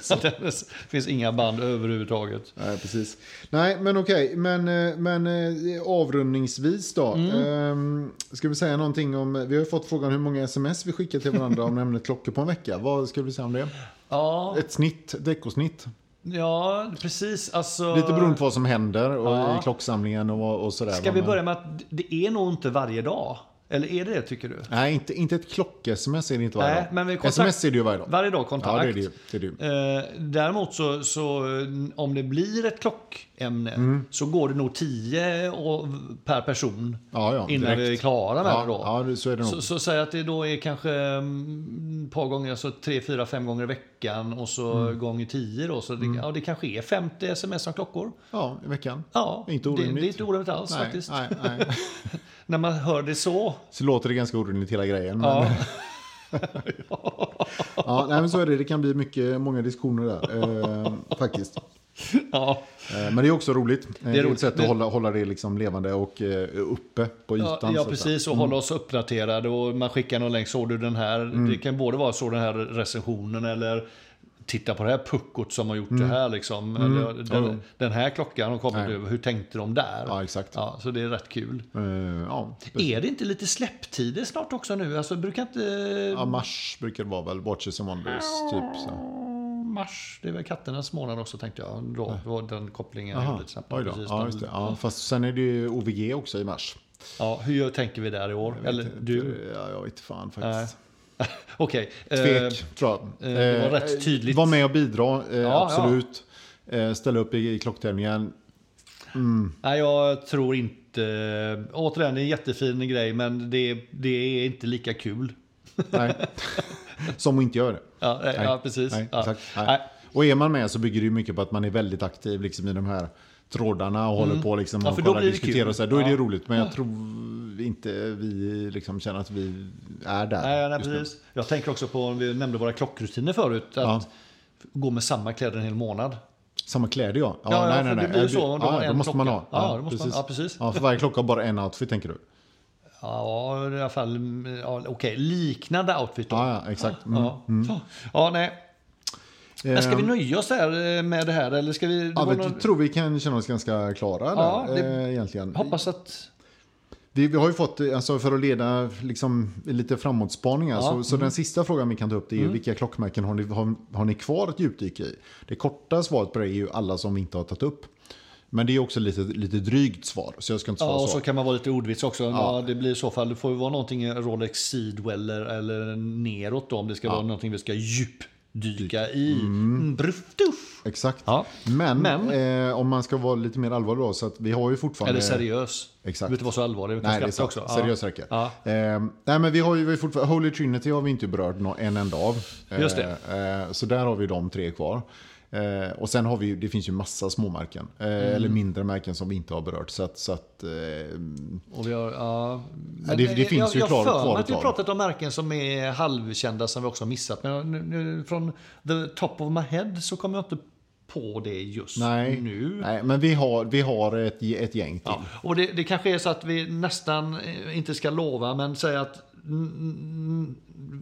[SPEAKER 1] Så
[SPEAKER 2] det finns inga band överhuvudtaget.
[SPEAKER 1] Nej, precis. Nej, men okej. Men, eh, men eh, avrundningsvis då. Ehm, ska vi säga någonting om... Vi har fått frågan hur många sms vi skickar till varandra om ämnet klockor på en vecka. Vad ska vi säga om det?
[SPEAKER 2] Ja,
[SPEAKER 1] Ett snitt, ett veckosnitt.
[SPEAKER 2] Ja precis. Alltså,
[SPEAKER 1] Lite beroende på vad som händer och
[SPEAKER 2] Ja.
[SPEAKER 1] i klocksamlingen och, och sådär.
[SPEAKER 2] Ska vi börja med att det är nog inte varje dag? Eller är det det tycker du?
[SPEAKER 1] Nej, inte, inte ett klock-sms är det inte varje
[SPEAKER 2] Nej,
[SPEAKER 1] dag.
[SPEAKER 2] men vi kontakt-
[SPEAKER 1] Sms är det ju varje dag.
[SPEAKER 2] Varje dag kontakt.
[SPEAKER 1] Ja, det är det. Det är det.
[SPEAKER 2] Eh, däremot så, så om det blir ett klockämne
[SPEAKER 1] Mm.
[SPEAKER 2] så går det nog 10 och- per person
[SPEAKER 1] Ja, ja,
[SPEAKER 2] innan vi är
[SPEAKER 1] direkt.
[SPEAKER 2] klara med
[SPEAKER 1] Ja,
[SPEAKER 2] det då.
[SPEAKER 1] ja, det- så är det nog.
[SPEAKER 2] Så, så säg att det då är kanske mm, ett par gånger, alltså tre, fyra, fem gånger i veckan och så
[SPEAKER 1] Mm.
[SPEAKER 2] gånger 10 då. Så det, ja, det kanske är 50 sms om klockor.
[SPEAKER 1] Ja, i veckan.
[SPEAKER 2] Ja,
[SPEAKER 1] Inte
[SPEAKER 2] det,
[SPEAKER 1] orimligt.
[SPEAKER 2] det är inte orimligt alls
[SPEAKER 1] Nej,
[SPEAKER 2] faktiskt.
[SPEAKER 1] nej, nej.
[SPEAKER 2] När man hör det så.
[SPEAKER 1] Så låter det ganska orimligt hela grejen. Men,
[SPEAKER 2] Ja.
[SPEAKER 1] ja, nej, men så är det. Det kan bli mycket, många diskussioner där. Eh, faktiskt.
[SPEAKER 2] ja.
[SPEAKER 1] Eh, men det är också roligt. Det är,
[SPEAKER 2] roligt.
[SPEAKER 1] ett sätt att hålla, hålla det liksom levande och eh, uppe på ytan.
[SPEAKER 2] Ja, ja precis. Och hålla oss uppdaterade och man skickar någon länk. Såg du den här?
[SPEAKER 1] Mm.
[SPEAKER 2] Det kan både vara så den här recensionen eller titta på det här puckot som har gjort det här. Liksom.
[SPEAKER 1] Mm.
[SPEAKER 2] Den, den här klockan har kommit över. Hur tänkte de där?
[SPEAKER 1] Ja, exakt.
[SPEAKER 2] Ja, så det är rätt kul.
[SPEAKER 1] Eh, ja,
[SPEAKER 2] Är det inte lite släpptider snart också nu? Alltså brukar inte...
[SPEAKER 1] ja, mars brukar det vara väl. Watches and Wonders. Typ, så.
[SPEAKER 2] Mars, det är väl katternas månad också tänkte jag. Då, då den kopplingen
[SPEAKER 1] Aha, oj då.
[SPEAKER 2] Precis,
[SPEAKER 1] Ja, just det. Ja, fast sen är det ju OVG också i mars.
[SPEAKER 2] ja, hur tänker vi där i år? Eller du?
[SPEAKER 1] Ja, jag vet fan faktiskt.
[SPEAKER 2] Okej. eh,
[SPEAKER 1] Tvek, tror jag.
[SPEAKER 2] eh, det var
[SPEAKER 1] Eh,
[SPEAKER 2] rätt tydligt.
[SPEAKER 1] Var med och bidra, eh,
[SPEAKER 2] ja.
[SPEAKER 1] absolut. Eh, ställa upp i, i klocktävlingen.
[SPEAKER 2] Nej, jag tror inte... Återigen, det är en jättefin grej, men det, det är inte lika kul.
[SPEAKER 1] Nej. Som inte göra det.
[SPEAKER 2] Ja, nej, ja precis.
[SPEAKER 1] Nej,
[SPEAKER 2] ja.
[SPEAKER 1] exakt. Nej.
[SPEAKER 2] Nej.
[SPEAKER 1] Och är man med så bygger det mycket på att man är väldigt aktiv liksom, i de här trådarna och håller på liksom,
[SPEAKER 2] Mm. Ja,
[SPEAKER 1] och kollar,
[SPEAKER 2] det
[SPEAKER 1] diskuterar och så här. Då är det
[SPEAKER 2] Ja.
[SPEAKER 1] roligt. Men jag tror inte vi liksom känner att vi är där.
[SPEAKER 2] Nej, nej,
[SPEAKER 1] nu.
[SPEAKER 2] precis. Jag tänker också på, vi nämnde våra klockrutiner förut, att
[SPEAKER 1] Ja.
[SPEAKER 2] gå med samma kläder en hel månad.
[SPEAKER 1] Samma kläder ja.
[SPEAKER 2] Ja, ja, för det blir ju så om
[SPEAKER 1] Ja,
[SPEAKER 2] en
[SPEAKER 1] måste man ha.
[SPEAKER 2] klocka. Ja, det måste man- ja, precis.
[SPEAKER 1] Ja, för varje klocka har bara en outfit tänker du?
[SPEAKER 2] Ja, i alla fall, ja, okej, liknande outfit då.
[SPEAKER 1] Ja, ja exakt. Mm.
[SPEAKER 2] Ja. ja, nej. Men ska vi
[SPEAKER 1] Ehm,
[SPEAKER 2] nöja oss där eh, med det här? Eller ska vi... det
[SPEAKER 1] Ja, men
[SPEAKER 2] någon-
[SPEAKER 1] jag tror vi kan känna oss ganska klara
[SPEAKER 2] Ja,
[SPEAKER 1] där,
[SPEAKER 2] det-
[SPEAKER 1] eh, egentligen.
[SPEAKER 2] Hoppas att...
[SPEAKER 1] Vi, vi har ju fått, eh, alltså för att leda liksom, lite framåtspaningar,
[SPEAKER 2] Ja,
[SPEAKER 1] så, så den sista frågan vi kan ta upp är ju vilka klockmärken har ni, har, har ni kvar ett djupdyk i? Det korta svaret på det är ju alla som vi inte har tagit upp. Men det är också lite, lite drygt svar, så jag ska inte svara
[SPEAKER 2] Ja, och
[SPEAKER 1] så.
[SPEAKER 2] så kan man vara lite ordvits också. Ja. det blir i så fall, det får ju vara någonting Rolex Sidweller eller neråt då, om det ska vara någonting vi ska djupdyka i. Mm. Bruftuff.
[SPEAKER 1] Exakt.
[SPEAKER 2] Ja.
[SPEAKER 1] Men,
[SPEAKER 2] Men-
[SPEAKER 1] Eh, om man ska vara lite mer allvarlig då, så att vi har ju fortfarande...
[SPEAKER 2] Eller seriös.
[SPEAKER 1] Exakt.
[SPEAKER 2] Du behöver inte vara så allvarlig, vi kan
[SPEAKER 1] Nej,
[SPEAKER 2] skratta också.
[SPEAKER 1] Seriöst räcker.
[SPEAKER 2] Ja.
[SPEAKER 1] Eh, nej, men vi har ju vi har fortfarande, Holy Trinity har vi inte berört en enda av. Eh,
[SPEAKER 2] Just det.
[SPEAKER 1] Eh, så där har vi de tre kvar. Eh, och sen har vi, ju- det finns ju massa småmärken. Eh,
[SPEAKER 2] Mm.
[SPEAKER 1] Eller mindre märken som vi inte har berört. Så att, så att eh,
[SPEAKER 2] Och vi har, ja,
[SPEAKER 1] Ja, det- det finns
[SPEAKER 2] jag,
[SPEAKER 1] ju
[SPEAKER 2] jag
[SPEAKER 1] klar- kvar
[SPEAKER 2] att vi
[SPEAKER 1] tag.
[SPEAKER 2] pratat om märken som är halvkända som vi också har missat. Men nu, nu, från the top of my head så kommer jag inte på det just
[SPEAKER 1] nej,
[SPEAKER 2] nu.
[SPEAKER 1] nej, men vi har, vi har ett, ett gäng till.
[SPEAKER 2] Ja, och det, det kanske är så att vi nästan eh, inte ska lova, men säga att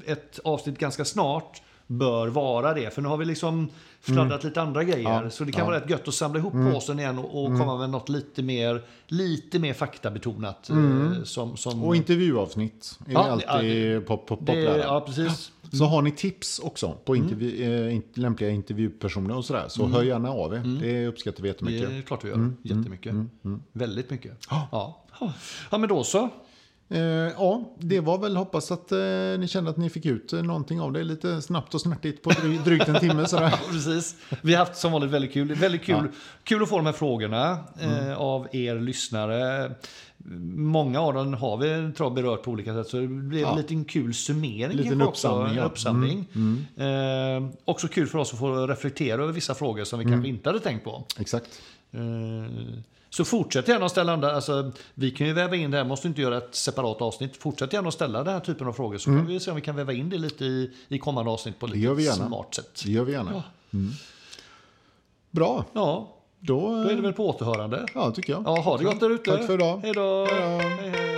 [SPEAKER 2] ett avsnitt ganska snart bör vara det. För nu har vi liksom fladdat lite andra grejer.
[SPEAKER 1] Mm. Ja,
[SPEAKER 2] så det kan
[SPEAKER 1] ja. Mm.
[SPEAKER 2] vara rätt gött att samla ihop påsen igen och, och komma med något lite mer, lite mer faktabetonat.
[SPEAKER 1] Mm.
[SPEAKER 2] eh, Som, som,
[SPEAKER 1] Och intervjuavsnitt är
[SPEAKER 2] Ja,
[SPEAKER 1] alltid
[SPEAKER 2] ja,
[SPEAKER 1] pop, pop,
[SPEAKER 2] det,
[SPEAKER 1] populära.
[SPEAKER 2] ja, precis.
[SPEAKER 1] Så har ni tips också på intervju, eh, lämpliga intervjupersoner och sådär, så hör gärna av er. Det uppskattar vi
[SPEAKER 2] Det
[SPEAKER 1] jättemycket.
[SPEAKER 2] är klart vi gör. Jättemycket. Väldigt mycket. Ja. ja, men då så.
[SPEAKER 1] Eh, ja, det var väl hoppas att eh, ni kände att ni fick ut eh, någonting av det. Lite snabbt och snärtigt på dry, drygt en timme sådär.
[SPEAKER 2] Precis. Vi har haft som vanligt väldigt kul. Väldigt kul, kul att få de här frågorna
[SPEAKER 1] Mm.
[SPEAKER 2] eh, av er lyssnare. Många av dem har vi tror jag, berört på olika sätt, så det blev
[SPEAKER 1] Ja.
[SPEAKER 2] en liten kul summering.
[SPEAKER 1] Liten
[SPEAKER 2] också,
[SPEAKER 1] uppsamling,
[SPEAKER 2] en
[SPEAKER 1] ja.
[SPEAKER 2] uppsamling.
[SPEAKER 1] Mm,
[SPEAKER 2] Eh, också kul för oss att få reflektera över vissa frågor som vi
[SPEAKER 1] Mm.
[SPEAKER 2] kanske inte hade tänkt på.
[SPEAKER 1] Exakt.
[SPEAKER 2] Så fortsätt gärna att ställa andra, alltså, vi kan ju väva in det här, måste inte göra ett separat avsnitt. Fortsätt gärna att ställa den här typen av frågor så kan vi se om vi kan väva in det lite i, i kommande avsnitt på
[SPEAKER 1] Mm.
[SPEAKER 2] lite smart sätt.
[SPEAKER 1] Det gör vi gärna.
[SPEAKER 2] Ja.
[SPEAKER 1] Bra,
[SPEAKER 2] Ja,
[SPEAKER 1] då,
[SPEAKER 2] då är det väl på återhörande.
[SPEAKER 1] ja, tycker jag.
[SPEAKER 2] Ja, ha det gott där ute.
[SPEAKER 1] Tack för idag.
[SPEAKER 2] Hej då.
[SPEAKER 1] Hej då.
[SPEAKER 2] Hej, hej.